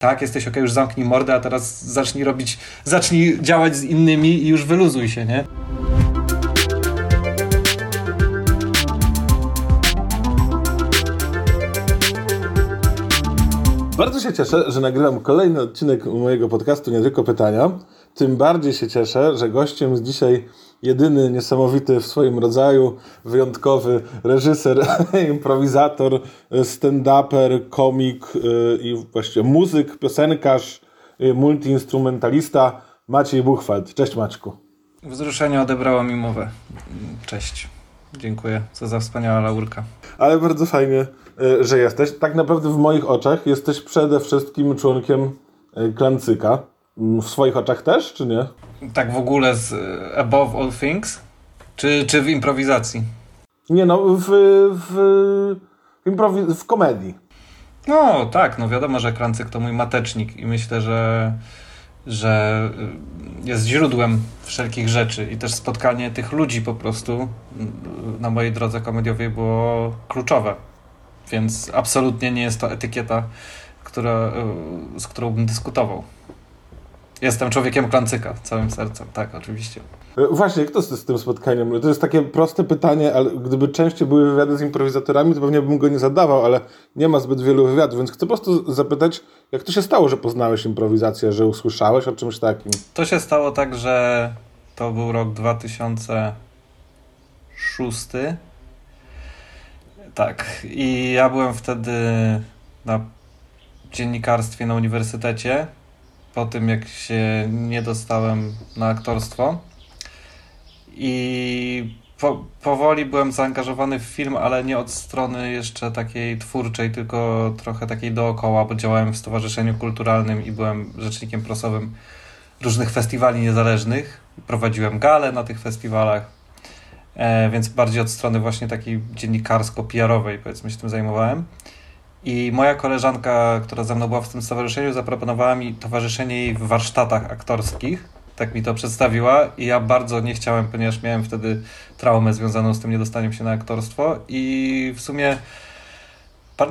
tak, jesteś ok, już zamknij mordę, a teraz zacznij robić, zacznij działać z innymi i już wyluzuj się, nie? Bardzo się cieszę, że nagrywam kolejny odcinek mojego podcastu Nie Tylko Pytania. Tym bardziej się cieszę, że gościem jest dzisiaj jedyny, niesamowity w swoim rodzaju, wyjątkowy reżyser, improwizator, stand-uper, komik y, i właściwie muzyk, piosenkarz, y, multiinstrumentalista Maciej Buchwald. Cześć Maćku. Wzruszenie odebrało mi mowę. Cześć. Dziękuję. Co za wspaniała laurka. Ale bardzo fajnie, y, że jesteś. Tak naprawdę w moich oczach jesteś przede wszystkim członkiem Klancyka. W swoich oczach też, czy nie? Tak w ogóle z e, Above All Things? Czy, czy w improwizacji? Nie no, w, w, w, w komedii. No tak, no wiadomo, że Krancyk to mój matecznik i myślę, że, że e, jest źródłem wszelkich rzeczy i też spotkanie tych ludzi po prostu na mojej drodze komediowej było kluczowe. Więc absolutnie nie jest to etykieta, która, e, z którą bym dyskutował. Jestem człowiekiem klancyka, całym sercem, tak, oczywiście. E, właśnie, kto z, z tym spotkaniem? To jest takie proste pytanie, ale gdyby częściej były wywiady z improwizatorami, to pewnie bym go nie zadawał, ale nie ma zbyt wielu wywiadów, więc chcę po prostu zapytać, jak to się stało, że poznałeś improwizację, że usłyszałeś o czymś takim? To się stało tak, że to był rok 2006. Tak, i ja byłem wtedy na dziennikarstwie na uniwersytecie po tym, jak się nie dostałem na aktorstwo. I po, powoli byłem zaangażowany w film, ale nie od strony jeszcze takiej twórczej, tylko trochę takiej dookoła, bo działałem w Stowarzyszeniu Kulturalnym i byłem rzecznikiem prasowym różnych festiwali niezależnych. Prowadziłem gale na tych festiwalach, e, więc bardziej od strony właśnie takiej dziennikarsko-PR-owej, powiedzmy, się tym zajmowałem. I moja koleżanka, która ze mną była w tym stowarzyszeniu, zaproponowała mi towarzyszenie jej w warsztatach aktorskich. Tak mi to przedstawiła i ja bardzo nie chciałem, ponieważ miałem wtedy traumę związaną z tym niedostaniem się na aktorstwo i w sumie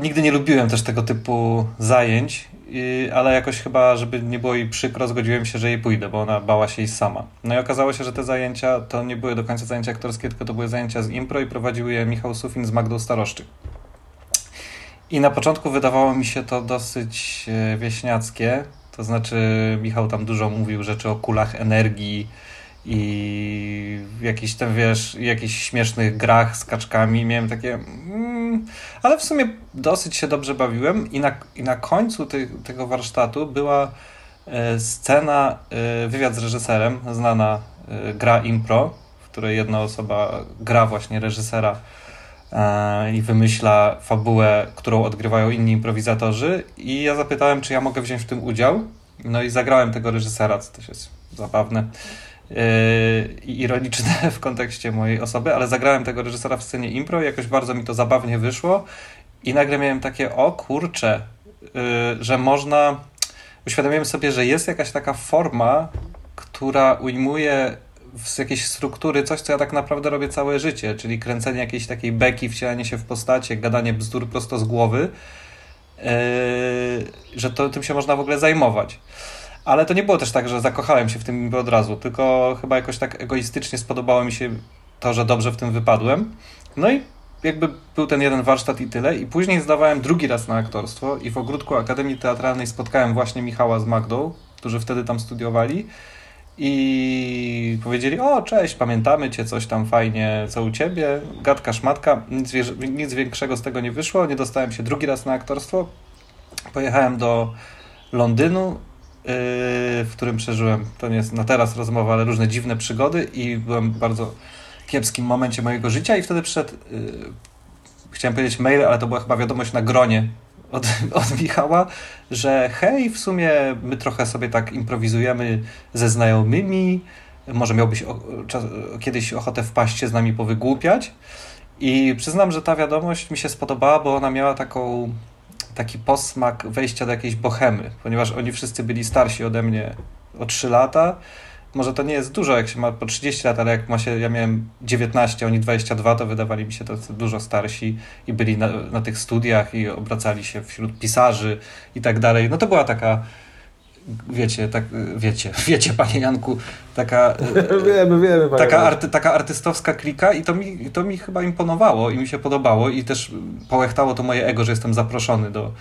nigdy nie lubiłem też tego typu zajęć, ale jakoś chyba, żeby nie było jej przykro, zgodziłem się, że jej pójdę, bo ona bała się i sama. No i okazało się, że te zajęcia to nie były do końca zajęcia aktorskie, tylko to były zajęcia z impro i prowadził je Michał Sufin z Magdą Staroszczyk. I na początku wydawało mi się to dosyć e, wieśniackie. To znaczy, Michał tam dużo mówił rzeczy o kulach energii i jakichś tam, wiesz, jakichś śmiesznych grach z kaczkami. Miałem takie. Mm, ale w sumie dosyć się dobrze bawiłem. I na, i na końcu ty, tego warsztatu była e, scena, e, wywiad z reżyserem, znana gra impro, w której jedna osoba gra właśnie reżysera i wymyśla fabułę, którą odgrywają inni improwizatorzy. I ja zapytałem, czy ja mogę wziąć w tym udział. No i zagrałem tego reżysera, co też jest zabawne e, i ironiczne w kontekście mojej osoby, ale zagrałem tego reżysera w scenie impro i jakoś bardzo mi to zabawnie wyszło. I nagle miałem takie, o kurcze, e, że można. Uświadomiłem sobie, że jest jakaś taka forma, która ujmuje z jakiejś struktury coś, co ja tak naprawdę robię całe życie, czyli kręcenie jakiejś takiej beki, wcielanie się w postacie, gadanie bzdur prosto z głowy, yy, że to, tym się można w ogóle zajmować. Ale to nie było też tak, że zakochałem się w tym od razu, tylko chyba jakoś tak egoistycznie spodobało mi się to, że dobrze w tym wypadłem. No i jakby był ten jeden warsztat i tyle. I później zdawałem drugi raz na aktorstwo i w ogródku Akademii Teatralnej spotkałem właśnie Michała z Magdą, którzy wtedy tam studiowali i powiedzieli, o cześć, pamiętamy cię, coś tam fajnie, co u ciebie, gadka, szmatka, nic, nic większego z tego nie wyszło, nie dostałem się drugi raz na aktorstwo, pojechałem do Londynu, yy, w którym przeżyłem, to nie jest na teraz rozmowa, ale różne dziwne przygody i byłem w bardzo kiepskim momencie mojego życia i wtedy przyszedł, yy, chciałem powiedzieć mail, ale to była chyba wiadomość na gronie od, od Michała, że hej, w sumie my trochę sobie tak improwizujemy ze znajomymi, może miałbyś o, czas, kiedyś ochotę wpaść się z nami powygłupiać. I przyznam, że ta wiadomość mi się spodobała, bo ona miała taką, taki posmak wejścia do jakiejś bohemy, ponieważ oni wszyscy byli starsi ode mnie o 3 lata może to nie jest dużo, jak się ma po 30 lat, ale jak ma się, ja miałem 19, oni 22, to wydawali mi się to dużo starsi i byli na, na tych studiach i obracali się wśród pisarzy i tak dalej. No to była taka wiecie, tak, wiecie, wiecie, panie Janku, taka, wiemy, wiemy, taka, arty, taka artystowska klika i to mi, to mi chyba imponowało i mi się podobało i też połechtało to moje ego, że jestem zaproszony do,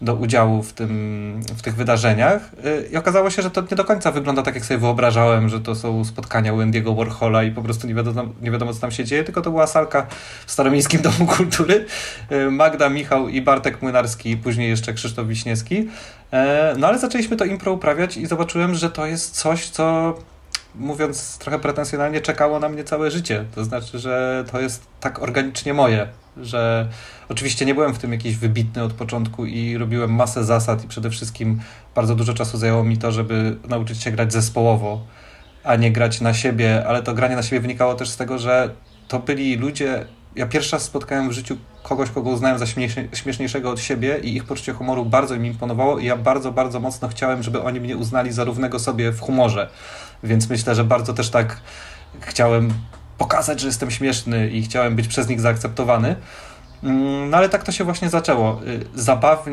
do udziału w, tym, w tych wydarzeniach. Y, I okazało się, że to nie do końca wygląda tak, jak sobie wyobrażałem, że to są spotkania Wendy'ego Warhola i po prostu nie wiadomo, nie wiadomo, co tam się dzieje, tylko to była salka w Staromiejskim Domu Kultury. Y, Magda, Michał i Bartek Młynarski, później jeszcze Krzysztof Wiśniewski. E, no ale zaczęliśmy to impro uprawiać i zobaczyłem, że to jest coś, co mówiąc trochę pretensjonalnie, czekało na mnie całe życie. To znaczy, że to jest tak organicznie moje, że oczywiście nie byłem w tym jakiś wybitny od początku i robiłem masę zasad i przede wszystkim bardzo dużo czasu zajęło mi to, żeby nauczyć się grać zespołowo, a nie grać na siebie, ale to granie na siebie wynikało też z tego, że to byli ludzie, ja pierwszy raz spotkałem w życiu kogoś, kogo uznałem za śmieszniejszego od siebie i ich poczucie humoru bardzo mi imponowało i ja bardzo, bardzo mocno chciałem, żeby oni mnie uznali za równego sobie w humorze. Więc myślę, że bardzo też tak chciałem pokazać, że jestem śmieszny i chciałem być przez nich zaakceptowany. Mm, no ale tak to się właśnie zaczęło. Y, zabaw,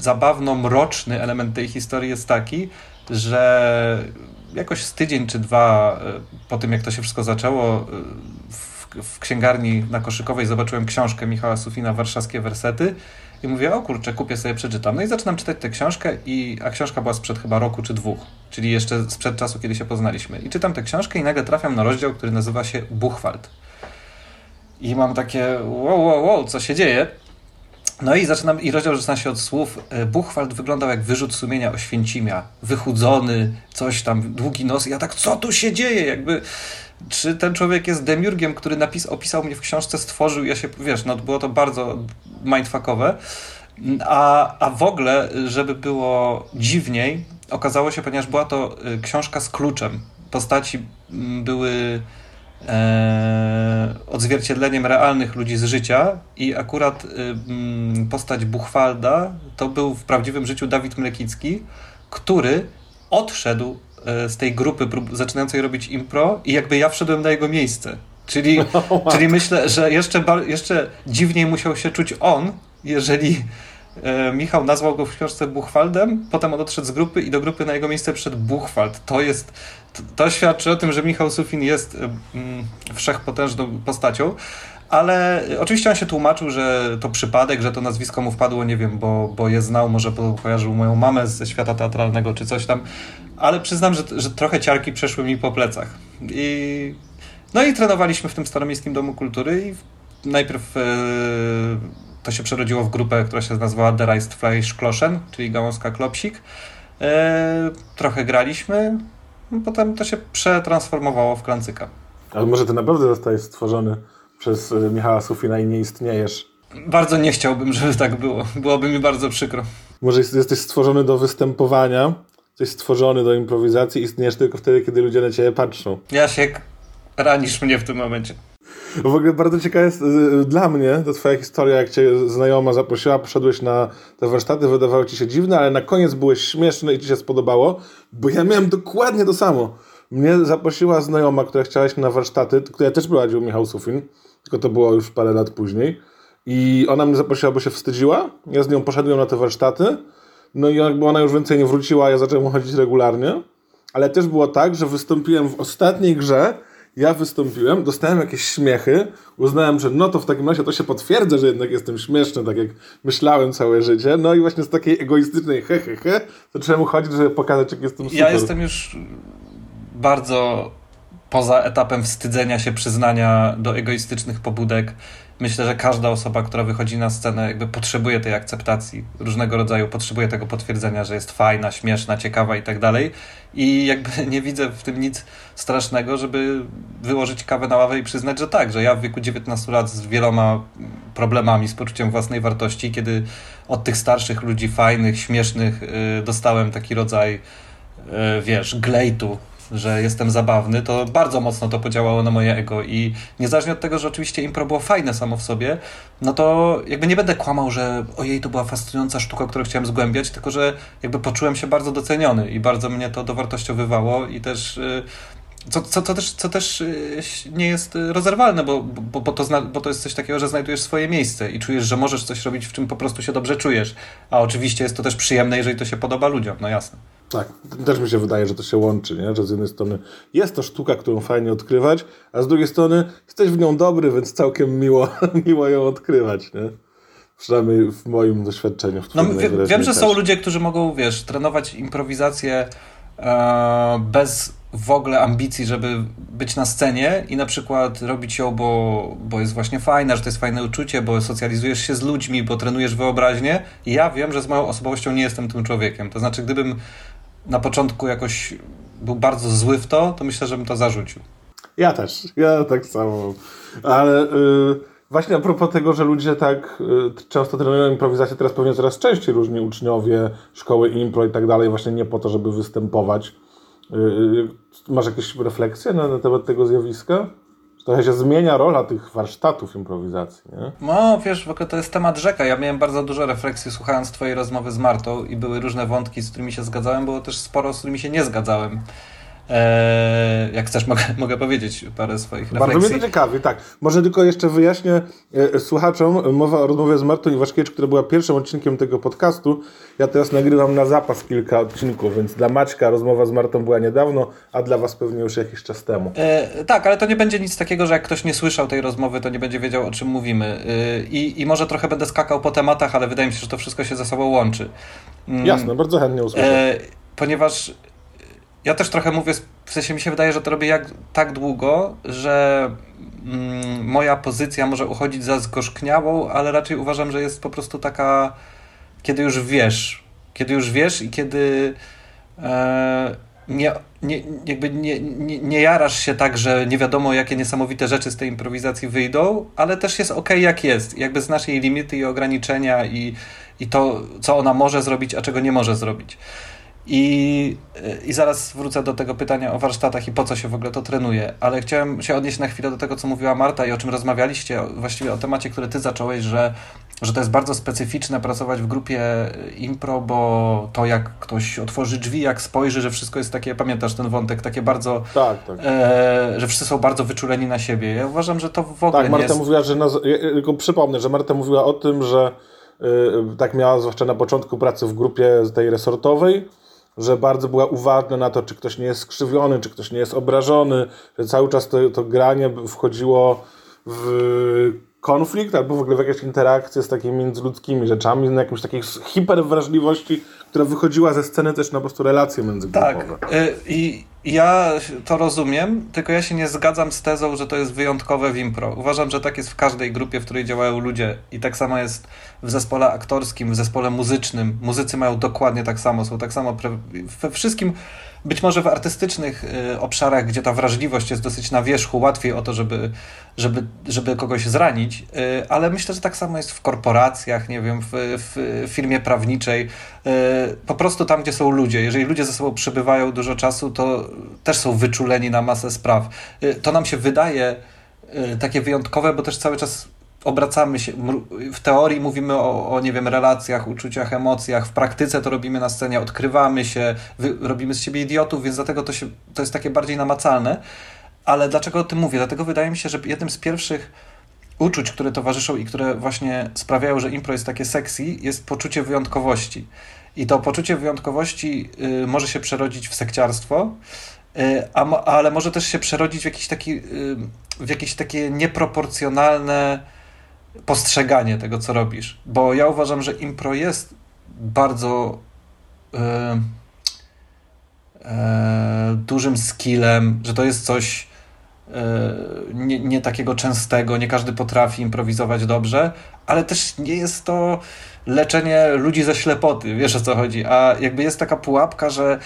zabawno-mroczny element tej historii jest taki, że jakoś z tydzień czy dwa y, po tym, jak to się wszystko zaczęło, y, w księgarni na Koszykowej zobaczyłem książkę Michała Sufina Warszawskie Wersety i mówię, o kurczę, kupię sobie, przeczytam. No i zaczynam czytać tę książkę, i, a książka była sprzed chyba roku czy dwóch, czyli jeszcze sprzed czasu, kiedy się poznaliśmy. I czytam tę książkę i nagle trafiam na rozdział, który nazywa się Buchwald. I mam takie, wow, wow, wow, co się dzieje? No i zaczynam, i rozdział zaczyna się od słów e, Buchwald wyglądał jak wyrzut sumienia Oświęcimia, wychudzony, coś tam, długi nos. I ja tak, co tu się dzieje? Jakby czy ten człowiek jest demiurgiem, który napis, opisał mnie w książce, stworzył, ja się, wiesz, no było to bardzo mindfuckowe, a, a w ogóle, żeby było dziwniej, okazało się, ponieważ była to y, książka z kluczem, postaci były e, odzwierciedleniem realnych ludzi z życia i akurat mm, postać Buchwalda to był w prawdziwym życiu Dawid Mlekicki, który odszedł E, z tej grupy zaczynającej robić impro i jakby ja wszedłem na jego miejsce. Czyli, oh, czyli myślę, że jeszcze, jeszcze dziwniej musiał się czuć on, jeżeli e, Michał nazwał go w książce Buchwaldem, potem on odszedł z grupy i do grupy na jego miejsce przyszedł Buchwald. To jest, to, to świadczy o tym, że Michał Sufin jest e, mm, wszechpotężną postacią, ale oczywiście on się tłumaczył, że to przypadek, że to nazwisko mu wpadło, nie wiem, bo, bo je znał, może kojarzył moją mamę ze świata teatralnego czy coś tam, ale przyznam, że, że trochę ciarki przeszły mi po plecach. I, no i trenowaliśmy w tym Staromiejskim Domu Kultury i najpierw e, to się przerodziło w grupę, która się nazywała Der Reistfleisch Kloschen, czyli gałązka klopsik. E, trochę graliśmy, potem to się przetransformowało w klancyka. Ale może ty naprawdę zostałeś stworzony przez e, Michała Sufina i nie istniejesz? Bardzo nie chciałbym, żeby tak było. Byłoby mi bardzo przykro. Może jesteś stworzony do występowania, jesteś stworzony do improwizacji, istniejesz tylko wtedy, kiedy ludzie na ciebie patrzą. Jasiek, ranisz mnie w tym momencie. W ogóle bardzo ciekawa jest y, dla mnie to twoja historia, jak cię znajoma zaprosiła, poszedłeś na te warsztaty, wydawało ci się dziwne, ale na koniec byłeś śmieszny i ci się spodobało, bo ja miałem dokładnie to samo. Mnie zaprosiła znajoma, która chciała na warsztaty, która też prowadził Michał Sufin, tylko to było już parę lat później. I ona mnie zaprosiła, bo się wstydziła. Ja z nią poszedłem na te warsztaty. No i jakby ona już więcej nie wróciła, ja zacząłem chodzić regularnie. Ale też było tak, że wystąpiłem w ostatniej grze. Ja wystąpiłem, dostałem jakieś śmiechy, uznałem, że no to w takim razie to się potwierdza, że jednak jestem śmieszny, tak jak myślałem całe życie. No i właśnie z takiej egoistycznej he, he, he zacząłem chodzić, żeby pokazać, jak jestem super. Ja jestem już bardzo poza etapem wstydzenia się, przyznania do egoistycznych pobudek. Myślę, że każda osoba, która wychodzi na scenę, jakby potrzebuje tej akceptacji różnego rodzaju, potrzebuje tego potwierdzenia, że jest fajna, śmieszna, ciekawa i tak dalej. I jakby nie widzę w tym nic strasznego, żeby wyłożyć kawę na ławę i przyznać, że tak, że ja w wieku 19 lat z wieloma problemami, z poczuciem własnej wartości, kiedy od tych starszych ludzi fajnych, śmiesznych, yy, dostałem taki rodzaj, yy, wiesz, glejtu że jestem zabawny, to bardzo mocno to podziałało na moje ego i niezależnie od tego, że oczywiście impro było fajne samo w sobie, no to jakby nie będę kłamał, że ojej, to była fascynująca sztuka, którą chciałem zgłębiać, tylko że jakby poczułem się bardzo doceniony i bardzo mnie to dowartościowywało i też y, co, co, co, też, co też y, nie jest rozerwalne, bo, bo, bo, to zna, bo to jest coś takiego, że znajdujesz swoje miejsce i czujesz, że możesz coś robić, w czym po prostu się dobrze czujesz. A oczywiście jest to też przyjemne, jeżeli to się podoba ludziom, no jasne. Tak, też mi się wydaje, że to się łączy, nie? że z jednej strony jest to sztuka, którą fajnie odkrywać, a z drugiej strony jesteś w nią dobry, więc całkiem miło, miło ją odkrywać. Nie? Przynajmniej w moim doświadczeniu. W no, wiem, że też. są ludzie, którzy mogą, wiesz, trenować improwizację e, bez w ogóle ambicji, żeby być na scenie i na przykład robić ją, bo, bo jest właśnie fajna, że to jest fajne uczucie, bo socjalizujesz się z ludźmi, bo trenujesz wyobraźnię. I ja wiem, że z moją osobowością nie jestem tym człowiekiem. To znaczy, gdybym na początku jakoś był bardzo zły w to, to myślę, że bym to zarzucił. Ja też, ja tak samo. Ale yy, właśnie a propos tego, że ludzie tak yy, często trenują improwizację, teraz pewnie coraz częściej różni uczniowie szkoły impro i tak dalej, właśnie nie po to, żeby występować. Yy, masz jakieś refleksje na, na temat tego zjawiska? Trochę się zmienia rola tych warsztatów improwizacji, nie? No, wiesz, w ogóle to jest temat rzeka. Ja miałem bardzo dużo refleksji słuchając twojej rozmowy z Martą i były różne wątki, z którymi się zgadzałem, było też sporo, z którymi się nie zgadzałem. Eee, jak chcesz, mogę, mogę powiedzieć parę swoich refleksji. Bardzo mnie to ciekawi, tak. Może tylko jeszcze wyjaśnię e, słuchaczom, mowa o rozmowie z Martą Iwaszkiewicz, która była pierwszym odcinkiem tego podcastu. Ja teraz nagrywam na zapas kilka odcinków, więc dla Maćka rozmowa z Martą była niedawno, a dla Was pewnie już jakiś czas temu. E, tak, ale to nie będzie nic takiego, że jak ktoś nie słyszał tej rozmowy, to nie będzie wiedział, o czym mówimy. E, i, I może trochę będę skakał po tematach, ale wydaje mi się, że to wszystko się ze sobą łączy. Mm. Jasne, bardzo chętnie usłyszę. E, ponieważ ja też trochę mówię, w sensie mi się wydaje, że to robię jak, tak długo, że mm, moja pozycja może uchodzić za zgorzkniałą, ale raczej uważam, że jest po prostu taka, kiedy już wiesz, kiedy już wiesz i kiedy e, nie, nie, jakby nie, nie, nie jarasz się tak, że nie wiadomo, jakie niesamowite rzeczy z tej improwizacji wyjdą, ale też jest ok, jak jest. Jakby znasz jej limity i ograniczenia i, i to, co ona może zrobić, a czego nie może zrobić. I, I zaraz wrócę do tego pytania o warsztatach i po co się w ogóle to trenuje, ale chciałem się odnieść na chwilę do tego, co mówiła Marta i o czym rozmawialiście, właściwie o temacie, który ty zacząłeś, że, że to jest bardzo specyficzne pracować w grupie impro, bo to jak ktoś otworzy drzwi, jak spojrzy, że wszystko jest takie, pamiętasz ten wątek, takie bardzo, tak, tak. E, że wszyscy są bardzo wyczuleni na siebie. Ja uważam, że to w ogóle tak, Marta jest... mówiła, że, na, tylko przypomnę, że Marta mówiła o tym, że y, tak miała zwłaszcza na początku pracy w grupie tej resortowej, że bardzo była uważna na to, czy ktoś nie jest skrzywiony, czy ktoś nie jest obrażony, że cały czas to, to granie wchodziło w konflikt albo w ogóle w jakieś interakcje z takimi międzyludzkimi rzeczami, na jakąś takiej hiperwrażliwości, która wychodziła ze sceny też na po prostu relacje międzygrupowe. Tak. Y, I ja to rozumiem, tylko ja się nie zgadzam z tezą, że to jest wyjątkowe w impro. Uważam, że tak jest w każdej grupie, w której działają ludzie i tak samo jest w zespole aktorskim, w zespole muzycznym. Muzycy mają dokładnie tak samo, są tak samo we wszystkim być może w artystycznych y, obszarach, gdzie ta wrażliwość jest dosyć na wierzchu, łatwiej o to, żeby, żeby, żeby kogoś zranić, y, ale myślę, że tak samo jest w korporacjach, nie wiem, w, w firmie prawniczej. Y, po prostu tam, gdzie są ludzie. Jeżeli ludzie ze sobą przebywają dużo czasu, to też są wyczuleni na masę spraw. To nam się wydaje takie wyjątkowe, bo też cały czas obracamy się, w teorii mówimy o, o, nie wiem, relacjach, uczuciach, emocjach, w praktyce to robimy na scenie, odkrywamy się, wy, robimy z siebie idiotów, więc dlatego to, się, to jest takie bardziej namacalne. Ale dlaczego o tym mówię? Dlatego wydaje mi się, że jednym z pierwszych uczuć, które towarzyszą i które właśnie sprawiają, że impro jest takie sexy, jest poczucie wyjątkowości. I to poczucie wyjątkowości y, może się przerodzić w sekciarstwo, y, a, ale może też się przerodzić w jakiś taki, y, w jakieś takie nieproporcjonalne postrzeganie tego, co robisz. Bo ja uważam, że impro jest bardzo e, e, dużym skillem, że to jest coś e, nie, nie, takiego częstego, nie każdy potrafi improwizować dobrze, ale też nie jest to leczenie ludzi ze ślepoty, wiesz o co chodzi, a jakby jest taka pułapka, że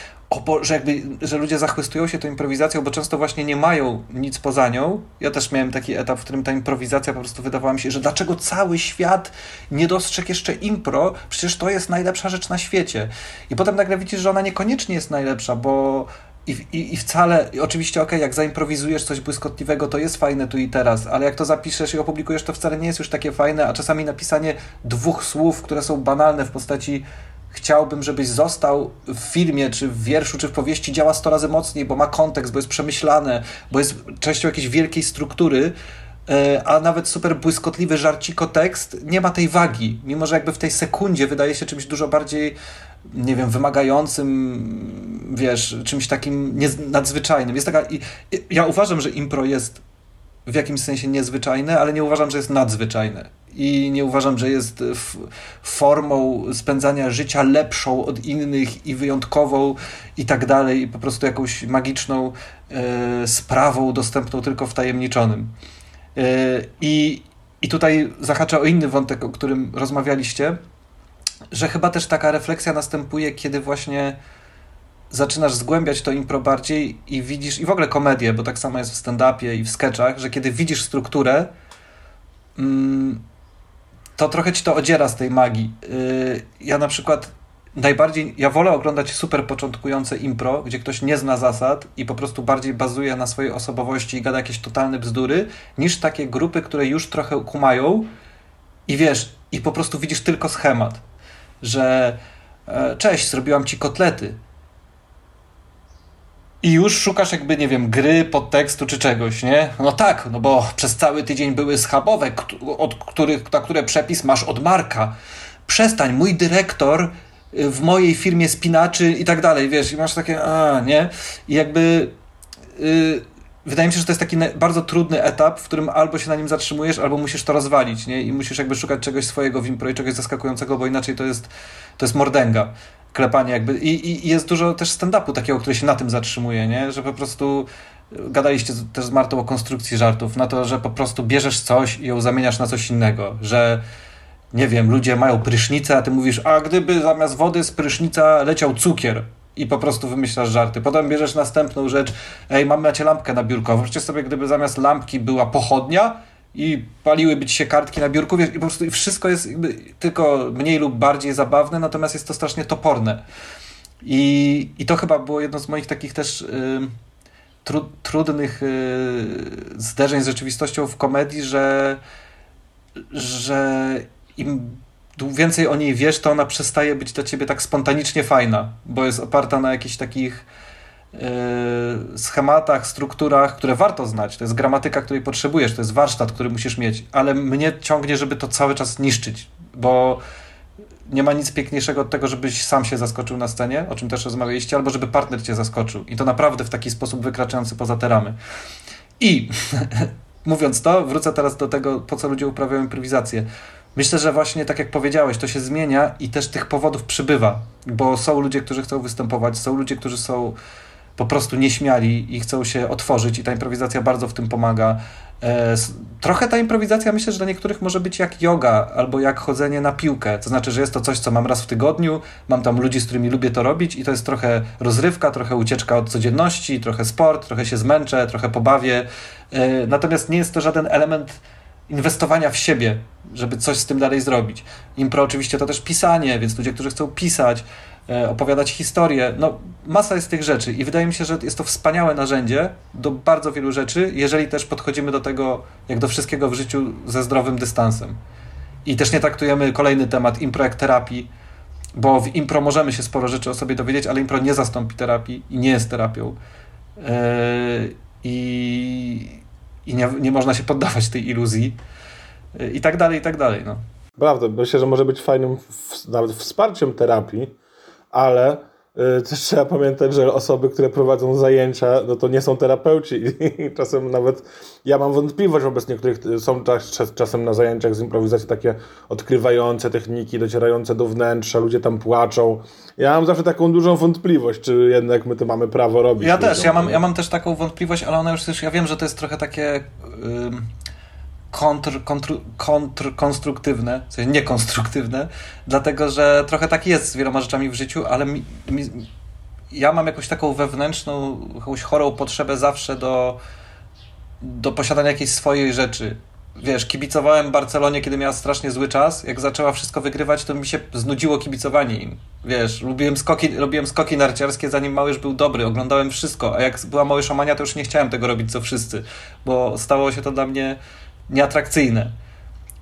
że jakby, że ludzie zachwystują się tą improwizacją, bo często właśnie nie mają nic poza nią. Ja też miałem taki etap, w którym ta improwizacja po prostu wydawała mi się, że dlaczego cały świat nie dostrzegł jeszcze impro? Przecież to jest najlepsza rzecz na świecie. I potem nagle widzisz, że ona niekoniecznie jest najlepsza, bo i, i, i wcale, i oczywiście okej, okay, jak zaimprowizujesz coś błyskotliwego, to jest fajne tu i teraz, ale jak to zapiszesz i opublikujesz, to wcale nie jest już takie fajne, a czasami napisanie dwóch słów, które są banalne w postaci chciałbym, żebyś został w filmie, czy w wierszu, czy w powieści działa 100 razy mocniej, bo ma kontekst, bo jest przemyślane, bo jest częścią jakiejś wielkiej struktury, e, a nawet super błyskotliwy żarciko tekst nie ma tej wagi, mimo że jakby w tej sekundzie wydaje się czymś dużo bardziej nie wiem, wymagającym, wiesz, czymś takim nadzwyczajnym. Jest taka, ja uważam, że impro jest w jakimś sensie niezwyczajne, ale nie uważam, że jest nadzwyczajne. I nie uważam, że jest formą spędzania życia lepszą od innych i wyjątkową i tak dalej, i po prostu jakąś magiczną e, sprawą dostępną tylko wtajemniczonym. E, i, I tutaj zahaczę o inny wątek, o którym rozmawialiście, że chyba też taka refleksja następuje, kiedy właśnie zaczynasz zgłębiać to impro bardziej i widzisz, i w ogóle komedię, bo tak samo jest w stand-upie i w sketchach, że kiedy widzisz strukturę, mm, to trochę ci to odziera z tej magii. Y, ja na przykład najbardziej, ja wolę oglądać super początkujące impro, gdzie ktoś nie zna zasad i po prostu bardziej bazuje na swojej osobowości i gada jakieś totalne bzdury, niż takie grupy, które już trochę kumają i wiesz, i po prostu widzisz tylko schemat że e, cześć, zrobiłam ci kotlety. I już szukasz jakby, nie wiem, gry, podtekstu czy czegoś, nie? No tak, no bo przez cały tydzień były schabowe, od których, na które przepis masz od Marka. Przestań, mój dyrektor y, w mojej firmie spinaczy i tak dalej, wiesz, i masz takie, a, nie? I jakby... Yy, wydaje mi się, że to jest taki bardzo trudny etap, w którym albo się na nim zatrzymujesz, albo musisz to rozwalić, nie? I musisz jakby szukać czegoś swojego w impro i czegoś zaskakującego, bo inaczej to jest, to jest mordęga. Klepanie jakby. I, i jest dużo też stand-upu takiego, który się na tym zatrzymuje, nie? Że po prostu gadaliście też z Martą o konstrukcji żartów, na to, że po prostu bierzesz coś i ją zamieniasz na coś innego, że nie wiem, ludzie mają prysznicę, a ty mówisz, a gdyby zamiast wody z prysznica leciał cukier, i po prostu wymyślasz żarty. Potem bierzesz następną rzecz, ej, mamy macie lampkę na biurko. Wyobraźcie sobie, gdyby zamiast lampki była pochodnia i paliłyby ci się kartki na biurku, wiesz, i po prostu wszystko jest tylko mniej lub bardziej zabawne, natomiast jest to strasznie toporne. I, i to chyba było jedno z moich takich też y, tru, trudnych y, zderzeń z rzeczywistością w komedii, że, że im więcej o niej wiesz, to ona przestaje być dla ciebie tak spontanicznie fajna, bo jest oparta na jakichś takich yy, schematach, strukturach, które warto znać. To jest gramatyka, której potrzebujesz, to jest warsztat, który musisz mieć, ale mnie ciągnie, żeby to cały czas niszczyć, bo nie ma nic piękniejszego od tego, żebyś sam się zaskoczył na scenie, o czym też rozmawialiście, albo żeby partner cię zaskoczył. I to naprawdę w taki sposób wykraczający poza te ramy. I mówiąc to, wrócę teraz do tego, po co ludzie uprawiają improwizację. Myślę, że właśnie tak jak powiedziałeś, to się zmienia i też tych powodów przybywa, bo są ludzie, którzy chcą występować, są ludzie, którzy są po prostu nieśmiali i chcą się otworzyć i ta improwizacja bardzo w tym pomaga. E, trochę ta improwizacja myślę, że dla niektórych może być jak yoga albo jak chodzenie na piłkę. To znaczy, że jest to coś, co mam raz w tygodniu, mam tam ludzi, z którymi lubię to robić i to jest trochę rozrywka, trochę ucieczka od codzienności, trochę sport, trochę się zmęczę, trochę pobawię. E, natomiast nie jest to żaden element inwestowania w siebie, żeby coś z tym dalej zrobić. Impro oczywiście to też pisanie, więc ludzie, którzy chcą pisać, e, opowiadać historię, no masa jest tych rzeczy i wydaje mi się, że jest to wspaniałe narzędzie do bardzo wielu rzeczy, jeżeli też podchodzimy do tego, jak do wszystkiego w życiu, ze zdrowym dystansem. I też nie traktujemy kolejny temat impro jak terapii, bo w impro możemy się sporo rzeczy o sobie dowiedzieć, ale impro nie zastąpi terapii i nie jest terapią. Yy, I i nie, nie można się poddawać tej iluzji i tak dalej, i tak dalej. No. Prawda, myślę, że może być fajnym nawet wsparciem terapii, ale też trzeba pamiętać, że osoby, które prowadzą zajęcia, no to nie są terapeuci i czasem nawet ja mam wątpliwość wobec niektórych, są czas, czasem na zajęciach z improwizacji takie odkrywające techniki, docierające do wnętrza, ludzie tam płaczą. Ja mam zawsze taką dużą wątpliwość, czy jednak my to mamy prawo robić. Ja też, ja mam, ja mam też taką wątpliwość, ale ona już też, ja wiem, że to jest trochę takie... Yy kontr, kontr, kontr konstruktywne, w sensie niekonstruktywne, dlatego że trochę tak jest z wieloma rzeczami w życiu, ale mi, mi, ja mam jakąś taką wewnętrzną, jakąś chorą potrzebę zawsze do, do posiadania jakiejś swojej rzeczy. wiesz, kibicowałem Barcelonie, kiedy miała strasznie zły czas. Jak zaczęła wszystko wygrywać, to mi się znudziło kibicowanie im. Wiesz, lubiłem skoki, lubiłem skoki narciarskie, zanim Małysz był dobry, oglądałem wszystko, a jak była Małysz Omania, to już nie chciałem tego robić co wszyscy, bo stało się to dla mnie nieatrakcyjne.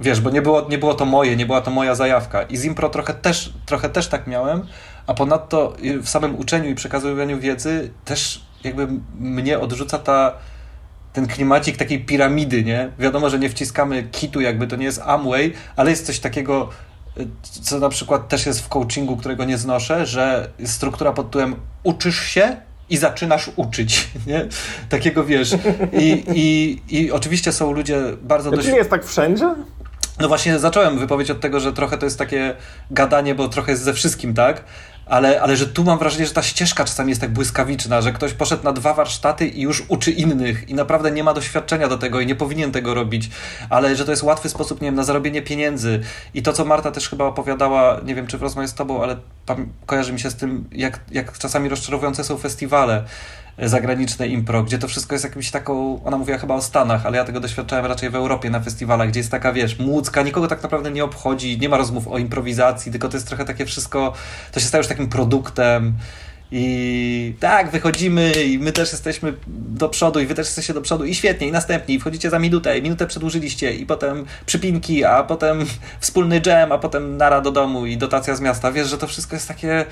Wiesz, bo nie było, nie było to moje, nie była to moja zajawka. I z impro trochę też, trochę też tak miałem, a ponadto w samym uczeniu i przekazywaniu wiedzy też jakby mnie odrzuca ta ten klimacik takiej piramidy, nie? Wiadomo, że nie wciskamy kitu, jakby to nie jest Amway, ale jest coś takiego, co na przykład też jest w coachingu, którego nie znoszę, że struktura pod tytułem uczysz się i zaczynasz uczyć, nie? Takiego wiesz. I, i, i oczywiście są ludzie bardzo dość... Czy nie jest tak wszędzie? No właśnie zacząłem wypowiedź od tego, że trochę to jest takie gadanie, bo trochę jest ze wszystkim, tak? Ale, ale że tu mam wrażenie, że ta ścieżka czasami jest tak błyskawiczna, że ktoś poszedł na dwa warsztaty i już uczy innych i naprawdę nie ma doświadczenia do tego i nie powinien tego robić, ale że to jest łatwy sposób, nie wiem, na zarobienie pieniędzy. I to, co Marta też chyba opowiadała, nie wiem, czy w rozmowie z tobą, ale kojarzy mi się z tym, jak, jak czasami rozczarowujące są festiwale, zagraniczne impro, gdzie to wszystko jest jakimś taką, ona mówiła chyba o Stanach, ale ja tego doświadczałem raczej w Europie na festiwalach, gdzie jest taka, wiesz, młódzka, nikogo tak naprawdę nie obchodzi, nie ma rozmów o improwizacji, tylko to jest trochę takie wszystko, to się staje już takim produktem i tak, wychodzimy i my też jesteśmy do przodu i wy też jesteście do przodu i świetnie, i następni, i wchodzicie za minutę, i minutę przedłużyliście i potem przypinki, a potem wspólny jam, a potem nara do domu i dotacja z miasta. Wiesz, że to wszystko jest takie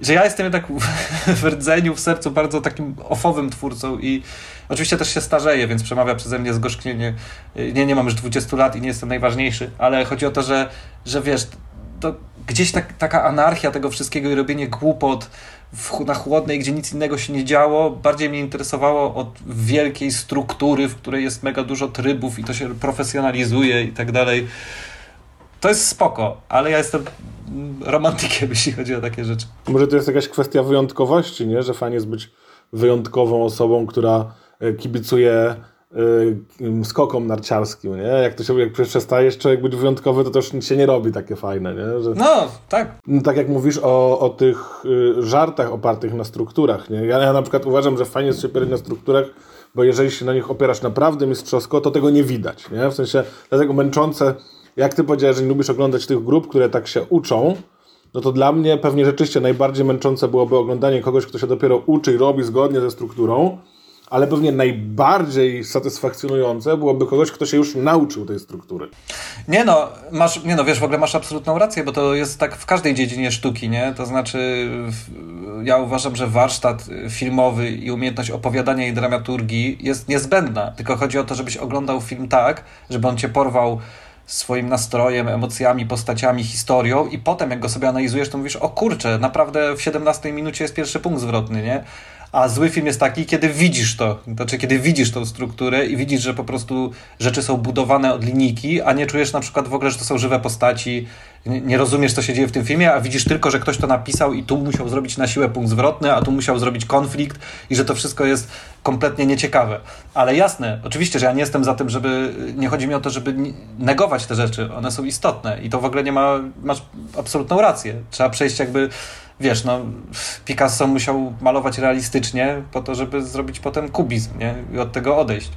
że ja jestem jednak w rdzeniu, w sercu bardzo takim ofowym twórcą i oczywiście też się starzeję, więc przemawia przeze mnie zgorzknienie. Nie, nie mam już 20 lat i nie jestem najważniejszy, ale chodzi o to, że, że wiesz, to gdzieś tak, taka anarchia tego wszystkiego i robienie głupot w, na chłodnej, gdzie nic innego się nie działo, bardziej mnie interesowało od wielkiej struktury, w której jest mega dużo trybów i to się profesjonalizuje i tak dalej. To jest spoko, ale ja jestem romantykiem, jeśli chodzi o takie rzeczy. Może to jest jakaś kwestia wyjątkowości, nie? że fajnie jest być wyjątkową osobą, która e, kibicuje y, skokom narciarskim, nie? Jak to się, jak przestajesz człowiek być wyjątkowy, to też się nie robi takie fajne, nie? Że, no, tak. No, tak jak mówisz o, o tych y, żartach opartych na strukturach, nie? Ja, ja na przykład uważam, że fajnie jest się opierać na strukturach, bo jeżeli się na nich opierasz naprawdę mistrzowsko, to tego nie widać, nie? W sensie, dlatego męczące jak ty powiedziałeś, że nie lubisz oglądać tych grup, które tak się uczą, no to dla mnie pewnie rzeczywiście najbardziej męczące byłoby oglądanie kogoś, kto się dopiero uczy i robi zgodnie ze strukturą, ale pewnie najbardziej satysfakcjonujące byłoby kogoś, kto się już nauczył tej struktury. Nie no, masz, nie no, wiesz, w ogóle masz absolutną rację, bo to jest tak w każdej dziedzinie sztuki, nie? To znaczy, ja uważam, że warsztat filmowy i umiejętność opowiadania i dramaturgii jest niezbędna, tylko chodzi o to, żebyś oglądał film tak, żeby on cię porwał swoim nastrojem, emocjami, postaciami, historią i potem jak go sobie analizujesz, to mówisz, o kurczę, naprawdę w 17 minucie jest pierwszy punkt zwrotny, nie? A zły film jest taki, kiedy widzisz to, znaczy kiedy widzisz tą strukturę i widzisz, że po prostu rzeczy są budowane od linijki, a nie czujesz na przykład w ogóle, że to są żywe postaci, nie rozumiesz, co się dzieje w tym filmie, a widzisz tylko, że ktoś to napisał i tu musiał zrobić na siłę punkt zwrotny, a tu musiał zrobić konflikt i że to wszystko jest kompletnie nieciekawe. Ale jasne, oczywiście, że ja nie jestem za tym, żeby, nie chodzi mi o to, żeby negować te rzeczy, one są istotne i to w ogóle nie ma, masz absolutną rację. Trzeba przejść jakby wiesz, no, Picasso musiał malować realistycznie po to, żeby zrobić potem kubizm, nie? I od tego odejść.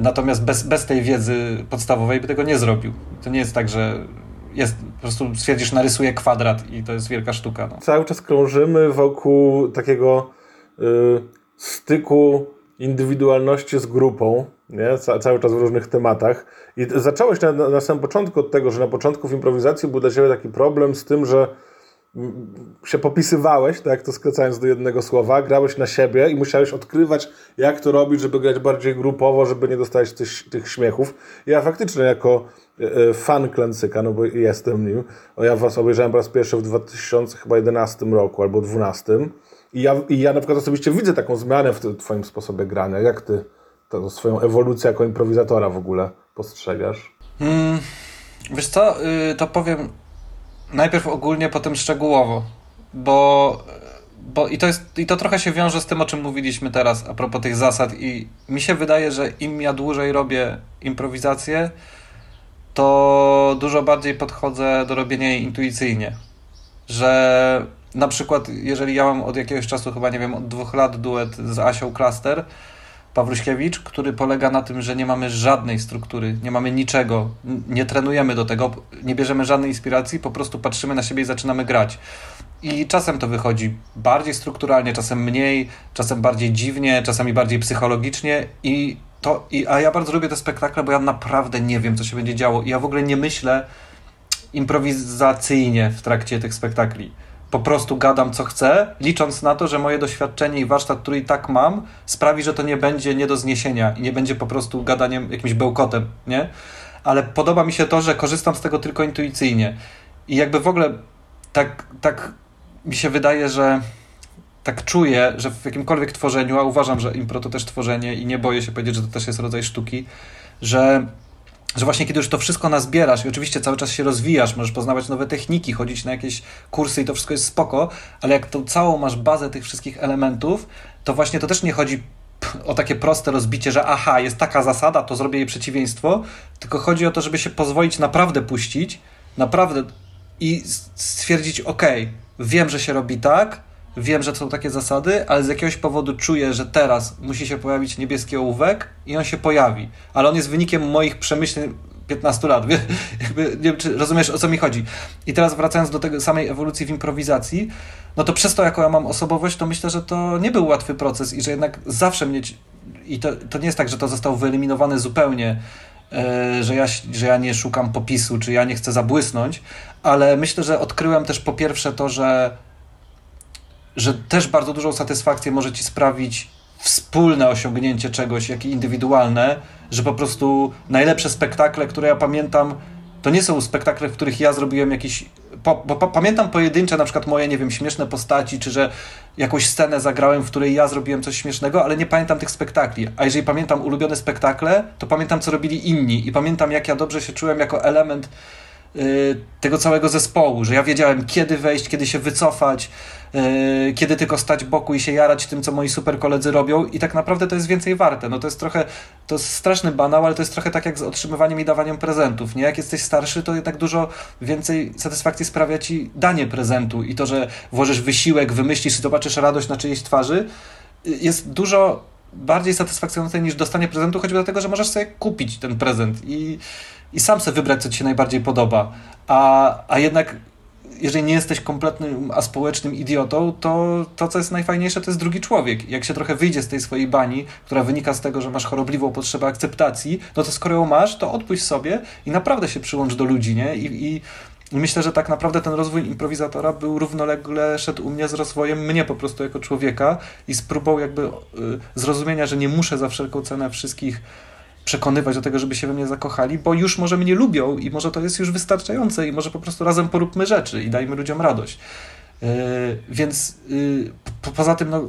Natomiast bez, bez tej wiedzy podstawowej by tego nie zrobił. To nie jest tak, że jest, po prostu stwierdzisz, narysuję kwadrat i to jest wielka sztuka. No. Cały czas krążymy wokół takiego y, styku indywidualności z grupą, nie? Ca cały czas w różnych tematach. I zacząłeś na, na samym początku od tego, że na początku w improwizacji był dla Ciebie taki problem z tym, że się popisywałeś, tak to skracając do jednego słowa, grałeś na siebie i musiałeś odkrywać, jak to robić, żeby grać bardziej grupowo, żeby nie dostać tych, tych śmiechów. Ja faktycznie jako e, e, fan Klęcyka, no bo jestem nim, ja was obejrzałem po raz pierwszy w 2011 roku albo 2012 i ja, i ja na przykład osobiście widzę taką zmianę w twoim sposobie grania. Jak ty to, swoją ewolucję jako improwizatora w ogóle postrzegasz? Hmm, wiesz co, yy, to powiem najpierw ogólnie, potem szczegółowo, bo, bo i, to jest, i to trochę się wiąże z tym, o czym mówiliśmy teraz a propos tych zasad i mi się wydaje, że im ja dłużej robię improwizację, to dużo bardziej podchodzę do robienia jej intuicyjnie. Że na przykład, jeżeli ja mam od jakiegoś czasu, chyba nie wiem, od dwóch lat duet z Asią Cluster, Pawluśkiewicz, który polega na tym, że nie mamy żadnej struktury, nie mamy niczego, nie trenujemy do tego, nie bierzemy żadnej inspiracji, po prostu patrzymy na siebie i zaczynamy grać. I czasem to wychodzi bardziej strukturalnie, czasem mniej, czasem bardziej dziwnie, czasami bardziej psychologicznie i to, i, a ja bardzo lubię te spektakle, bo ja naprawdę nie wiem, co się będzie działo. I ja w ogóle nie myślę improwizacyjnie w trakcie tych spektakli. Po prostu gadam, co chcę, licząc na to, że moje doświadczenie i warsztat, który i tak mam, sprawi, że to nie będzie nie do zniesienia i nie będzie po prostu gadaniem jakimś bełkotem, nie? Ale podoba mi się to, że korzystam z tego tylko intuicyjnie. I jakby w ogóle tak, tak mi się wydaje, że tak czuję, że w jakimkolwiek tworzeniu, a uważam, że impro to też tworzenie i nie boję się powiedzieć, że to też jest rodzaj sztuki, że, że właśnie kiedy już to wszystko nazbierasz i oczywiście cały czas się rozwijasz, możesz poznawać nowe techniki, chodzić na jakieś kursy i to wszystko jest spoko, ale jak tą całą masz bazę tych wszystkich elementów, to właśnie to też nie chodzi o takie proste rozbicie, że aha, jest taka zasada, to zrobię jej przeciwieństwo, tylko chodzi o to, żeby się pozwolić naprawdę puścić, naprawdę i stwierdzić, ok, wiem, że się robi tak, wiem, że to są takie zasady, ale z jakiegoś powodu czuję, że teraz musi się pojawić niebieski ołówek i on się pojawi. Ale on jest wynikiem moich przemyśleń 15 lat. Jakby, nie wiem, czy rozumiesz, o co mi chodzi. I teraz wracając do tego samej ewolucji w improwizacji, no to przez to, jaką ja mam osobowość, to myślę, że to nie był łatwy proces i że jednak zawsze mieć... I to, to nie jest tak, że to zostało wyeliminowane zupełnie, e, że ja, że ja nie szukam popisu, czy ja nie chcę zabłysnąć, ale myślę, że odkryłem też po pierwsze to, że że też bardzo dużą satysfakcję może ci sprawić wspólne osiągnięcie czegoś, jak i indywidualne, że po prostu najlepsze spektakle, które ja pamiętam, to nie są spektakle, w których ja zrobiłem jakiś. Po, bo pamiętam pojedyncze, na przykład moje, nie wiem, śmieszne postaci, czy że jakąś scenę zagrałem, w której ja zrobiłem coś śmiesznego, ale nie pamiętam tych spektakli. A jeżeli pamiętam ulubione spektakle, to pamiętam, co robili inni i pamiętam, jak ja dobrze się czułem jako element Y, tego całego zespołu, że ja wiedziałem kiedy wejść, kiedy się wycofać, kiedy tylko stać boku i się jarać tym, co moi super koledzy robią i tak naprawdę to jest więcej warte. No to jest trochę, to jest straszny banał, ale to jest trochę tak jak z otrzymywaniem i dawaniem prezentów, nie? Jak jesteś starszy, to jednak dużo więcej satysfakcji sprawia ci danie prezentu i to, że włożysz wysiłek, wymyślisz i zobaczysz radość na czyjejś twarzy, y, jest dużo bardziej satysfakcjonujące niż dostanie prezentu, choćby dlatego, że możesz sobie kupić ten prezent i i sam sobie wybrać, co ci się najbardziej podoba. A, a jednak jeżeli nie jesteś kompletnym aspołecznym idiotą, to to, co jest najfajniejsze, to jest drugi człowiek. Jak się trochę wyjdzie z tej swojej bani, która wynika z tego, że masz chorobliwą potrzebę akceptacji, no to skoro ją masz, to odpuść sobie i naprawdę się przyłącz do ludzi, nie? I, i myślę, że tak naprawdę ten rozwój improwizatora był równolegle szedł u mnie z rozwojem mnie po prostu jako człowieka i z próbą jakby y, zrozumienia, że nie muszę za wszelką cenę wszystkich przekonywać do tego, żeby się we mnie zakochali, bo już może mnie lubią i może to jest już wystarczające i może po prostu razem poróbmy rzeczy i dajmy ludziom radość. Yy, więc po, poza tym no,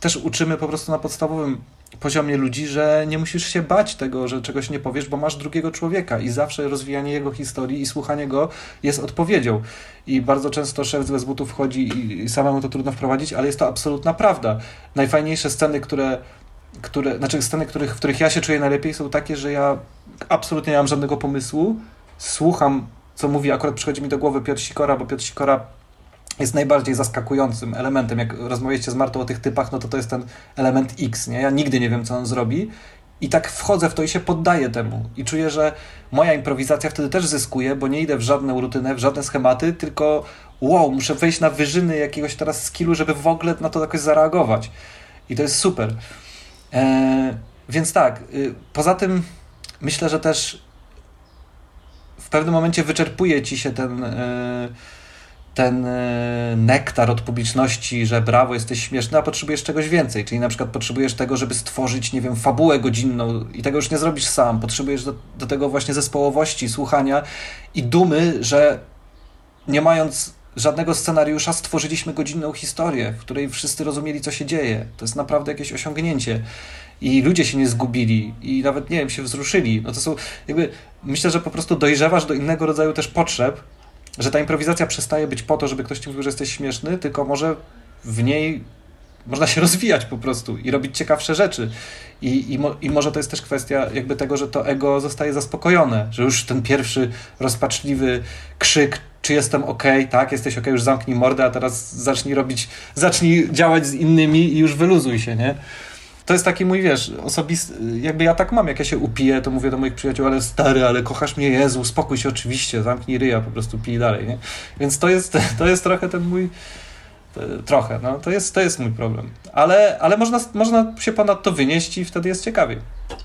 też uczymy po prostu na podstawowym poziomie ludzi, że nie musisz się bać tego, że czegoś nie powiesz, bo masz drugiego człowieka i zawsze rozwijanie jego historii i słuchanie go jest odpowiedzią. I bardzo często szef bez butów wchodzi i samemu to trudno wprowadzić, ale jest to absolutna prawda. Najfajniejsze sceny, które które, znaczy sceny, których, w których ja się czuję najlepiej, są takie, że ja absolutnie nie mam żadnego pomysłu. Słucham, co mówi, akurat przychodzi mi do głowy Piotr Sikora, bo Piotr Sikora jest najbardziej zaskakującym elementem. Jak rozmawiacie z Martą o tych typach, no to to jest ten element X, nie? Ja nigdy nie wiem, co on zrobi. I tak wchodzę w to i się poddaję temu. I czuję, że moja improwizacja wtedy też zyskuje, bo nie idę w żadną rutynę, w żadne schematy, tylko wow, muszę wejść na wyżyny jakiegoś teraz skillu, żeby w ogóle na to jakoś zareagować. I to jest super. E, więc tak, y, poza tym myślę, że też w pewnym momencie wyczerpuje ci się ten, y, ten y, nektar od publiczności, że brawo, jesteś śmieszny, a potrzebujesz czegoś więcej. Czyli na przykład potrzebujesz tego, żeby stworzyć, nie wiem, fabułę godzinną i tego już nie zrobisz sam. Potrzebujesz do, do tego właśnie zespołowości, słuchania i dumy, że nie mając żadnego scenariusza, stworzyliśmy godzinną historię, w której wszyscy rozumieli, co się dzieje. To jest naprawdę jakieś osiągnięcie. I ludzie się nie zgubili i nawet, nie wiem, się wzruszyli. No to są, jakby, myślę, że po prostu dojrzewasz do innego rodzaju też potrzeb, że ta improwizacja przestaje być po to, żeby ktoś ci mówił, że jesteś śmieszny, tylko może w niej można się rozwijać po prostu i robić ciekawsze rzeczy. I, i, mo, I może to jest też kwestia jakby tego, że to ego zostaje zaspokojone, że już ten pierwszy rozpaczliwy krzyk, czy jestem ok, tak, jesteś ok, już zamknij mordę, a teraz zacznij robić, zacznij działać z innymi i już wyluzuj się, nie? to jest taki mój, wiesz, osobisty, jakby ja tak mam, jak ja się upiję, to mówię do moich przyjaciół, ale stary, ale kochasz mnie, Jezu, spokój się oczywiście, zamknij ryja, po prostu pij dalej, nie? Więc to jest, to jest trochę ten mój, trochę, no, to jest, to jest mój problem. Ale, ale można, można się ponad to wynieść i wtedy jest ciekawiej.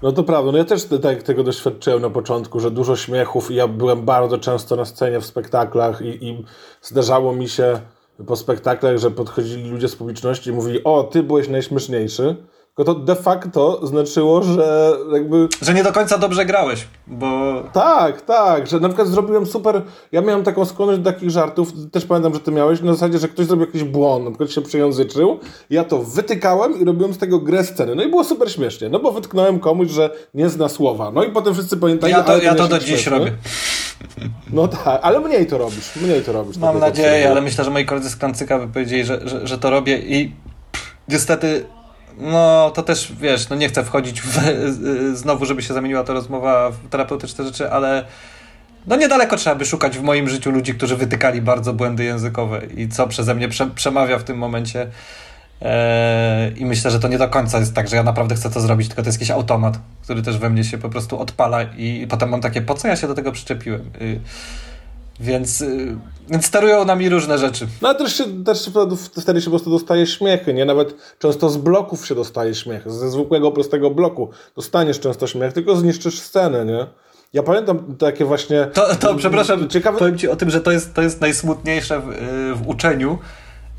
No to prawda, no ja też tak tego doświadczyłem na początku, że dużo śmiechów i ja byłem bardzo często na scenie w spektaklach i, i zdarzało mi się po spektaklach, że podchodzili ludzie z publiczności i mówili, o, ty byłeś najśmieszniejszy. Tylko to de facto znaczyło, że jakby... Że nie do końca dobrze grałeś, bo... Tak, tak, że na przykład zrobiłem super... Ja miałem taką skłonność do takich żartów, też pamiętam, że ty miałeś, na zasadzie, że ktoś zrobił jakiś błąd, na przykład się przejęzyczył, ja to wytykałem i robiłem z tego grę sceny. No i było super śmiesznie, no bo wytknąłem komuś, że nie zna słowa. No i potem wszyscy pamiętali... Ja to, ja to do dziś robię. No tak, ale mniej to robisz, mniej to robisz. Mam nadzieję, ale myślę, że moi koledzy z Klancyka by powiedzieli, że, że, że to robię i niestety no, to też, wiesz, no nie chcę wchodzić w, znowu, żeby się zamieniła ta rozmowa w terapeutyczne rzeczy, ale no niedaleko trzeba by szukać w moim życiu ludzi, którzy wytykali bardzo błędy językowe i co przeze mnie prze, przemawia w tym momencie. Eee, I myślę, że to nie do końca jest tak, że ja naprawdę chcę to zrobić, tylko to jest jakiś automat, który też we mnie się po prostu odpala i, potem mam takie, po co ja się do tego przyczepiłem? Y więc, y, więc sterują nami różne rzeczy. No ale też, się, też wtedy się po prostu dostaje śmiechy, nie? Nawet często z bloków się dostaje śmiech. Ze zwykłego, prostego bloku dostaniesz często śmiech, tylko zniszczysz scenę, nie? Ja pamiętam takie właśnie... To, to przepraszam, ciekawe... powiem Ci o tym, że to jest, to jest najsmutniejsze w, y, w uczeniu,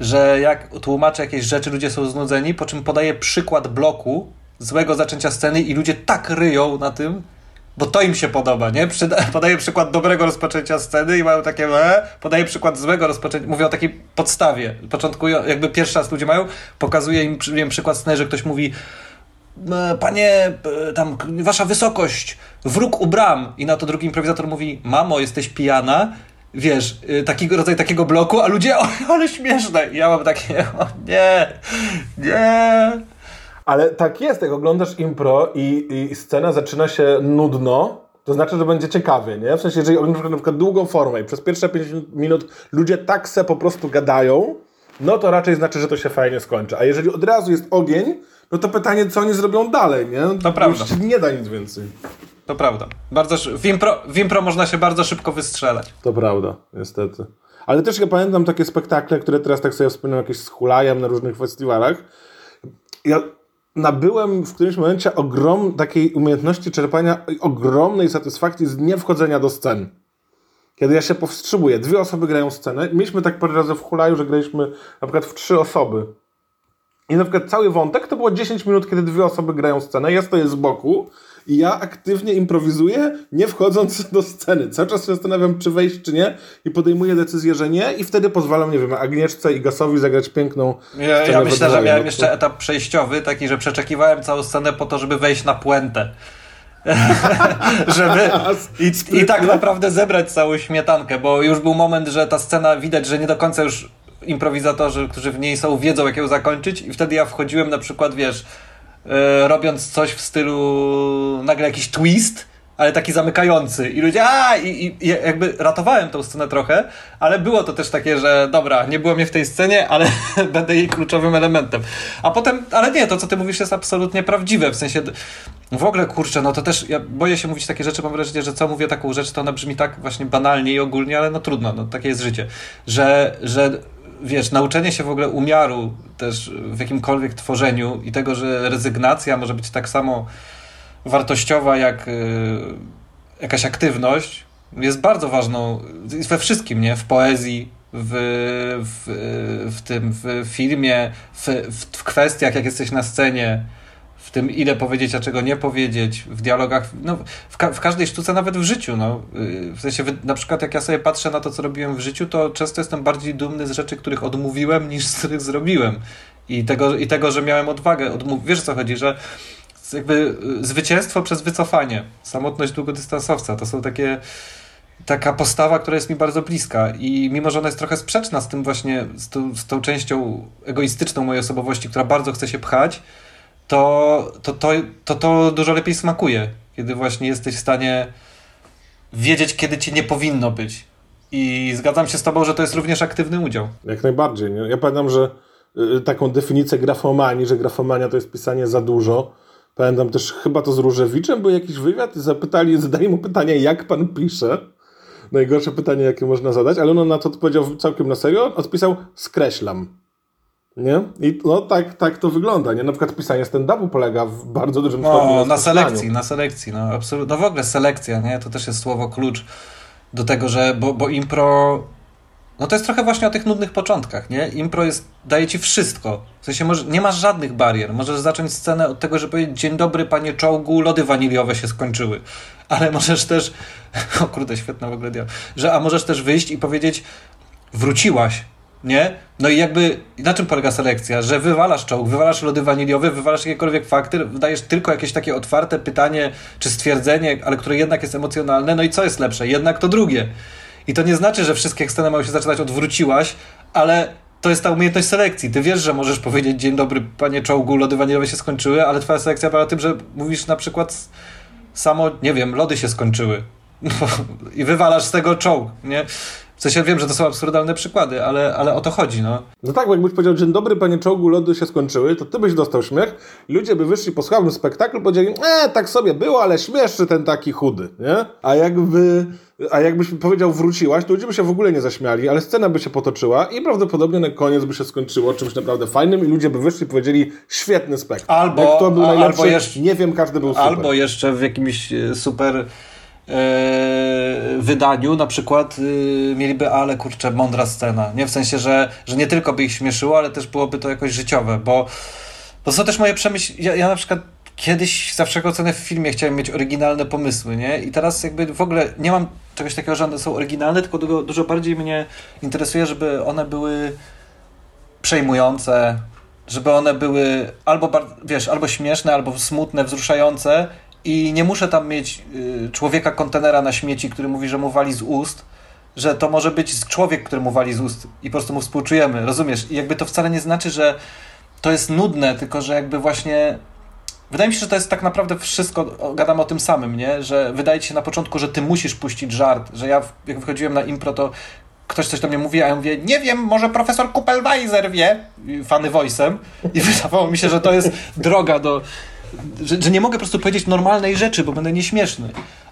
że jak tłumaczę jakieś rzeczy, ludzie są znudzeni, po czym podaję przykład bloku, złego zaczęcia sceny i ludzie tak ryją na tym, bo to im się podoba, nie? Podaję przykład dobrego rozpoczęcia sceny i mają takie, e, podaję przykład złego rozpoczęcia, mówię o takiej podstawie. Początkują, jakby pierwszy raz ludzie mają, pokazuję im, im przykład sceny, że ktoś mówi e, panie, e, tam, wasza wysokość, wróg u bram. I na to drugi improwizator mówi, mamo, jesteś pijana? Wiesz, e, taki rodzaj takiego bloku, a ludzie, o, ale śmieszne. I ja mam takie, o nie, nie. Ale tak jest, jak oglądasz impro i, i scena zaczyna się nudno, to znaczy, że będzie ciekawie, nie? W sensie, jeżeli oglądasz na przykład długą formę i przez pierwsze 5 minut ludzie tak se po prostu gadają, no to raczej znaczy, że to się fajnie skończy. A jeżeli od razu jest ogień, no to pytanie, co oni zrobią dalej, nie? To prawda. Już nie da nic więcej. To prawda. Bardzo, w, impro, w impro można się bardzo szybko wystrzelać. To prawda, niestety. Ale też ja pamiętam takie spektakle, które teraz tak sobie wspominam jakieś z hulajem na różnych festiwalach. Ja nabyłem w którymś momencie ogrom takiej umiejętności czerpania ogromnej satysfakcji z niewchodzenia do scen. Kiedy ja się powstrzymuję, dwie osoby grają scenę. Mieliśmy tak parę razy w hulaju, że graliśmy na przykład w trzy osoby. I na przykład cały wątek to było 10 minut, kiedy dwie osoby grają scenę. Ja stoję z boku i ja aktywnie improwizuję, nie wchodząc do sceny. Cały czas się zastanawiam, czy wejść, czy nie i podejmuję decyzję, że nie i wtedy pozwalam, nie wiem, Agnieszce i Gasowi zagrać piękną Ja, ja myślę, że miałem jeszcze etap przejściowy, taki, że przeczekiwałem całą scenę po to, żeby wejść na puentę. żeby i, i tak naprawdę zebrać całą śmietankę, bo już był moment, że ta scena widać, że nie do końca już improwizatorzy, którzy w niej są, wiedzą jak ją zakończyć i wtedy ja wchodziłem na przykład, wiesz, robiąc coś w stylu nagle jakiś twist, ale taki zamykający. I ludzie, a i, i jakby ratowałem tą scenę trochę, ale było to też takie, że dobra, nie było mnie w tej scenie, ale będę jej kluczowym elementem. A potem, ale nie, to co ty mówisz jest absolutnie prawdziwe, w sensie w ogóle kurczę, no to też ja boję się mówić takie rzeczy, mam wrażenie, że co mówię taką rzecz, to ona brzmi tak właśnie banalnie i ogólnie, ale no trudno, no takie jest życie, że, że wiesz, nauczenie się w ogóle umiaru też w jakimkolwiek tworzeniu i tego, że rezygnacja może być tak samo wartościowa jak y, jakaś aktywność, jest bardzo ważną we wszystkim, nie? W poezji, w, w, w tym, w filmie, w, w kwestiach, jak jesteś na scenie, w tym, ile powiedzieć, a czego nie powiedzieć, w dialogach, no, w, ka w każdej sztuce, nawet w życiu. No. W sensie, na przykład, jak ja sobie patrzę na to, co robiłem w życiu, to często jestem bardziej dumny z rzeczy, których odmówiłem, niż z których zrobiłem. I tego, i tego że miałem odwagę. Odmów Wiesz, co chodzi, że jakby y, zwycięstwo przez wycofanie, samotność długodystansowca, to są takie taka postawa, która jest mi bardzo bliska i mimo, że ona jest trochę sprzeczna z tym właśnie, z tą, z tą częścią egoistyczną mojej osobowości, która bardzo chce się pchać, to to, to, to to dużo lepiej smakuje, kiedy właśnie jesteś w stanie wiedzieć, kiedy ci nie powinno być. I zgadzam się z tobą, że to jest również aktywny udział. Jak najbardziej. Nie? Ja pamiętam, że y, taką definicję grafomanii, że grafomania to jest pisanie za dużo. Pamiętam też chyba to z Różewiczem był jakiś wywiad i zapytali, zadali mu pytanie, jak pan pisze. Najgorsze pytanie, jakie można zadać, ale on na to odpowiedział całkiem na serio. Odpisał, skreślam. Nie? I no tak, tak to wygląda. Nie? Na przykład pisanie stand-upu polega w bardzo dużym stopniu na, na selekcji, na selekcji. No, absolutnie. no w ogóle selekcja, nie? To też jest słowo klucz do tego, że bo, bo impro no to jest trochę właśnie o tych nudnych początkach, nie? Impro jest, daje ci wszystko. W sensie może, nie masz żadnych barier. Możesz zacząć scenę od tego, że powiedzieć dzień dobry panie czołgu, lody waniliowe się skończyły. Ale możesz też, o kurde, świetna w ogóle że a możesz też wyjść i powiedzieć wróciłaś, nie? No i jakby na czym polega selekcja? Że wywalasz czołg, wywalasz lody waniliowe, wywalasz jakiekolwiek fakty, wydajesz tylko jakieś takie otwarte pytanie czy stwierdzenie, ale które jednak jest emocjonalne. No i co jest lepsze? Jednak to drugie. I to nie znaczy, że wszystkie sceny mają się zaczynać odwróciłaś, ale to jest ta umiejętność selekcji. Ty wiesz, że możesz powiedzieć dzień dobry, panie czołgu, lody wanilowe się skończyły, ale twoja selekcja była tym, że mówisz na przykład samo, nie wiem, lody się skończyły. I wywalasz z tego czołg, nie? W sensie wiem, że to są absurdalne przykłady, ale, ale o to chodzi, no. No tak, bo jakbyś powiedział, dzień dobry, panie czołgu, lody się skończyły, to ty byś dostał śmiech, ludzie by wyszli po słabym spektaklu, powiedzieli, e, tak sobie było, ale śmieszny ten taki chudy, nie? A jakby, a jakbyś powiedział wróciłaś, to ludzie by się w ogóle nie zaśmiali, ale scena by się potoczyła i prawdopodobnie na koniec by się skończyło czymś naprawdę fajnym i ludzie by wyszli i powiedzieli, świetny spektakl. Albo, Jak kto był najlepszy, albo jeszcze, nie wiem, każdy był super. Albo jeszcze w jakimś e, super wydaniu na przykład y, mieliby, ale kurczę, mądra scena. Nie w sensie, że, że nie tylko by ich śmieszyło, ale też byłoby to jakoś życiowe, bo, bo są też moje przemyślenia. Ja, ja na przykład kiedyś za wszelką cenę w filmie chciałem mieć oryginalne pomysły, nie? I teraz jakby w ogóle nie mam czegoś takiego, że one są oryginalne, tylko dużo, dużo bardziej mnie interesuje, żeby one były przejmujące, żeby one były albo, wiesz, albo śmieszne, albo smutne, wzruszające i nie muszę tam mieć y, człowieka kontenera na śmieci, który mówi, że mu wali z ust, że to może być człowiek, który mu wali z ust i po prostu mu współczujemy, rozumiesz? I jakby to wcale nie znaczy, że to jest nudne, tylko że jakby właśnie Wydaje mi się, że to jest tak naprawdę wszystko, gadamy o tym samym, nie? Że wydaje ci się na początku, że ty musisz puścić żart, że ja jak wychodziłem na impro, to ktoś coś do mnie mówi, a ja mówię, nie wiem, może profesor Kupelweiser wie, fany voice'em i wydawało mi się, że to jest droga do, że, że nie mogę po prostu powiedzieć normalnej rzeczy, bo będę nieśmieszny.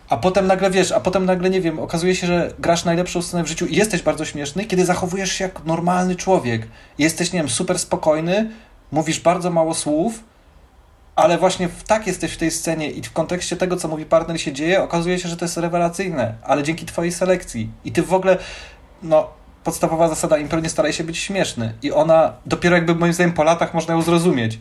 A potem nagle wiesz, a potem nagle nie wiem, okazuje się, że grasz najlepszą scenę w życiu i jesteś bardzo śmieszny, kiedy zachowujesz się jak normalny człowiek. Jesteś, nie wiem, super spokojny, mówisz bardzo mało słów, ale właśnie w, tak jesteś w tej scenie i w kontekście tego, co mówi partner się dzieje, okazuje się, że to jest rewelacyjne, ale dzięki twojej selekcji. I ty w ogóle, no, podstawowa zasada impro nie staraj się być śmieszny. I ona, dopiero jakby moim zdaniem po latach można ją zrozumieć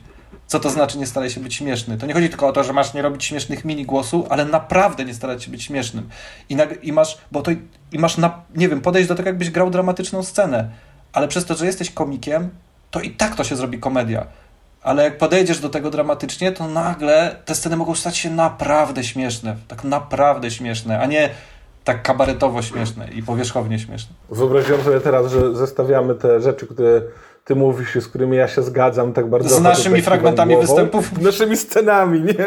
co to znaczy nie staraj się być śmieszny. To nie chodzi tylko o to, że masz nie robić śmiesznych mini głosu, ale naprawdę nie starać się być śmiesznym. I, na, i masz, bo to, i masz, na, nie wiem, podejść do tego, jakbyś grał dramatyczną scenę, ale przez to, że jesteś komikiem, to i tak to się zrobi komedia. Ale jak podejdziesz do tego dramatycznie, to nagle te sceny mogą stać się naprawdę śmieszne. Tak naprawdę śmieszne, a nie tak kabaretowo śmieszne i powierzchownie śmieszne. Wyobraziłem sobie teraz, że zestawiamy te rzeczy, które ty mówisz, z którymi ja się zgadzam tak bardzo. Z naszymi fragmentami głową, występów? Naszymi scenami, nie?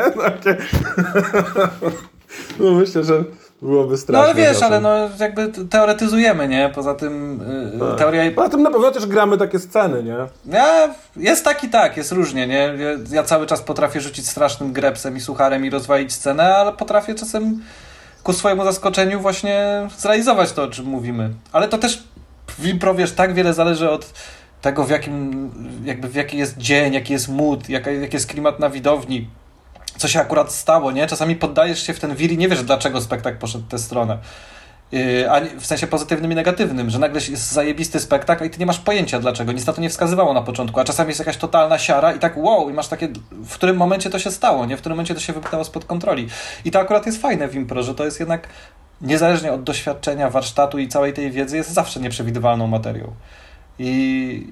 No myślę, że byłoby strasznie. No ale wiesz, ale no jakby teoretyzujemy, nie? Poza tym yy, tak. teoria... Poza tym na pewno też gramy takie sceny, nie? Ja, jest tak i tak, jest różnie, nie? Ja, cały czas potrafię rzucić strasznym grepsem i sucharem i rozwalić scenę, ale potrafię czasem ku swojemu zaskoczeniu właśnie zrealizować to, o czym mówimy. Ale to też w impro, wiesz, tak wiele zależy od tego, w jakim, jakby w jaki jest dzień, jaki jest mood, jaki, jest klimat na widowni, co się akurat stało, nie? Czasami poddajesz się w ten wir i nie wiesz, dlaczego spektakl poszedł w tę stronę. Yy, w sensie pozytywnym i negatywnym, że nagle jest zajebisty spektakl i ty nie masz pojęcia dlaczego, nic na to nie wskazywało na początku, a czasami jest jakaś totalna siara i tak wow, i masz takie, w którym momencie to się stało, nie? W którym momencie to się wypytało spod kontroli. I to akurat jest fajne w impro, że to jest jednak niezależnie od doświadczenia, warsztatu i całej tej wiedzy jest zawsze nieprzewidywalną materią. I,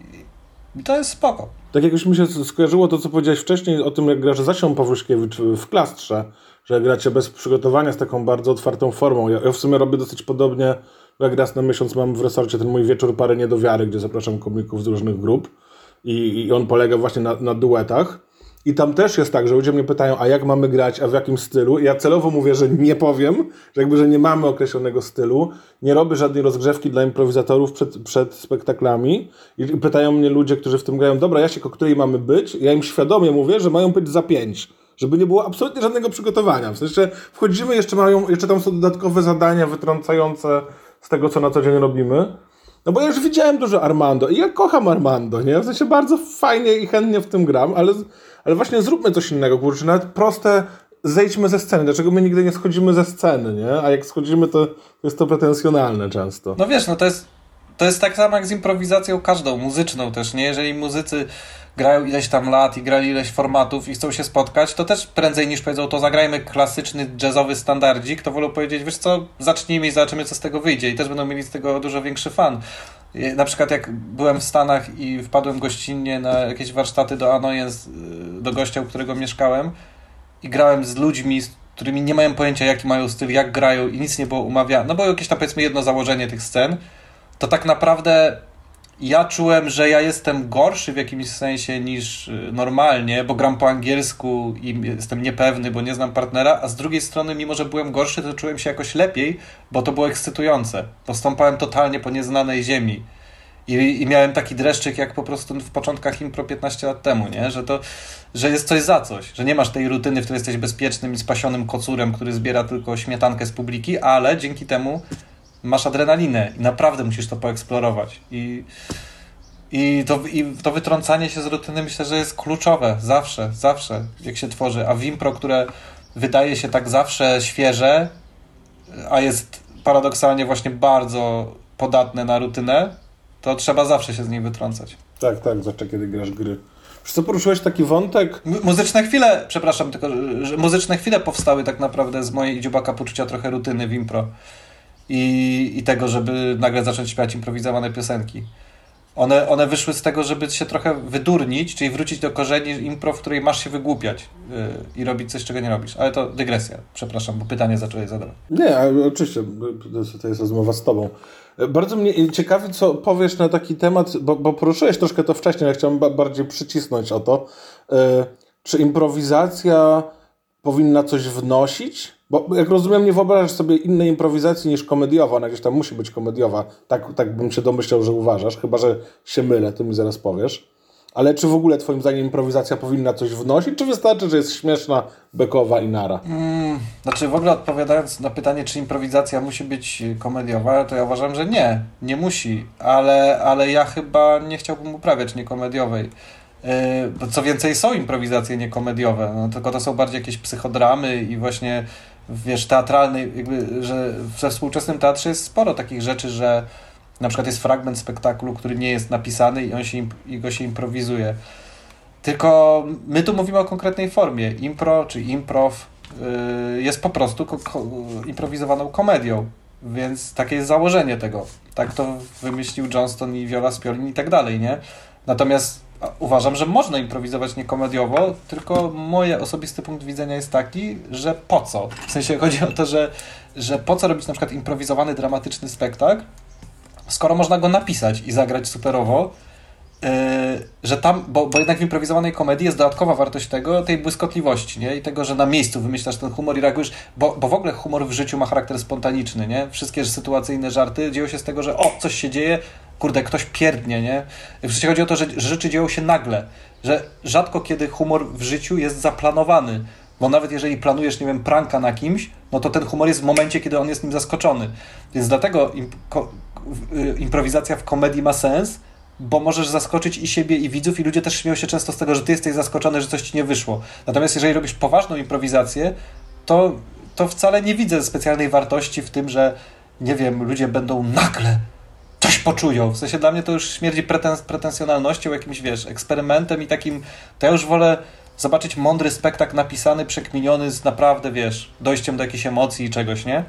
i to jest spoko. Tak jak już mi się skojarzyło to, co powiedziałeś wcześniej o tym, jak grasz Zasią Pawłyszkiewicz w klastrze, że gracie bez przygotowania z taką bardzo otwartą formą. Ja, ja w sumie robię dosyć podobnie, jak raz na miesiąc mam w resorcie ten mój wieczór Parę Niedowiary, gdzie zapraszam komików z różnych grup i, i on polega właśnie na, na duetach. I tam też jest tak, że ludzie mnie pytają, a jak mamy grać, a w jakim stylu? I ja celowo mówię, że nie powiem, że jakby, że nie mamy określonego stylu. Nie robię żadnej rozgrzewki dla improwizatorów przed, przed spektaklami. I pytają mnie ludzie, którzy w tym grają, dobra, Jasiek, o której mamy być? Ja im świadomie mówię, że mają być za pięć. Żeby nie było absolutnie żadnego przygotowania. W sensie wchodzimy, jeszcze mają, jeszcze tam są dodatkowe zadania wytrącające z tego, co na co dzień robimy. No bo ja już widziałem dużo Armando i ja kocham Armando, nie? W sensie bardzo fajnie i chętnie w tym gram, ale, ale właśnie zróbmy coś innego, kurczę, nawet proste zejdźmy ze sceny. Dlaczego my nigdy nie schodzimy ze sceny, nie? A jak schodzimy, to jest to pretensjonalne często. No wiesz, no to jest, to jest tak samo jak z improwizacją każdą, muzyczną też, nie? Jeżeli muzycy grają ileś tam lat i grali ileś formatów i chcą się spotkać, to też prędzej niż powiedzą, to zagrajmy klasyczny, jazzowy standardzik, to wolą powiedzieć, wiesz co, zacznijmy i zobaczymy, co z tego wyjdzie i też będą mieli z tego dużo większy fan. Na przykład jak byłem w Stanach i wpadłem gościnnie na jakieś warsztaty do Annoyance, y, do gościa, u którego mieszkałem i grałem z ludźmi, z którymi nie mają pojęcia, jaki mają styl, jak grają i nic nie było umawiane, no bo jakieś tam powiedzmy jedno założenie tych scen, to tak naprawdę ja czułem, że ja jestem gorszy w jakimś sensie niż y, normalnie, bo gram po angielsku i jestem niepewny, bo nie znam partnera, a z drugiej strony, mimo że byłem gorszy, to czułem się jakoś lepiej, bo to było ekscytujące. Postąpałem totalnie po nieznanej ziemi. I, I, miałem taki dreszczyk jak po prostu w początkach impro 15 lat temu, nie? Że, to, że jest coś za coś, że nie masz tej rutyny, w której jesteś bezpiecznym i spasionym kocurem, który zbiera tylko śmietankę z publiki, ale dzięki temu masz adrenalinę i naprawdę musisz to poeksplorować. I, i, to, I to wytrącanie się z rutyny myślę, że jest kluczowe. Zawsze, zawsze, jak się tworzy. A w impro, które wydaje się tak zawsze świeże, a jest paradoksalnie właśnie bardzo podatne na rutynę, to trzeba zawsze się z niej wytrącać. Tak, tak, zawsze kiedy grasz gry. Wiesz co, poruszyłeś taki wątek? muzyczne chwile, przepraszam, tylko że muzyczne chwile powstały tak naprawdę z mojej dziubaka poczucia trochę rutyny w impro i, i tego, żeby nagle zacząć śpiewać improwizowane piosenki. One, one wyszły z tego, żeby się trochę wydurnić, czyli wrócić do korzeni impro, w której masz się wygłupiać yy, i robić coś, czego nie robisz. Ale to dygresja, przepraszam, bo pytanie zacząłeś zadawać. Nie, oczywiście, to jest rozmowa z tobą. Bardzo mnie ciekawi, co powiesz na taki temat, bo, bo poruszyłeś troszkę to wcześniej, ale chciałbym bardziej przycisnąć o to. Yy, czy improwizacja powinna coś wnosić? Bo jak rozumiem, nie wyobrażasz sobie innej improwizacji niż komediowa. Ona gdzieś tam musi być komediowa. Tak, tak bym się domyślał, że uważasz. Chyba, że się mylę, ty mi zaraz powiesz. Ale czy w ogóle twoim zdaniem improwizacja powinna coś wnosić, czy wystarczy, że jest śmieszna, bekowa i nara? Hmm, znaczy w ogóle odpowiadając na pytanie, czy improwizacja musi być komediowa, to ja uważam, że nie, nie musi, ale, ale ja chyba nie chciałbym uprawiać niekomediowej. Yy, co więcej, są improwizacje niekomediowe, no, tylko to są bardziej jakieś psychodramy i właśnie wiesz, teatralnej, jakby, że we współczesnym teatrze jest sporo takich rzeczy, że na przykład jest fragment spektaklu, który nie jest napisany i on się, i go się improwizuje. Tylko my tu mówimy o konkretnej formie. Impro czy improv yy, jest po prostu ko ko improwizowaną komedią. Więc takie jest założenie tego. Tak to wymyślił Johnston i Viola Spolin i tak dalej, nie? Natomiast uważam, że można improwizować niekomediowo, tylko mój osobisty punkt widzenia jest taki, że po co? W sensie chodzi o to, że, że po co robić na przykład improwizowany, dramatyczny spektakl, skoro można go napisać i zagrać superowo, że tam, bo, bo jednak w improwizowanej komedii jest dodatkowa wartość tego, tej błyskotliwości, nie? I tego, że na miejscu wymyślasz ten humor i reagujesz, bo, bo w ogóle humor w życiu ma charakter spontaniczny, nie? Wszystkie sytuacyjne żarty dzieją się z tego, że o, coś się dzieje, kurde, ktoś pierdnie, nie? Przecież chodzi o to, że, rzeczy dzieją się nagle, że rzadko kiedy humor w życiu jest zaplanowany, bo nawet jeżeli planujesz, nie wiem, pranka na kimś, no to ten humor jest w momencie, kiedy on jest nim zaskoczony. Więc dlatego y, improwizacja w komedii ma sens, bo możesz zaskoczyć i siebie, i widzów, i ludzie też śmieją się często z tego, że ty jesteś zaskoczony, że coś ci nie wyszło. Natomiast jeżeli robisz poważną improwizację, to, to wcale nie widzę specjalnej wartości w tym, że nie wiem, ludzie będą nagle coś poczują. W sensie dla mnie to już śmierdzi pretens pretensjonalnością, jakimś, wiesz, eksperymentem i takim, to ja już wolę zobaczyć mądry spektakl napisany, przekminiony z naprawdę, wiesz, dojściem do jakiejś emocji i czegoś, nie?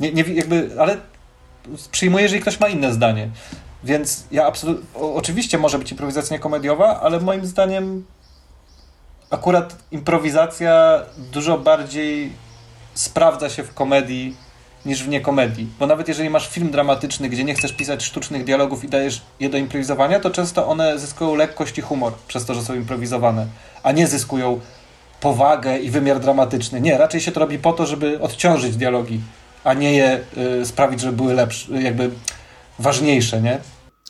Nie, nie jakby, ale przyjmuję, jeżeli ktoś ma inne zdanie. Więc ja absolutnie, oczywiście może być improwizacja komediowa, ale moim zdaniem akurat improwizacja dużo bardziej sprawdza się w komedii niż w niekomedii. Bo nawet jeżeli masz film dramatyczny, gdzie nie chcesz pisać sztucznych dialogów i dajesz je do improwizowania, to często one zyskują lekkość i humor przez to, że są improwizowane, a nie zyskują powagę i wymiar dramatyczny. Nie, raczej się to robi po to, żeby odciążyć dialogi, a nie je y, sprawić, żeby były lepsze, jakby ważniejsze, nie?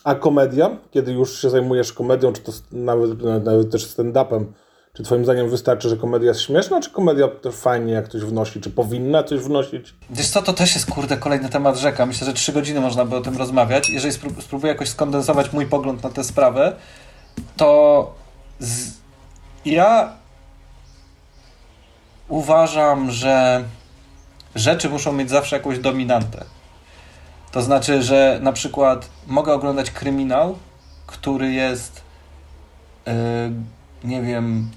A komedia? Kiedy już się zajmujesz komedią, czy to nawet, nawet też stand-upem, czy twoim zdaniem wystarczy, że komedia jest śmieszna, czy komedia też fajnie jak ktoś wnosi, czy powinna coś wnosić? Wiesz co, to też jest kurde kolejny temat rzeka. Myślę, że trzy godziny można by o tym rozmawiać. Jeżeli spróbuję jakoś skondensować mój pogląd na tę sprawę, to z... ja uważam, że rzeczy muszą mieć zawsze jakąś dominantę. To znaczy, że na przykład mogę oglądać kryminał, który jest, yy, nie wiem,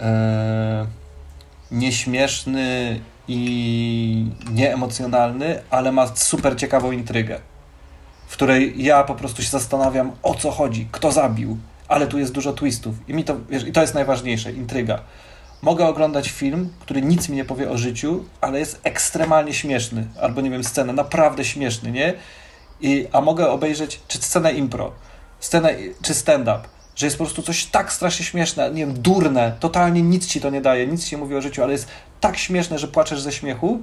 yy, nieśmieszny i nieemocjonalny, ale ma super ciekawą intrygę, w której ja po prostu się zastanawiam, o co chodzi, kto zabił, ale tu jest dużo twistów i mi to, wiesz, i to jest najważniejsze, intryga mogę oglądać film, który nic mi nie powie o życiu, ale jest ekstremalnie śmieszny, albo nie wiem, scenę naprawdę śmieszny, nie? I, a mogę obejrzeć czy scenę impro, scenę, czy stand-up, że jest po prostu coś tak strasznie śmieszne, nie wiem, durne, totalnie nic ci to nie daje, nic ci nie mówi o życiu, ale jest tak śmieszne, że płaczesz ze śmiechu,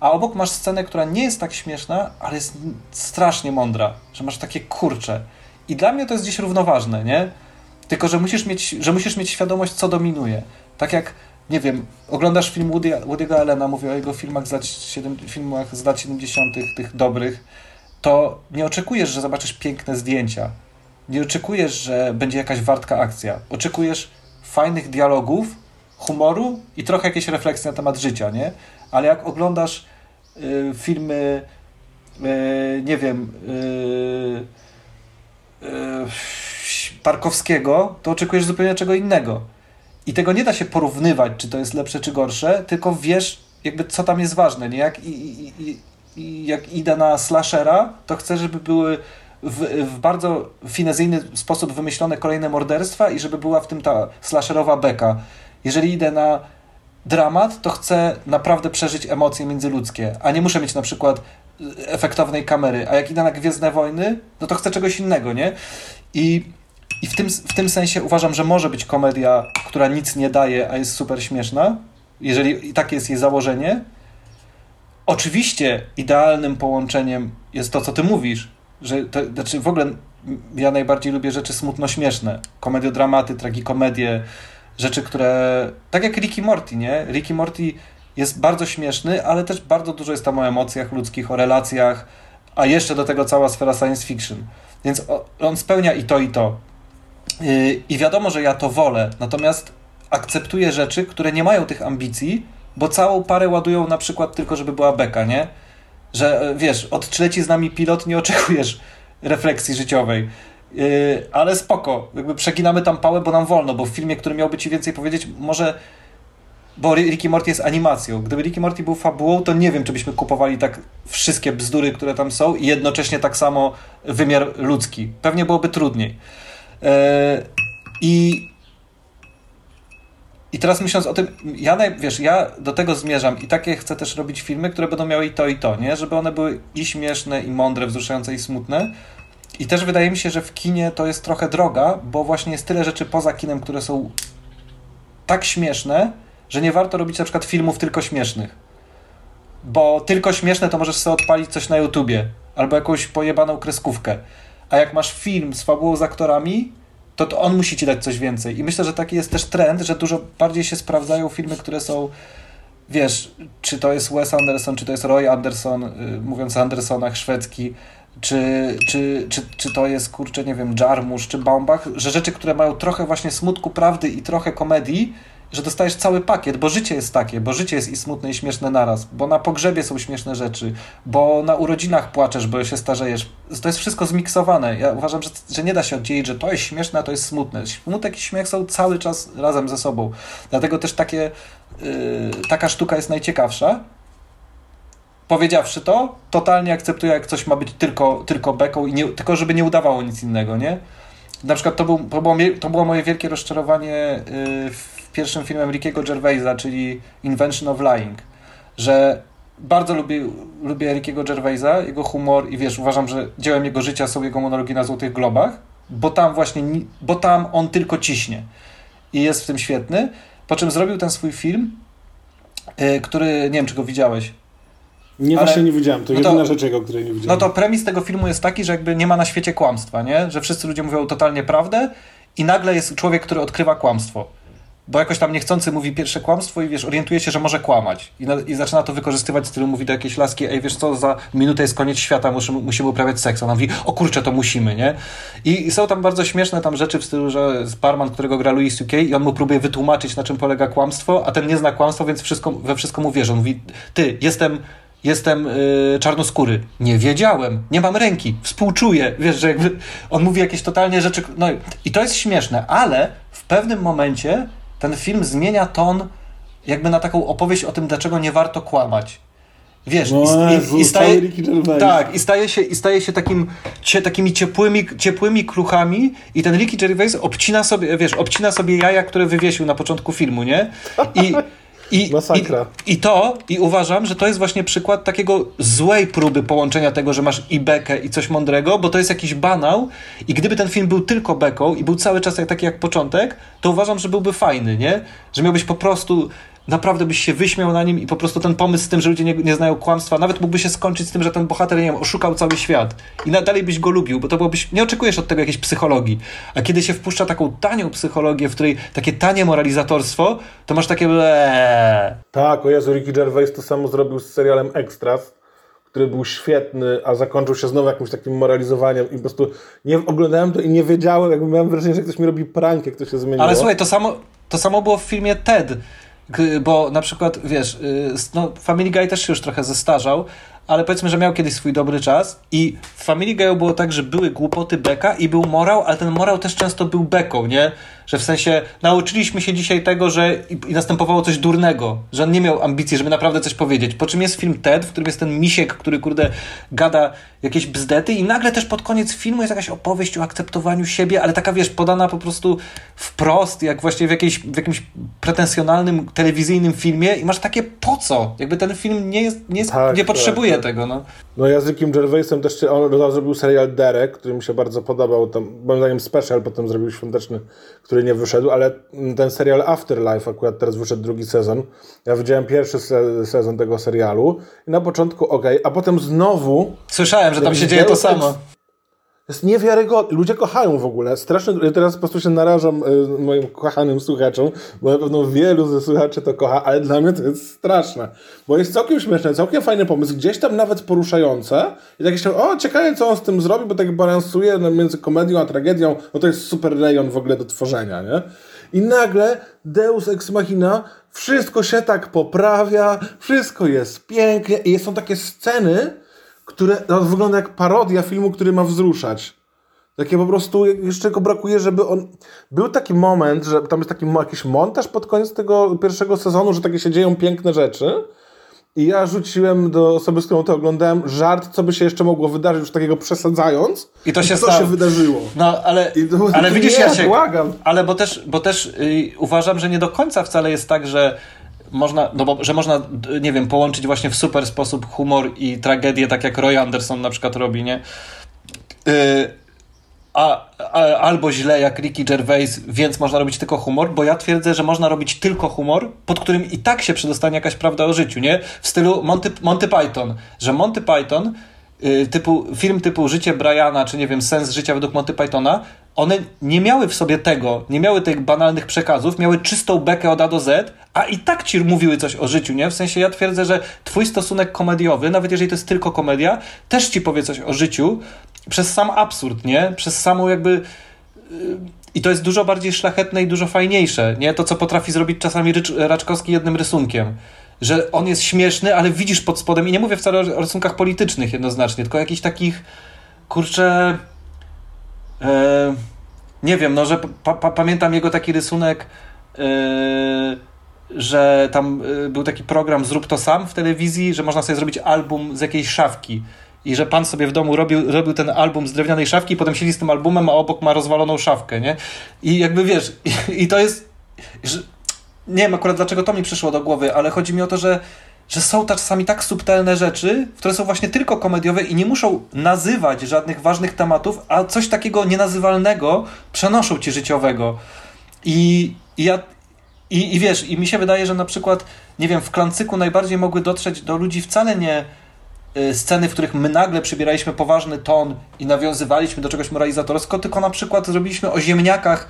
a obok masz scenę, która nie jest tak śmieszna, ale jest strasznie mądra, że masz takie kurcze. I dla mnie to jest gdzieś równoważne, nie? Tylko, że musisz mieć, że musisz mieć świadomość, co dominuje. Tak jak, nie wiem, oglądasz film Woody, Woody'ego Allena, mówię o jego filmach z, lat 7, filmach z lat 70., tych dobrych, to nie oczekujesz, że zobaczysz piękne zdjęcia. Nie oczekujesz, że będzie jakaś wartka akcja. Oczekujesz fajnych dialogów, humoru i trochę jakiejś refleksji na temat życia, nie? Ale jak oglądasz y, filmy, y, nie wiem, y, y Tarkowskiego, to oczekujesz zupełnie czego innego. I tego nie da się porównywać, czy to jest lepsze, czy gorsze, tylko wiesz, jakby co tam jest ważne. Nie? Jak, i, i, i, jak idę na slashera, to chcę, żeby były w, w, bardzo finezyjny sposób wymyślone kolejne morderstwa i żeby była w tym ta slasherowa beka. Jeżeli idę na dramat, to chcę naprawdę przeżyć emocje międzyludzkie, a nie muszę mieć na przykład efektownej kamery. A jak idę na Gwiezdne Wojny, no to chcę czegoś innego, nie? I i w tym, w tym sensie uważam, że może być komedia, która nic nie daje, a jest super śmieszna, jeżeli takie jest jej założenie. Oczywiście idealnym połączeniem jest to, co ty mówisz, że to, znaczy w ogóle ja najbardziej lubię rzeczy smutno-śmieszne, komediodramaty, tragikomedie, rzeczy, które, tak jak Ricky Morty, nie? Ricky Morty jest bardzo śmieszny, ale też bardzo dużo jest tam o emocjach ludzkich, o relacjach, a jeszcze do tego cała sfera science fiction. Więc on spełnia i to, i to. I wiadomo, że ja to wolę, natomiast akceptuję rzeczy, które nie mają tych ambicji, bo całą parę ładują na przykład tylko, żeby była beka, nie? Że e, wiesz, od leci z nami pilot, nie oczekujesz refleksji życiowej. Yy, ale spoko, jakby przeginamy tam pałę, bo nam wolno, bo w filmie, który miałby ci więcej powiedzieć, może. Bo Ricky Morty jest animacją. Gdyby Ricky Morty był fabułą, to nie wiem, czy byśmy kupowali tak wszystkie bzdury, które tam są i jednocześnie tak samo wymiar ludzki. Pewnie byłoby trudniej. E, I, I teraz myśląc o tym, ja, wiesz, ja do tego zmierzam i takie chcę też robić filmy, które będą miały i to, i to, nie? Żeby one były i śmieszne, i mądre, wzruszające, i smutne. I też wydaje mi się, że w kinie to jest trochę droga, bo właśnie jest tyle rzeczy poza kinem, które są tak śmieszne, że nie warto robić na przykład filmów tylko śmiesznych. Bo tylko śmieszne to możesz sobie odpalić coś na YouTubie albo jakąś pojebaną kreskówkę. A jak masz film z fabułą z aktorami, to, to on musi ci dać coś więcej. I myślę, że taki jest też trend, że dużo bardziej się sprawdzają filmy, które są wiesz, czy to jest Wes Anderson, czy to jest Roy Anderson, yy, mówiąc o Andersonach, szwedzki, czy, czy, czy, czy to jest, kurczę, nie wiem, Jarmusz, czy Baumbach, że rzeczy, które mają trochę właśnie smutku prawdy i trochę komedii, że dostajesz cały pakiet, bo życie jest takie, bo życie jest i smutne i śmieszne naraz, bo na pogrzebie są śmieszne rzeczy, bo na urodzinach płaczesz, bo się starzejesz. To jest wszystko zmiksowane. Ja uważam, że, że nie da się oddzielić, że to jest śmieszne, a to jest smutne. Smutek i śmiech są cały czas razem ze sobą. Dlatego też takie, yy, taka sztuka jest najciekawsza. Powiedziawszy to, totalnie akceptuję, jak coś ma być tylko, tylko beką, i nie, tylko żeby nie udawało nic innego, nie? Na przykład to, był, to, było, to było moje wielkie rozczarowanie yy, w pierwszym filmem Rickiego Gervaisa, czyli Invention of Lying, że bardzo lubię, lubię Rickiego Gervaisa, jego humor i wiesz, uważam, że dziełem jego życia są jego monologi na Złotych Globach, bo tam właśnie, bo tam on tylko ciśnie i jest w tym świetny, po czym zrobił ten swój film, yy, który, nie wiem, czy go widziałeś, nie, ale, właśnie nie widziałem. To no jedyna to, rzecz jego, której nie widziałem. No to premis tego filmu jest taki, że jakby nie ma na świecie kłamstwa, nie? Że wszyscy ludzie mówią totalnie prawdę i nagle jest człowiek, który odkrywa kłamstwo. Bo jakoś tam niechcący mówi pierwsze kłamstwo i wiesz, orientuje się, że może kłamać. I, na, i zaczyna to wykorzystywać w stylu, mówi do jakiejś laski, ej wiesz co, za minutę jest koniec świata, musimy, musimy uprawiać seks. Ona mówi, o kurczę, to musimy, nie? I, I, są tam bardzo śmieszne tam rzeczy w stylu, że Sparman, którego gra Louis C.K. i on mu próbuje wytłumaczyć, na czym polega kłamstwo, a ten nie zna kłamstwa, więc wszystko, we wszystko mu wierzy. On mówi, ty, jestem jestem y, czarnoskóry. Nie wiedziałem, nie mam ręki, współczuję. Wiesz, że jakby on mówi jakieś totalnie rzeczy. No i to jest śmieszne, ale w pewnym momencie ten film zmienia ton jakby na taką opowieść o tym, dlaczego nie warto kłamać. Wiesz, i, i, i, staje, tak, i staje się, i staje się takim, cie, takimi ciepłymi, ciepłymi kruchami i ten Ricky Gervais obcina sobie, wiesz, obcina sobie jaja, które wywiesił na początku filmu, nie? I I, Masakra. I, I to, i uważam, że to jest właśnie przykład takiego złej próby połączenia tego, że masz i bekę, i coś mądrego, bo to jest jakiś banał i gdyby ten film był tylko beką i był cały czas taki jak początek, to uważam, że byłby fajny, nie? Że miałbyś po prostu naprawdę byś się wyśmiał na nim i po prostu ten pomysł z tym, że ludzie nie, nie znają kłamstwa, nawet mógłby się skończyć z tym, że ten bohater, nie wiem, oszukał cały świat i dalej byś go lubił, bo to byłobyś, nie oczekujesz od tego jakiejś psychologii, a kiedy się wpuszcza taką tanią psychologię, w której takie tanie moralizatorstwo, to masz takie ble. Tak, o Jezu, Ricky Gervais to samo zrobił z serialem Extras, który był świetny, a zakończył się znowu jakimś takim moralizowaniem i po prostu nie oglądałem to i nie wiedziałem, jakby miałem wrażenie, że ktoś mi robi prank, jak to się zmieniło. Ale słuchaj, to samo, to samo było w filmie Ted, bo na przykład, wiesz, y, no, Family Guy też się już trochę zestarzał, ale powiedzmy, że miał kiedyś swój dobry czas i w Family Guy było tak, że były głupoty beka i był morał, ale ten morał też często był beką, nie? Że w sensie nauczyliśmy się dzisiaj tego, że i, i następowało coś durnego, że on nie miał ambicji, żeby naprawdę coś powiedzieć. Po czym jest film TED, w którym jest ten misiek, który kurde gada jakieś bzdety i nagle też pod koniec filmu jest jakaś opowieść o akceptowaniu siebie, ale taka wiesz, podana po prostu wprost, jak właśnie w, jakiejś, w jakimś pretensjonalnym telewizyjnym filmie i masz takie po co? Jakby ten film nie jest, nie, jest, tak, nie potrzebuje tak, tak. tego, no. No ja z Rickiem Gervaisem też, on zrobił serial Derek, który mi się bardzo podobał, tam, moim zdaniem special, potem zrobił świąteczny, który nie wyszedł, ale ten serial Afterlife akurat teraz wyszedł drugi sezon. Ja widziałem pierwszy se sezon tego serialu i na początku ok, a potem znowu... Słyszałem, że tam się dzieje to samo jest niewiarygodne. Ludzie kochają w ogóle. Strasznie, ja teraz po prostu się narażam y, moim kochanym słuchaczom, bo na pewno wielu ze słuchaczy to kocha, ale dla mnie to jest straszne. Bo jest całkiem śmieszne, całkiem fajny pomysł, gdzieś tam nawet poruszające. I tak jeszcze, o, ciekawe co on z tym zrobi, bo tak balansuje między komedią a tragedią, bo to jest super rejon w ogóle do tworzenia, nie? I nagle Deus Ex Machina, wszystko się tak poprawia, wszystko jest pięknie i są takie sceny, które no, wygląda jak parodia filmu, który ma wzruszać. Takie po prostu, jeszcze tylko brakuje, żeby on... Był taki moment, że tam jest taki jakiś montaż pod koniec tego pierwszego sezonu, że takie się dzieją piękne rzeczy. I ja rzuciłem do osoby, z którą to oglądałem, żart, co by się jeszcze mogło wydarzyć, już takiego przesadzając. I to się, to się wydarzyło. No, ale, to, ale widzisz, nie, ja się... Błagam. Ale bo też, bo też yy, uważam, że nie do końca wcale jest tak, że można, no bo, że można, nie wiem, połączyć właśnie w super sposób humor i tragedię, tak jak Roy Anderson na przykład robi, nie? Yy, a, a, albo źle jak Ricky Gervais, więc można robić tylko humor, bo ja twierdzę, że można robić tylko humor, pod którym i tak się przedostanie jakaś prawda o życiu, nie? W stylu Monty, Monty Python, że Monty Python Y, typu, film typu Życie Briana, czy nie wiem, Sens życia według Monty Pythona, one nie miały w sobie tego, nie miały tych banalnych przekazów, miały czystą bekę od A do Z, a i tak ci mówiły coś o życiu, nie? W sensie ja twierdzę, że twój stosunek komediowy, nawet jeżeli to jest tylko komedia, też ci powie coś o życiu przez sam absurd, nie? Przez samą jakby... Y, I to jest dużo bardziej szlachetne i dużo fajniejsze, nie? To, co potrafi zrobić czasami Raczkowski jednym rysunkiem że on jest śmieszny, ale widzisz pod spodem, i nie mówię wcale o rysunkach politycznych jednoznacznie, tylko jakichś takich, kurczę, e, nie wiem, no, że pa, pa, pamiętam jego taki rysunek, e, że tam e, był taki program Zrób to sam w telewizji, że można sobie zrobić album z jakiejś szafki. I że pan sobie w domu robił, robił ten album z drewnianej szafki, i potem siedzi z tym albumem, a obok ma rozwaloną szafkę, nie? I jakby wiesz, i, i to jest. Że, nie wiem akurat dlaczego to mi przyszło do głowy, ale chodzi mi o to, że, że są czasami tak subtelne rzeczy, które są właśnie tylko komediowe i nie muszą nazywać żadnych ważnych tematów, a coś takiego nienazywalnego przenoszą ci życiowego. I, i ja. I, I wiesz, i mi się wydaje, że na przykład, nie wiem, w klancyku najbardziej mogły dotrzeć do ludzi wcale nie y, sceny, w których my nagle przybieraliśmy poważny ton i nawiązywaliśmy do czegoś moralizatorsko, tylko na przykład zrobiliśmy o ziemniakach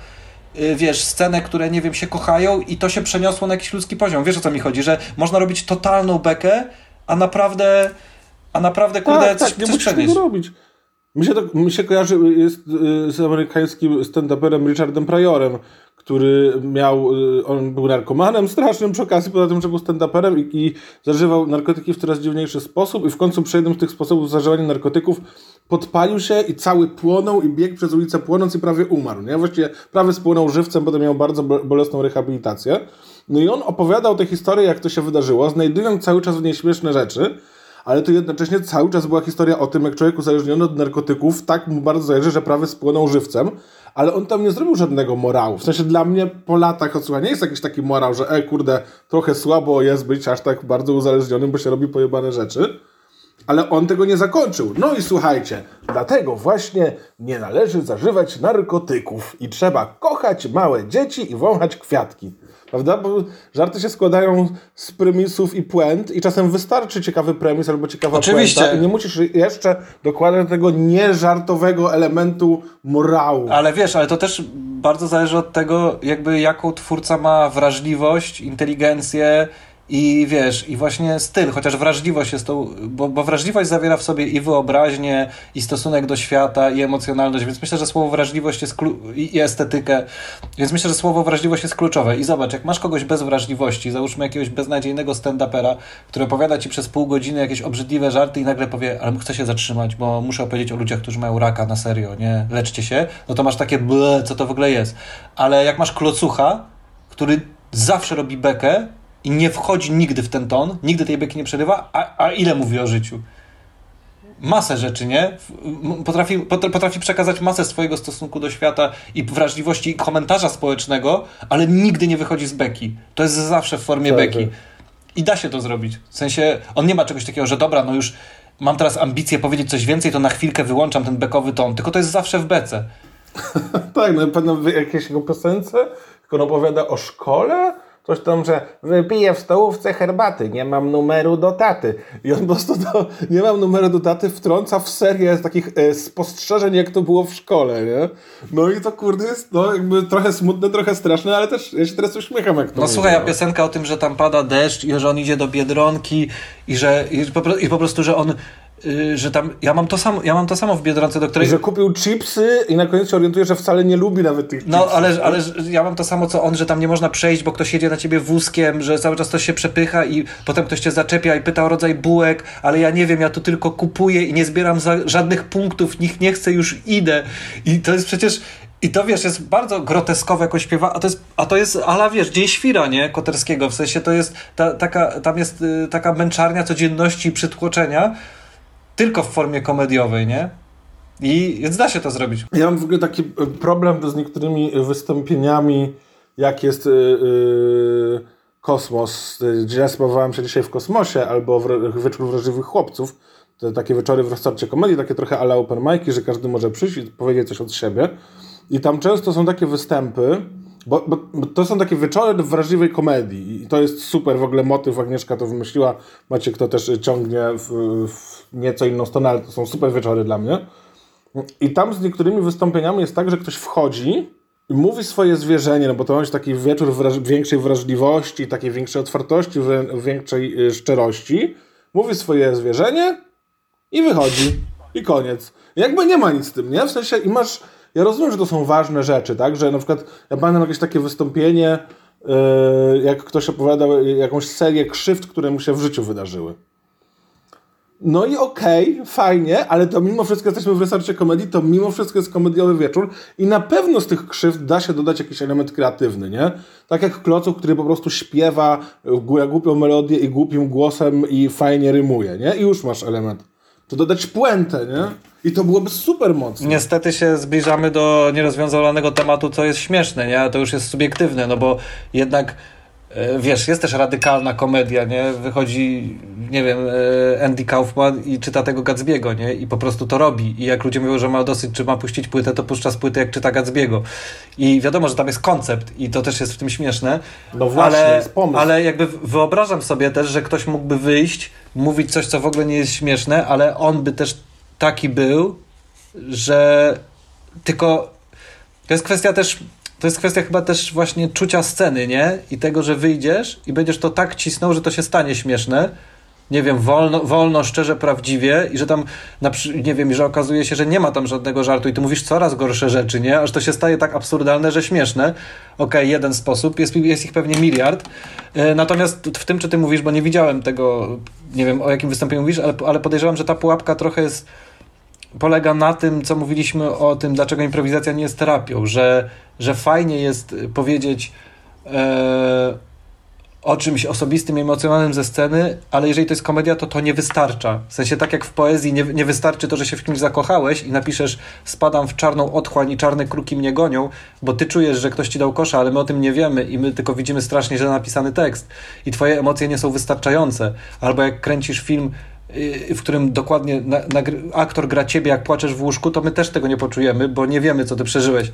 wiesz, scenę, które, nie wiem, się kochają i to się przeniosło na jakiś ludzki poziom. Wiesz, o co mi chodzi? Że można robić totalną bekę, a naprawdę, a naprawdę, kurde, tak, coś, tak, nie coś przenieść. robić. Mi się, to, mi się kojarzy jest y, z amerykańskim stand-uperem Richardem Pryorem, który miał, y, on był narkomanem strasznym przy okazji, poza tym, że był stand-uperem i, i zażywał narkotyki w coraz dziwniejszy sposób i w końcu przy jednym z tych sposobów zażywania narkotyków podpalił się i cały płonął i biegł przez ulicę płonąc i prawie umarł. Nie? Właściwie prawie spłonął żywcem, potem miał bardzo bolesną rehabilitację. No i on opowiadał tę historię, jak to się wydarzyło, znajdując cały czas w niej śmieszne rzeczy, ale to jednocześnie cały czas była historia o tym, jak człowiek uzależniony od narkotyków tak mu bardzo zależy, że prawie spłonął żywcem, ale on tam nie zrobił żadnego morału. W sensie dla mnie po latach odsłuchania jest jakiś taki morał, że e kurde, trochę słabo jest być aż tak bardzo uzależnionym, bo się robi pojebane rzeczy. Ale on tego nie zakończył. No i słuchajcie, dlatego właśnie nie należy zażywać narkotyków i trzeba kochać małe dzieci i wąchać kwiatki. Prawda? Bo żarty się składają z premisów i puent i czasem wystarczy ciekawy premis albo ciekawa Oczywiście. puenta i nie musisz jeszcze dokładać tego nieżartowego elementu morału. Ale wiesz, ale to też bardzo zależy od tego, jakby jaką twórca ma wrażliwość, inteligencję, i wiesz, i właśnie styl, chociaż wrażliwość jest to, bo, bo wrażliwość zawiera w sobie i wyobraźnię, i stosunek do świata, i emocjonalność, więc myślę, że słowo wrażliwość jest i, estetykę, więc myślę, że słowo wrażliwość jest kluczowe. I zobacz, jak masz kogoś bez wrażliwości, załóżmy jakiegoś beznadziejnego stand-upera, który opowiada ci przez pół godziny jakieś obrzydliwe żarty i nagle powie, ale chcę się zatrzymać, bo muszę opowiedzieć o ludziach, którzy mają raka na serio, nie? Leczcie się, no to masz takie, ble, co to w ogóle jest. Ale jak masz klocucha, który zawsze robi bekę, i nie wchodzi nigdy w ten ton, nigdy tej beki nie przerywa, a, a ile mówi o życiu? Masę rzeczy, nie? Potrafi, potrafi przekazać masę swojego stosunku do świata i wrażliwości i komentarza społecznego, ale nigdy nie wychodzi z beki. To jest zawsze w formie tak, beki. Tak. I da się to zrobić. W sensie, on nie ma czegoś takiego, że dobra, no już mam teraz ambicję powiedzieć coś więcej, to na chwilkę wyłączam ten bekowy ton, tylko to jest zawsze w bece. tak, no pewno w jakiejś jego piosence, tylko on opowiada o szkole, coś tam, że wypiję w stołówce herbaty, nie mam numeru do taty. I on po prostu to, nie mam numeru do taty wtrąca w serię takich e, spostrzeżeń, jak to było w szkole, nie? No i to kurde jest no, jakby trochę smutne, trochę straszne, ale też ja się teraz uśmiecham, jak to No słuchaj, a piosenka o tym, że tam pada deszcz i że on idzie do Biedronki i że i po, i po prostu, że on że tam, ja mam to samo, ja mam to samo w Biedronce, do której... Że kupił chipsy i na koniec się orientuje, że wcale nie lubi nawet tych No, chipsów. ale, ale ja mam to samo, co on, że tam nie można przejść, bo ktoś jedzie na ciebie wózkiem, że cały czas to się przepycha i potem ktoś cię zaczepia i pyta o rodzaj bułek, ale ja nie wiem, ja tu tylko kupuję i nie zbieram żadnych punktów, nikt nie chce, już idę. I to jest przecież... I to wiesz, jest bardzo groteskowe jako śpiewa, a to jest, a to jest ala wiesz, dzień świra, nie? Koterskiego. W sensie to jest ta, taka, tam jest y, taka męczarnia codzienności i przytłoczenia, tylko w formie komediowej, nie? I więc da się to zrobić. Ja mam w ogóle taki e, problem z niektórymi wystąpieniami, jak jest yy, kosmos. Ja sprawowałem się dzisiaj w kosmosie, albo w wieczór wrażliwych chłopców. To takie wieczory w restorcie komedii, takie trochę ala open mic'i, że każdy może przyjść i powiedzieć coś od siebie. I tam często są takie występy, bo, bo, bo, to są takie wieczory wrażliwej komedii i to jest super w ogóle motyw, Agnieszka to wymyśliła, macie kto też ciągnie w, w nieco inną stronę, ale to są super wieczory dla mnie. I tam z niektórymi wystąpieniami jest tak, że ktoś wchodzi i mówi swoje zwierzenie, no bo to jest taki wieczór wraż większej wrażliwości, takiej większej otwartości, większej y, szczerości. Mówi swoje zwierzenie i wychodzi. I koniec. Jakby nie ma nic z tym, nie? W sensie i masz ja rozumiem, że to są ważne rzeczy, tak? Że na przykład ja pamiętam jakieś takie wystąpienie, yy, jak ktoś opowiadał jakąś serię krzywd, które mu się w życiu wydarzyły. No i okej, okay, fajnie, ale to mimo wszystko jesteśmy w resorcie komedii, to mimo wszystko jest komediowy wieczór i na pewno z tych krzywd da się dodać jakiś element kreatywny, nie? Tak jak Klocu, który po prostu śpiewa głupią melodię i głupim głosem i fajnie rymuje, nie? I już masz element. To dodać puentę, nie? I to byłoby super mocne. Niestety się zbliżamy do nierozwiązanego tematu, co jest śmieszne, nie? To już jest subiektywne, no bo jednak wiesz, jest też radykalna komedia, nie? Wychodzi, nie wiem, e, Andy Kaufman i czyta tego Gatsbiego, nie? I po prostu to robi. I jak ludzie mówią, że ma dosyć, czy ma puścić płytę, to puszcza z płyty, jak czyta Gatsbiego. I wiadomo, że tam jest koncept i to też jest w tym śmieszne. No właśnie, ale, jest pomysł. Ale jakby wyobrażam sobie też, że ktoś mógłby wyjść, mówić coś, co w ogóle nie jest śmieszne, ale on by też taki był, że tylko to jest kwestia też to jest kwestia chyba też właśnie czucia sceny, nie? I tego, że wyjdziesz i będziesz to tak cisnął, że to się stanie śmieszne. Nie wiem, wolno, wolno szczerze, prawdziwie i że tam, nie wiem, że okazuje się, że nie ma tam żadnego żartu i ty mówisz coraz gorsze rzeczy, nie? Aż to się staje tak absurdalne, że śmieszne. Okej, okay, jeden sposób, jest, jest ich pewnie miliard. E, natomiast w tym, czy ty mówisz, bo nie widziałem tego, nie wiem, o jakim wystąpieniu mówisz, ale, ale podejrzewam, że ta pułapka trochę jest polega na tym, co mówiliśmy o tym, dlaczego improwizacja nie jest terapią, że, że fajnie jest powiedzieć e, o czymś osobistym, emocjonalnym ze sceny, ale jeżeli to jest komedia, to to nie wystarcza. W sensie tak jak w poezji nie, nie wystarczy to, że się w kimś zakochałeś i napiszesz spadam w czarną otchłań i czarne kruki mnie gonią, bo ty czujesz, że ktoś ci dał kosza, ale my o tym nie wiemy i my tylko widzimy strasznie źle napisany tekst i twoje emocje nie są wystarczające. Albo jak kręcisz film w którym dokładnie na, na, aktor gra ciebie, jak płaczesz w łóżku, to my też tego nie poczujemy, bo nie wiemy, co ty przeżyłeś.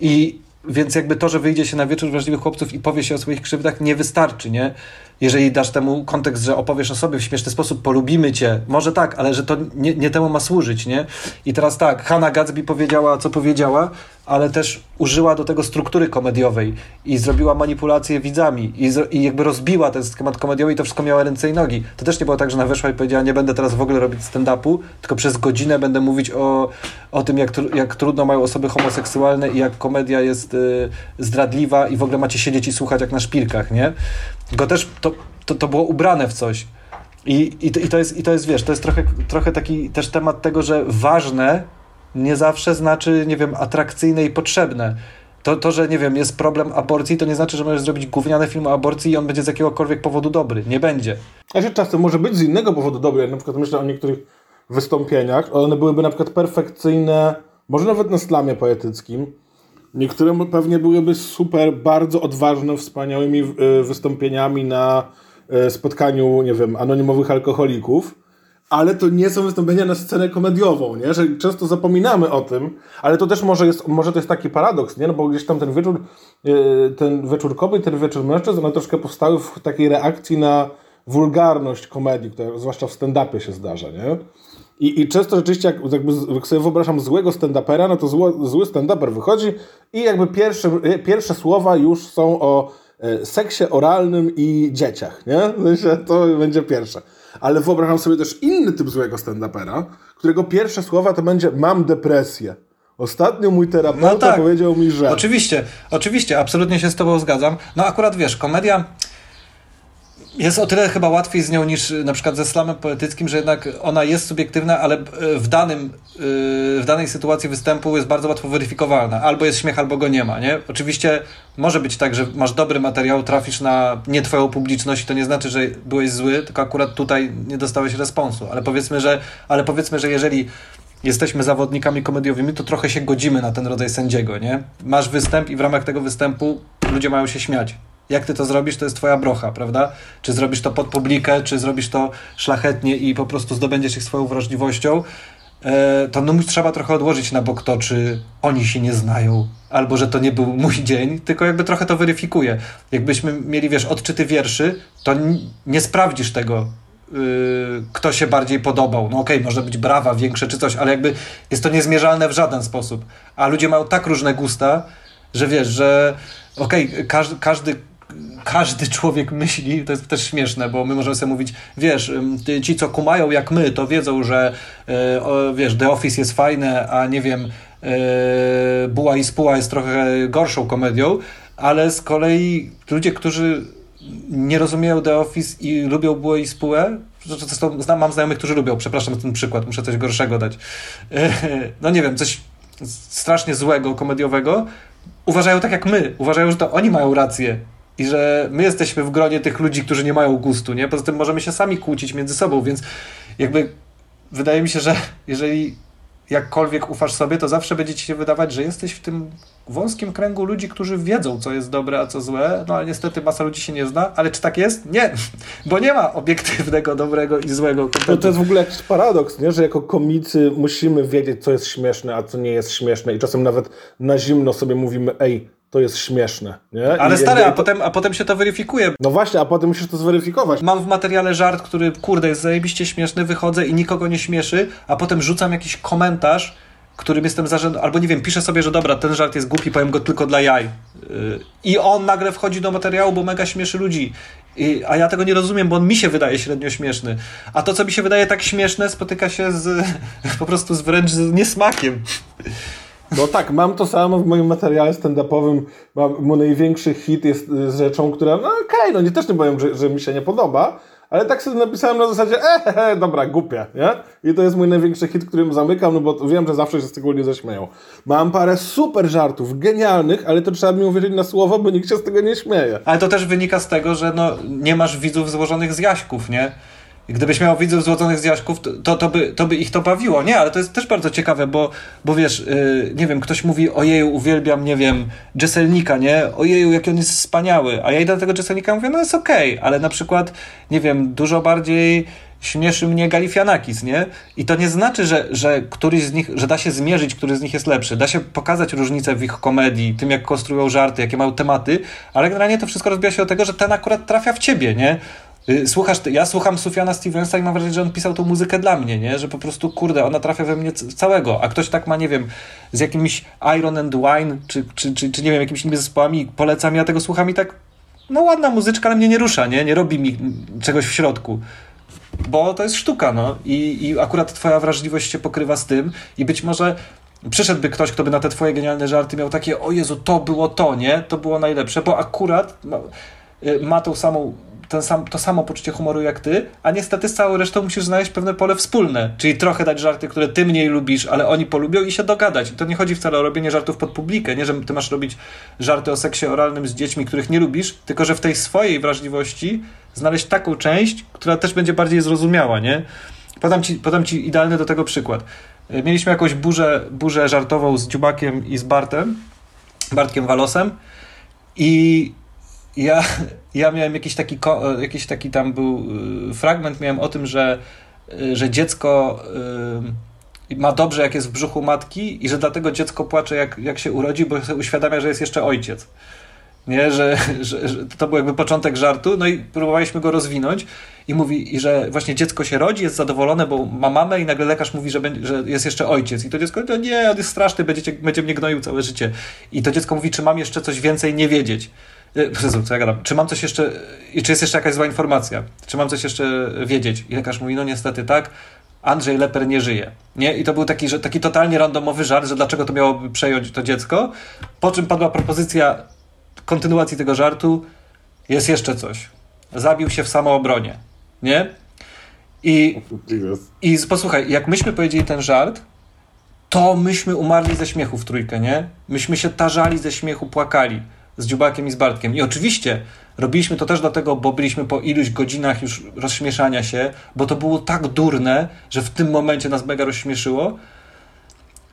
I więc jakby to, że wyjdzie się na wieczór wrażliwych chłopców i powie się o swoich krzywdach, nie wystarczy, nie? jeżeli dasz temu kontekst, że opowiesz o sobie w śmieszny sposób, polubimy cię, może tak, ale że to nie, nie temu ma służyć, nie? I teraz tak, Hannah Gatsby powiedziała, co powiedziała, ale też użyła do tego struktury komediowej i zrobiła manipulację widzami i, i jakby rozbiła ten schemat komediowy i to wszystko miało ręce i nogi. To też nie było tak, że ona weszła i powiedziała, nie będę teraz w ogóle robić stand-upu, tylko przez godzinę będę mówić o, o tym, jak, jak trudno mają osoby homoseksualne i jak komedia jest y, zdradliwa i w ogóle macie siedzieć i słuchać jak na szpilkach, nie? Tylko też to, to, to było ubrane w coś. I, i, i, to jest, I to jest, wiesz, to jest trochę, trochę taki też temat tego, że ważne nie zawsze znaczy, nie wiem, atrakcyjne i potrzebne. To, to, że nie wiem, jest problem aborcji, to nie znaczy, że możesz zrobić gówniany film o aborcji i on będzie z jakiegokolwiek powodu dobry. Nie będzie. A się czasem może być z innego powodu dobry. Na przykład myślę o niektórych wystąpieniach. One byłyby na przykład perfekcyjne, może nawet na slamie poetyckim, Niektóre pewnie byłyby super, bardzo odważne, wspaniałymi e, wystąpieniami na e, spotkaniu, nie wiem, anonimowych alkoholików, ale to nie są wystąpienia na scenę komediową, nie? Że często zapominamy o tym, ale to też może jest, może to jest taki paradoks, nie? No bo gdzieś tam ten wieczór, e, ten wieczór kobiet, ten wieczór mężczyzn, one troszkę powstały w takiej reakcji na wulgarność komedii, która zwłaszcza w stand-upie się zdarza, nie? I, I często rzeczywiście, jak, jakby, jak sobie wyobrażam złego stand-upera, no to zło, zły stand-uper wychodzi i jakby pierwsze, pierwsze słowa już są o e, seksie oralnym i dzieciach, nie? To będzie pierwsze. Ale wyobrażam sobie też inny typ złego stand-upera, którego pierwsze słowa to będzie mam depresję. Ostatnio mój terapeuta no tak. powiedział mi, że... Oczywiście, oczywiście, absolutnie się z tobą zgadzam. No akurat wiesz, komedia jest o tyle chyba łatwiej z nią niż y, na przykład ze slamem poetyckim, że jednak ona jest subiektywna, ale y, w, danym, y, w danej sytuacji występu jest bardzo łatwo weryfikowalna. Albo jest śmiech, albo go nie ma. Nie? Oczywiście może być tak, że masz dobry materiał, trafisz na nie twoją publiczność i to nie znaczy, że byłeś zły, tylko akurat tutaj nie dostałeś responsu. Ale powiedzmy, że, ale powiedzmy, że jeżeli jesteśmy zawodnikami komediowymi, to trochę się godzimy na ten rodzaj sędziego, nie? Masz występ i w ramach tego występu ludzie mają się śmiać. Jak ty to zrobisz, to jest twoja brocha, prawda? Czy zrobisz to pod publikę, czy zrobisz to szlachetnie i po prostu zdobędziesz ich swoją wrażliwością, e, to no, trzeba trochę odłożyć na bok to, czy oni się nie znają, albo że to nie był mój dzień, tylko jakby trochę to weryfikuje. Jakbyśmy mieli, wiesz, odczyty wierszy, to nie sprawdzisz tego, yy, kto się bardziej podobał. No okej, okay, może być brawa większe czy coś, ale jakby jest to niezmierzalne w żaden sposób. A ludzie mają tak różne gusta, że wiesz, że okej, okay, każdy, każdy każdy człowiek myśli, to jest też śmieszne, bo my możemy sobie mówić, wiesz, ci co kumają jak my, to wiedzą, że e, wiesz, The Office jest fajne, a nie wiem, e, Buła i Spuła jest trochę gorszą komedią, ale z kolei ludzie, którzy nie rozumieją The Office i lubią Bułę i Spułę, zresztą znam, mam znajomych, którzy lubią, przepraszam ten przykład, muszę coś gorszego dać. No nie wiem, coś strasznie złego, komediowego, uważają tak jak my, uważają, że to oni mają rację i że my jesteśmy w gronie tych ludzi, którzy nie mają gustu, nie? Poza tym możemy się sami kłócić między sobą, więc jakby wydaje mi się, że jeżeli jakkolwiek ufasz sobie, to zawsze będzie ci się wydawać, że jesteś w tym wąskim kręgu ludzi, którzy wiedzą, co jest dobre, a co złe, no ale niestety masa ludzi się nie zna, ale czy tak jest? Nie, bo nie ma obiektywnego, dobrego i złego No to jest w ogóle jakiś paradoks, nie? że jako komicy musimy wiedzieć, co jest śmieszne, a co nie jest śmieszne i czasem nawet na zimno sobie mówimy, ej, to jest śmieszne. Nie? Ale I stary, a potem, a potem się to weryfikuje. No właśnie, a potem musisz to zweryfikować. Mam w materiale żart, który, kurde, jest zajebiście śmieszny, wychodzę i nikogo nie śmieszy, a potem rzucam jakiś komentarz, którym jestem zarzęd... albo nie wiem, piszę sobie, że dobra, ten żart jest głupi, powiem go tylko dla jaj. Yy, I on nagle wchodzi do materiału, bo mega śmieszy ludzi. I, a ja tego nie rozumiem, bo on mi się wydaje średnio śmieszny. A to, co mi się wydaje tak śmieszne, spotyka się z po prostu z wręcz z niesmakiem. No tak, mam to samo w moim materiale stand-upowym. Mój największy hit jest y, z rzeczą, która, no okej, okay, no nie też nie powiem, że, że mi się nie podoba, ale tak sobie napisałem na zasadzie, e, he, dobra, głupie, nie? I to jest mój największy hit, którym zamykam, no bo wiem, że zawsze się z tego nie zaśmieją. Mam parę super żartów, genialnych, ale to trzeba mi uwierzyć na słowo, bo nikt się z tego nie śmieje. Ale to też wynika z tego, że no, nie masz widzów złożonych z jaśków, nie? Gdybyś miał widzów złożonych z Jaśków, to, to, by, to by ich to bawiło. Nie, ale to jest też bardzo ciekawe, bo, bo wiesz, yy, nie wiem, ktoś mówi ojeju, uwielbiam, nie wiem, Jesselnika, nie? Ojeju, jaki on jest wspaniały. A ja idę do tego Jesselnika mówię, no jest okej, okay. ale na przykład, nie wiem, dużo bardziej śmieszy mnie Galifianakis, nie? I to nie znaczy, że, że któryś z nich, że da się zmierzyć, który z nich jest lepszy. Da się pokazać różnice w ich komedii, tym jak konstruują żarty, jakie mają tematy, ale generalnie to wszystko rozbija się od tego, że ten akurat trafia w ciebie, nie? Y, słuchasz, ja słucham Sufiana Stevensa i mam wrażenie, że on pisał tą muzykę dla mnie, nie? Że po prostu, kurde, ona trafia we mnie całego, a ktoś tak ma, nie wiem, z jakimś Iron and Wine, czy, czy, czy, czy nie wiem, jakimiś innymi zespołami, polecam, ja tego słucham i tak, no ładna muzyczka, ale mnie nie rusza, nie? Nie robi mi czegoś w środku. Bo to jest sztuka, no. I, I akurat twoja wrażliwość się pokrywa z tym i być może przyszedłby ktoś, kto by na te twoje genialne żarty miał takie, o Jezu, to było to, nie? To było najlepsze, bo akurat ma, y, ma tą samą ten sam, to samo poczucie humoru jak ty, a niestety z całą resztą musisz znaleźć pewne pole wspólne, czyli trochę dać żarty, które ty mniej lubisz, ale oni polubią i się dogadać. I to nie chodzi wcale o robienie żartów pod publikę, nie, że ty masz robić żarty o seksie oralnym z dziećmi, których nie lubisz, tylko że w tej swojej wrażliwości znaleźć taką część, która też będzie bardziej zrozumiała, nie? Podam ci, podam ci idealny do tego przykład. Mieliśmy jakąś burzę, burzę żartową z Dziubakiem i z Bartem, Bartkiem Walosem i ja, ja miałem jakiś taki, jakiś taki tam był y, fragment, miałem o tym, że, y, że dziecko y, ma dobrze, jak jest w brzuchu matki i że dlatego dziecko płacze, jak, jak się urodzi, bo uświadamia, że jest jeszcze ojciec. Nie, że, że, że, to był jakby początek żartu, no i próbowaliśmy go rozwinąć i mówi, i że właśnie dziecko się rodzi, jest zadowolone, bo ma mamę i nagle lekarz mówi, że, będzie, że jest jeszcze ojciec i to dziecko, no nie, on jest straszny, będzie, będzie mnie gnoił całe życie. I to dziecko mówi, czy mam jeszcze coś więcej nie wiedzieć. E, Jezu, co ja gadam? Czy mam coś jeszcze, i czy jest jeszcze jakaś zła informacja? Czy mam coś jeszcze wiedzieć? I lekarz mówi, no niestety tak, Andrzej Leper nie żyje. Nie? I to był taki, że, taki totalnie randomowy żart, że dlaczego to miałoby przejąć to dziecko. Po czym padła propozycja kontynuacji tego żartu. Jest jeszcze coś. Zabił się w samoobronie. Nie? I, I posłuchaj, jak myśmy powiedzieli ten żart, to myśmy umarli ze śmiechu w trójkę, nie? Myśmy się tarzali ze śmiechu, płakali z Dziubakiem i z Bartkiem. I oczywiście robiliśmy to też dlatego, bo byliśmy po iluś godzinach już rozśmieszania się, bo to było tak durne, że w tym momencie nas mega rozśmieszyło.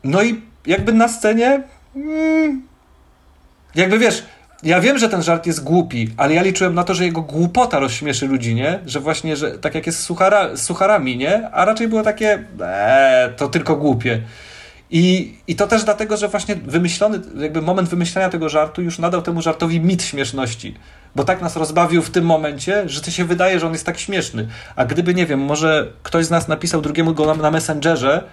No i jakby na scenie mm, jakby wiesz, ja wiem, że ten żart jest głupi, ale ja liczyłem na to, że jego głupota rozśmieszy ludzi, nie? Że właśnie, że tak jak jest z, suchara, z sucharami, nie? A raczej było takie, eee, to tylko głupie. I, I to też dlatego, że właśnie wymyślony, jakby moment wymyślenia tego żartu już nadał temu żartowi mit śmieszności. Bo tak nas rozbawił w tym momencie, że to się wydaje, że on jest tak śmieszny. A gdyby, nie wiem, może ktoś z nas napisał drugiemu go na, na Messengerze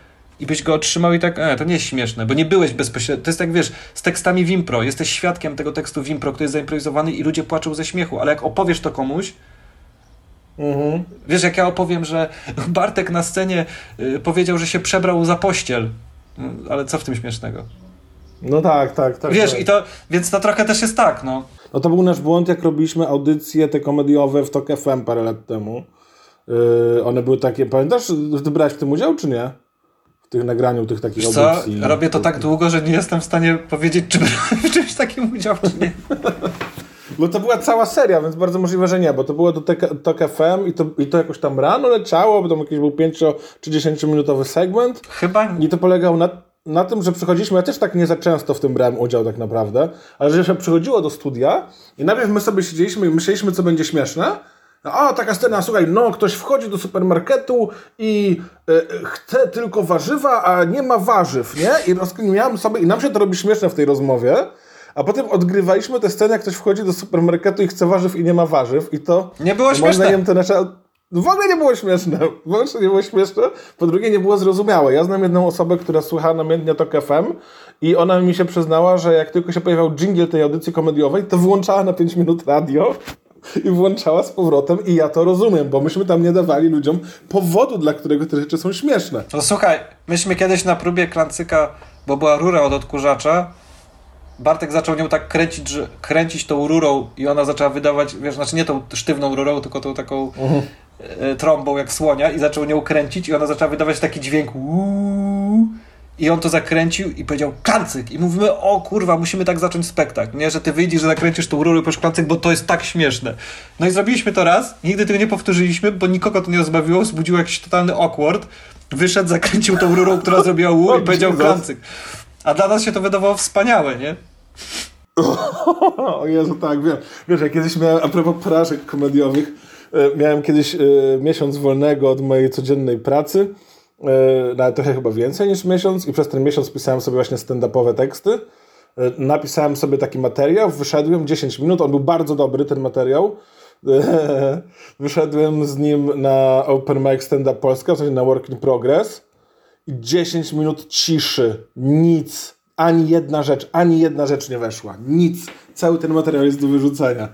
i byś go otrzymał i tak, e, to nie jest śmieszne, bo nie byłeś bezpośrednio. To jest jak wiesz, z tekstami w impro. Jesteś świadkiem tego tekstu w impro, który jest zaimprowizowany i ludzie płaczą ze śmiechu, ale jak opowiesz to komuś, Mhm. Wiesz, jak ja opowiem, że Bartek na scenie y, powiedział, że się przebrał za pościel, ale co w tym śmiesznego? No tak, tak, tak. Wiesz, tak. i to, więc to trochę też jest tak, no. No to był nasz błąd, jak robiliśmy audycje te komediowe w TOK FM parę lat temu. Yy, one były takie, pamiętasz, ty brałeś w tym udział, czy nie? W tych nagraniu tych takich Wiesz audycji. Robię to tak długo, że nie jestem w stanie powiedzieć, czy brałem w czymś takim udział, czy nie. Bo to była cała seria, więc bardzo możliwe, że nie, bo to było do TOK FM i to, i to jakoś tam rano leciało, bo tam jakiś był 5 czy 10 minutowy segment. Chyba I to polegało na, na tym, że przychodziliśmy, ja też tak nie za często w tym brałem udział tak naprawdę, ale że się przychodziło do studia i najpierw my sobie siedzieliśmy i myśleliśmy, co będzie śmieszne, a, taka scena, słuchaj, no, ktoś wchodzi do supermarketu i e, chce tylko warzywa, a nie ma warzyw, nie? I rozkminiałem sobie, i nam się to robi śmieszne w tej rozmowie, a potem odgrywaliśmy tę scenę, jak ktoś wchodzi do supermarketu i chce warzyw i nie ma warzyw i to... Nie było śmieszne. Zdaniem to nasze... W ogóle nie było śmieszne. W ogóle nie było śmieszne. Po drugie, nie było zrozumiałe. Ja znam jedną osobę, która słucha namiętnie Tok FM i ona mi się przyznała, że jak tylko się pojawiał jingle tej audycji komediowej, to wyłączała na 5 minut radio i włączała z powrotem i ja to rozumiem, bo myśmy tam nie dawali ludziom powodu, dla którego te rzeczy są śmieszne. No słuchaj, myśmy kiedyś na próbie klancyka, bo była rura od odkurzacza, Bartek zaczął nią tak kręcić, że kręcić tą rurą i ona zaczęła wydawać, wiesz, znaczy nie tą sztywną rurą, tylko tą taką uh-huh. trąbą jak słonia i zaczął nią kręcić i ona zaczęła wydawać taki dźwięk uuu, i on to zakręcił i powiedział klancyk. I mówimy, o kurwa, musimy tak zacząć spektakl. Nie, że ty wyjdziesz, że zakręcisz tą rurę i powiesz klancyk, bo to jest tak śmieszne. No i zrobiliśmy to raz, nigdy tego nie powtórzyliśmy, bo nikogo to nie rozbawiło, wzbudziło jakiś totalny awkward. Wyszedł, zakręcił tą rurą, która zrobiła łu i powiedział klancyk. A dla nas się to wydawało wspaniałe, nie? O Jezu, tak, wiem. Wiesz, ja kiedyś miałem, a propos porażek komediowych, e, miałem kiedyś e, miesiąc wolnego od mojej codziennej pracy E, nawet trochę chyba więcej niż miesiąc i przez ten miesiąc pisałem sobie właśnie stand-upowe teksty. Napisałem sobie taki materiał, wyszedłem 10 minut, on był bardzo dobry ten materiał. Wyszedłem z nim na Open Mic Stand Up Polska, w sensie na Work in Progress 10 minut ciszy, nic, ani jedna rzecz, ani jedna rzecz nie weszła, nic. Cały ten materiał jest do wyrzucenia.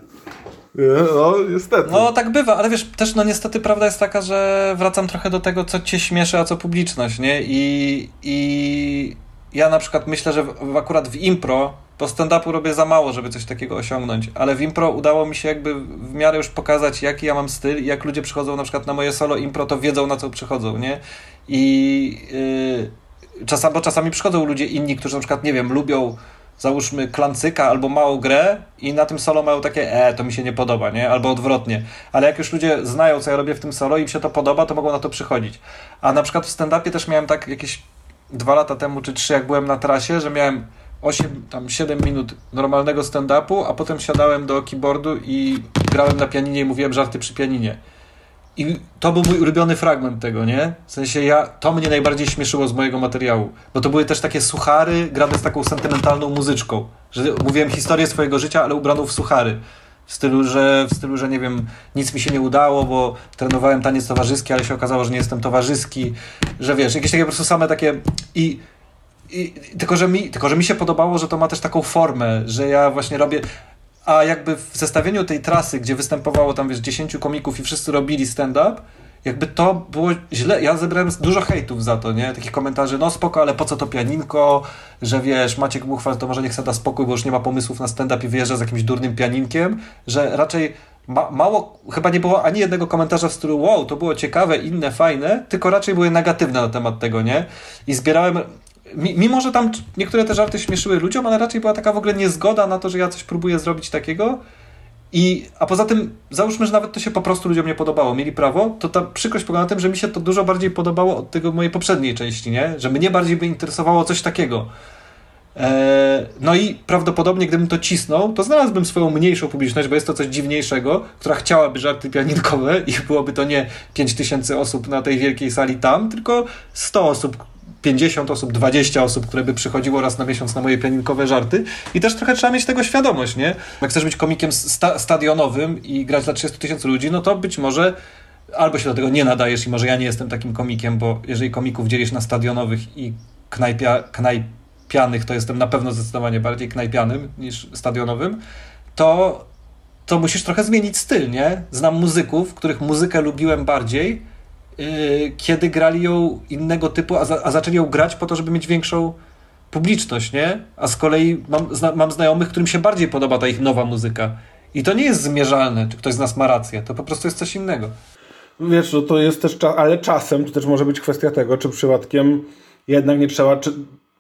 No, niestety. No, tak bywa, ale wiesz, też no niestety prawda jest taka, że wracam trochę do tego, co cię śmieszy, a co publiczność, nie? I, i ja na przykład myślę, że w, akurat w impro, po stand-upu robię za mało, żeby coś takiego osiągnąć, ale w impro udało mi się jakby w miarę już pokazać, jaki ja mam styl i jak ludzie przychodzą na przykład na moje solo impro, to wiedzą, na co przychodzą, nie? I yy, czasami, bo czasami przychodzą ludzie inni, którzy na przykład, nie wiem, lubią załóżmy klancyka albo małą grę i na tym solo mają takie, e, to mi się nie podoba, nie? Albo odwrotnie. Ale jak już ludzie znają, co ja robię w tym solo i im się to podoba, to mogą na to przychodzić. A na przykład w stand-upie też miałem tak jakieś dwa lata temu czy trzy, jak byłem na trasie, że miałem 8, tam 7 minut normalnego stand-upu, a potem siadałem do keyboardu i grałem na pianinie i mówiłem żarty przy pianinie. I to był mój ulubiony fragment tego, nie? W sensie ja, to mnie najbardziej śmieszyło z mojego materiału, bo to były też takie suchary grane z taką sentymentalną muzyczką, że mówiłem historię swojego życia, ale ubraną w suchary. W stylu, że, w stylu, że nie wiem, nic mi się nie udało, bo trenowałem taniec towarzyski, ale się okazało, że nie jestem towarzyski, że wiesz, jakieś takie po prostu same takie i i, tylko, że mi, tylko, że mi się podobało, że to ma też taką formę, że ja właśnie robię a jakby w zestawieniu tej trasy, gdzie występowało tam, wiesz, 10 komików i wszyscy robili stand-up, jakby to było źle. Ja zebrałem dużo hejtów za to, nie? Takich komentarzy, no spoko, ale po co to pianinko, że wiesz, Maciek Muchwal to może niech sobie da spokój, bo już nie ma pomysłów na stand-up i wyjeżdża z jakimś durnym pianinkiem, że raczej ma mało, chyba nie było ani jednego komentarza w stylu wow, to było ciekawe, inne, fajne, tylko raczej były negatywne na temat tego, nie? I zbierałem mimo, że tam niektóre te żarty śmieszyły ludziom, ale raczej była taka w ogóle niezgoda na to, że ja coś próbuję zrobić takiego. I, a poza tym, załóżmy, że nawet to się po prostu ludziom nie podobało, mieli prawo, to ta przykrość polega na tym, że mi się to dużo bardziej podobało od tego mojej poprzedniej części, nie? Że mnie bardziej by interesowało coś takiego. Eee, no i prawdopodobnie, gdybym to cisnął, to znalazłbym swoją mniejszą publiczność, bo jest to coś dziwniejszego, która chciałaby żarty pianinkowe i byłoby to nie 5000 osób na tej wielkiej sali tam, tylko 100 osób, 50 osób, 20 osób, które by przychodziło raz na miesiąc na moje pianinkowe żarty. I też trochę trzeba mieć tego świadomość, nie? Jak chcesz być komikiem sta stadionowym i grać dla 30 tysięcy ludzi, no to być może albo się do tego nie nadajesz i może ja nie jestem takim komikiem, bo jeżeli komików dzielisz na stadionowych i knajpia, knajpianych, to jestem na pewno zdecydowanie bardziej knajpianym niż stadionowym, to, to musisz trochę zmienić styl, nie? Znam muzyków, których muzykę lubiłem bardziej, kiedy grali ją innego typu, a, za, a zaczęli ją grać po to, żeby mieć większą publiczność, nie? A z kolei mam, zna, mam znajomych, którym się bardziej podoba ta ich nowa muzyka. I to nie jest zmierzalne, czy ktoś z nas ma rację, to po prostu jest coś innego. Wiesz, no to jest też, ale czasem to też może być kwestia tego, czy przypadkiem jednak nie trzeba,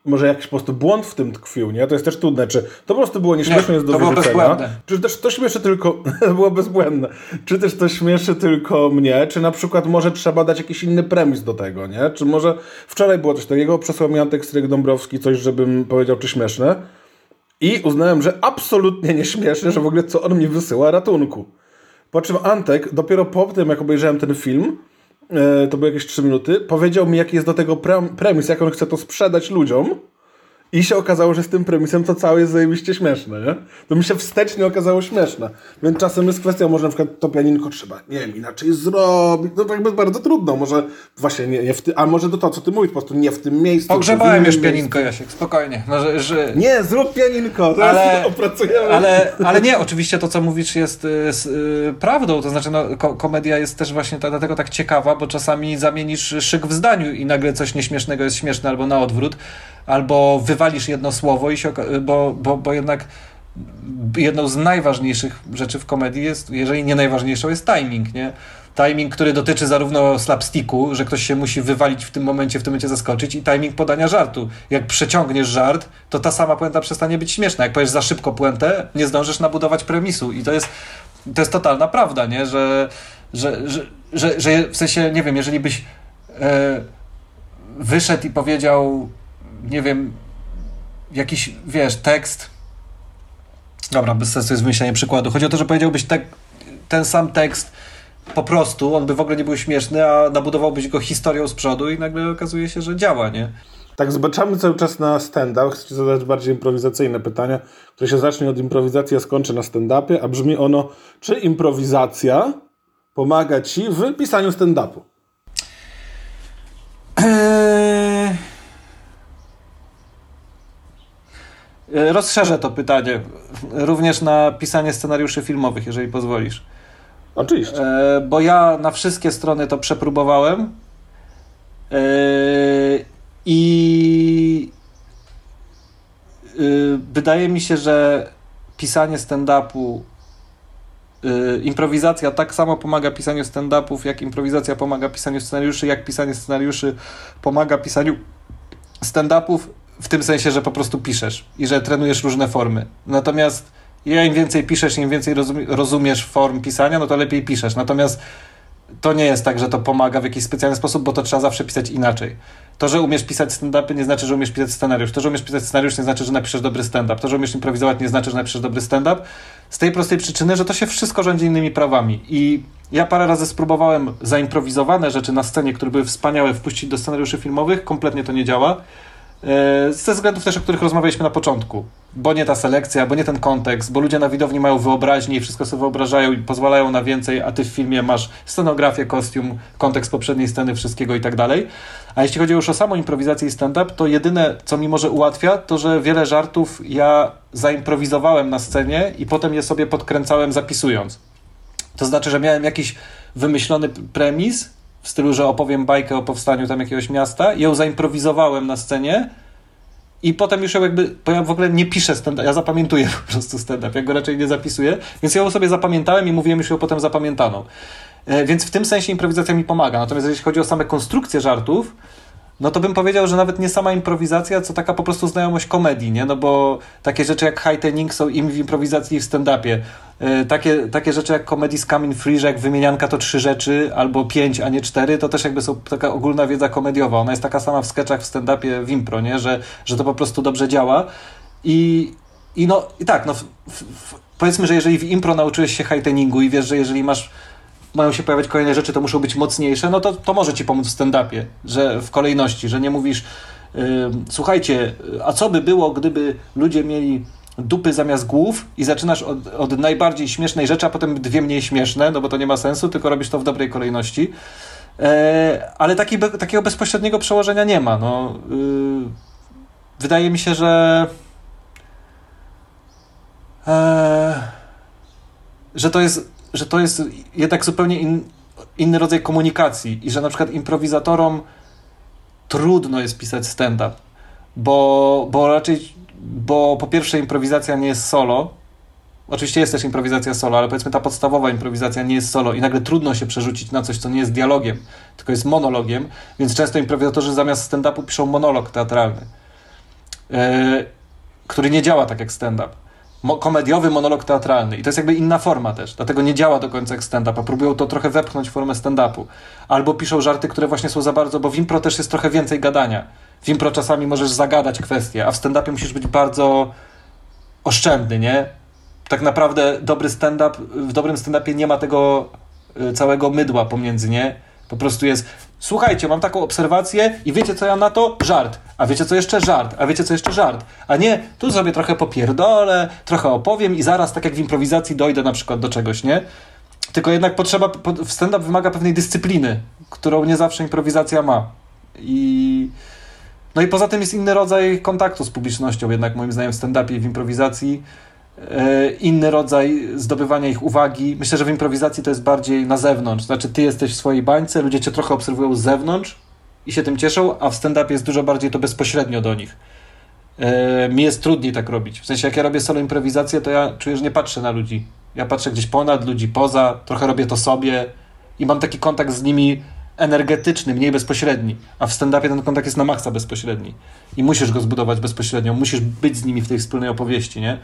może jakiś po prostu błąd w tym tkwił, nie? To jest też trudne, czy to po prostu było nieśmieszne, jest do wyrzucenia, czy też to śmieszy tylko, było bezbłędne, czy też to śmieszy tylko mnie, czy na przykład może trzeba dać jakiś inny premis do tego, nie? Czy może wczoraj było coś takiego, przesłał mi Antek Stryk Dąbrowski coś, żebym powiedział, czy śmieszne i uznałem, że absolutnie nieśmieszne, że w ogóle co on mi wysyła ratunku. Po czym Antek, dopiero po tym, jak obejrzałem ten film, to były jakieś 3 minuty, powiedział mi, jaki jest do tego premis, jak on chce to sprzedać ludziom. I się okazało, że z tym premisem to całe jest zajebiście śmieszne, nie? To mi się wstecznie okazało śmieszne. Więc czasem jest kwestia, może na przykład to pianinko trzeba, nie wiem, inaczej zrobić. No to jakby bardzo trudno. Może właśnie nie, nie w ty, a może to to, co ty mówisz, po prostu nie w tym miejscu. Pogrzebałem już pianinko, Jasiek, spokojnie. Może, że... Nie, zrób pianinko, ale, opracujemy. Ale, ale nie, oczywiście to, co mówisz jest, jest yy, prawdą. To znaczy, no, ko komedia jest też właśnie ta, dlatego tak ciekawa, bo czasami zamienisz szyk w zdaniu i nagle coś nieśmiesznego jest śmieszne albo na odwrót albo wywalisz jedno słowo, i się, bo, bo, bo jednak jedną z najważniejszych rzeczy w komedii jest, jeżeli nie najważniejszą, jest timing, nie? Timing, który dotyczy zarówno slapsticku, że ktoś się musi wywalić w tym momencie, w tym momencie zaskoczyć, i timing podania żartu. Jak przeciągniesz żart, to ta sama puenta przestanie być śmieszna. Jak powiesz za szybko puentę, nie zdążysz nabudować premisu. I to jest, to jest totalna prawda, nie? Że, że, że, że, że w sensie, nie wiem, jeżeli byś e, wyszedł i powiedział nie wiem, jakiś, wiesz, tekst. Dobra, bez sensu jest wymyślenie przykładu. Chodzi o to, że powiedziałbyś te, ten sam tekst po prostu, on by w ogóle nie był śmieszny, a nabudowałbyś go historią z przodu i nagle okazuje się, że działa, nie? Tak, zobaczamy cały czas na stand-up. Chcę zadać bardziej improwizacyjne pytania, które się zacznie od improwizacji, a skończy na stand-upie, a brzmi ono, czy improwizacja pomaga ci w pisaniu stand-upu? Eee... rozszerzę to pytanie również na pisanie scenariuszy filmowych, jeżeli pozwolisz. Oczywiście. E, bo ja na wszystkie strony to przepróbowałem e, i wydaje mi się, że pisanie stand-upu improwizacja tak samo pomaga pisaniu stand-upów, jak improwizacja pomaga pisaniu scenariuszy, jak pisanie scenariuszy pomaga pisaniu stand-upów w tym sensie, że po prostu piszesz i że trenujesz różne formy. Natomiast im więcej piszesz, im więcej rozumiesz form pisania, no to lepiej piszesz. Natomiast to nie jest tak, że to pomaga w jakiś specjalny sposób, bo to trzeba zawsze pisać inaczej. To, że umiesz pisać stand-upy nie znaczy, że umiesz pisać scenariusz. To, że umiesz pisać scenariusz nie znaczy, że napiszesz dobry stand-up. To, że umiesz improwizować nie znaczy, że napiszesz dobry stand-up. Z tej prostej przyczyny, że to się wszystko rządzi innymi prawami. I ja parę razy spróbowałem zaimprowizowane rzeczy na scenie, które były wspaniałe, wpuścić do scenariuszy filmowych. Kompletnie to nie działa. E, ze względów też, o których rozmawialiśmy na początku. Bo nie ta selekcja, bo nie ten kontekst, bo ludzie na widowni mają wyobraźnię i wszystko sobie wyobrażają i pozwalają na więcej, a ty w filmie masz scenografię, kostium, kontekst poprzedniej sceny, wszystkiego i tak dalej. A jeśli chodzi już o samą improwizację i stand-up, to jedyne, co mi może ułatwia, to że wiele żartów ja zaimprowizowałem na scenie i potem je sobie podkręcałem zapisując. To znaczy, że miałem jakiś wymyślony premis, w stylu, że opowiem bajkę o powstaniu tam jakiegoś miasta. Ją zaimprowizowałem na scenie i potem już ją jakby, bo ja w ogóle nie piszę stand ja zapamiętuję po prostu stand-up, ja go raczej nie zapisuję, więc ją sobie zapamiętałem i mówiłem już ją potem zapamiętaną. E, więc w tym sensie improwizacja mi pomaga. Natomiast jeśli chodzi o same konstrukcje żartów, no to bym powiedział, że nawet nie sama improwizacja, co taka po prostu znajomość komedii, nie? No bo takie rzeczy jak heightening są im w improwizacji i w stand-upie. Yy, takie, takie rzeczy jak comedy z coming free, że jak wymienianka to trzy rzeczy albo pięć, a nie cztery, to też jakby są taka ogólna wiedza komediowa. Ona jest taka sama w sketchach, w stand-upie, w impro, nie? Że, że to po prostu dobrze działa. I, i no, i tak, no, w, w, powiedzmy, że jeżeli w impro nauczyłeś się heighteningu i wiesz, że jeżeli masz mają się pojawiać kolejne rzeczy, to muszą być mocniejsze, no to, to może ci pomóc w stand-upie, że w kolejności, że nie mówisz yy, słuchajcie, a co by było, gdyby ludzie mieli dupy zamiast głów i zaczynasz od, od, najbardziej śmiesznej rzeczy, a potem dwie mniej śmieszne, no bo to nie ma sensu, tylko robisz to w dobrej kolejności. E, ale taki, be, takiego bezpośredniego przełożenia nie ma. No, yy, wydaje mi się, że e, że to jest że to jest jednak zupełnie in, inny rodzaj komunikacji i że na przykład improwizatorom trudno jest pisać stand-up, bo, bo raczej, bo po pierwsze improwizacja nie jest solo, Oczywiście jest też improwizacja solo, ale powiedzmy ta podstawowa improwizacja nie jest solo i nagle trudno się przerzucić na coś, co nie jest dialogiem, tylko jest monologiem, więc często improwizatorzy zamiast stand-upu piszą monolog teatralny. e, który nie działa tak jak stand-up. Komediowy monolog teatralny. I to jest jakby inna forma też. Dlatego nie działa do końca jak stand-up, próbują to trochę wepchnąć w formę stand-upu. Albo piszą żarty, które właśnie są za bardzo, bo w impro też jest trochę więcej gadania. W impro czasami możesz zagadać kwestie, a w stand-upie musisz być bardzo oszczędny, nie? Tak naprawdę dobry stand-up, w dobrym stand-upie nie ma tego y, całego mydła pomiędzy, nie? Po prostu jest, słuchajcie, mam taką obserwację i wiecie co ja na to? Żart. A wiecie co jeszcze? Żart. A wiecie co jeszcze? Żart. A nie, tu sobie trochę popierdolę, trochę opowiem i zaraz, tak jak w improwizacji, dojdę na przykład do czegoś, nie? Tylko jednak potrzeba, stand-up wymaga pewnej dyscypliny, którą nie zawsze improwizacja ma. I... No i poza tym jest inny rodzaj kontaktu z publicznością, jednak moim zdaniem w stand-upie i w improwizacji inny rodzaj zdobywania ich uwagi. Myślę, że w improwizacji to jest bardziej na zewnątrz. Znaczy, ty jesteś w swojej bańce, ludzie cię trochę obserwują z zewnątrz i się tym cieszą, a w stand-upie jest dużo bardziej to bezpośrednio do nich. E, mi jest trudniej tak robić. W sensie, jak ja robię solo improwizację, to ja czuję, że nie patrzę na ludzi. Ja patrzę gdzieś ponad ludzi, poza, trochę robię to sobie i mam taki kontakt z nimi energetyczny, mniej bezpośredni. A w stand-upie ten kontakt jest na maksa bezpośredni. I musisz go zbudować bezpośrednio, musisz być z nimi w tej wspólnej opowieści, nie?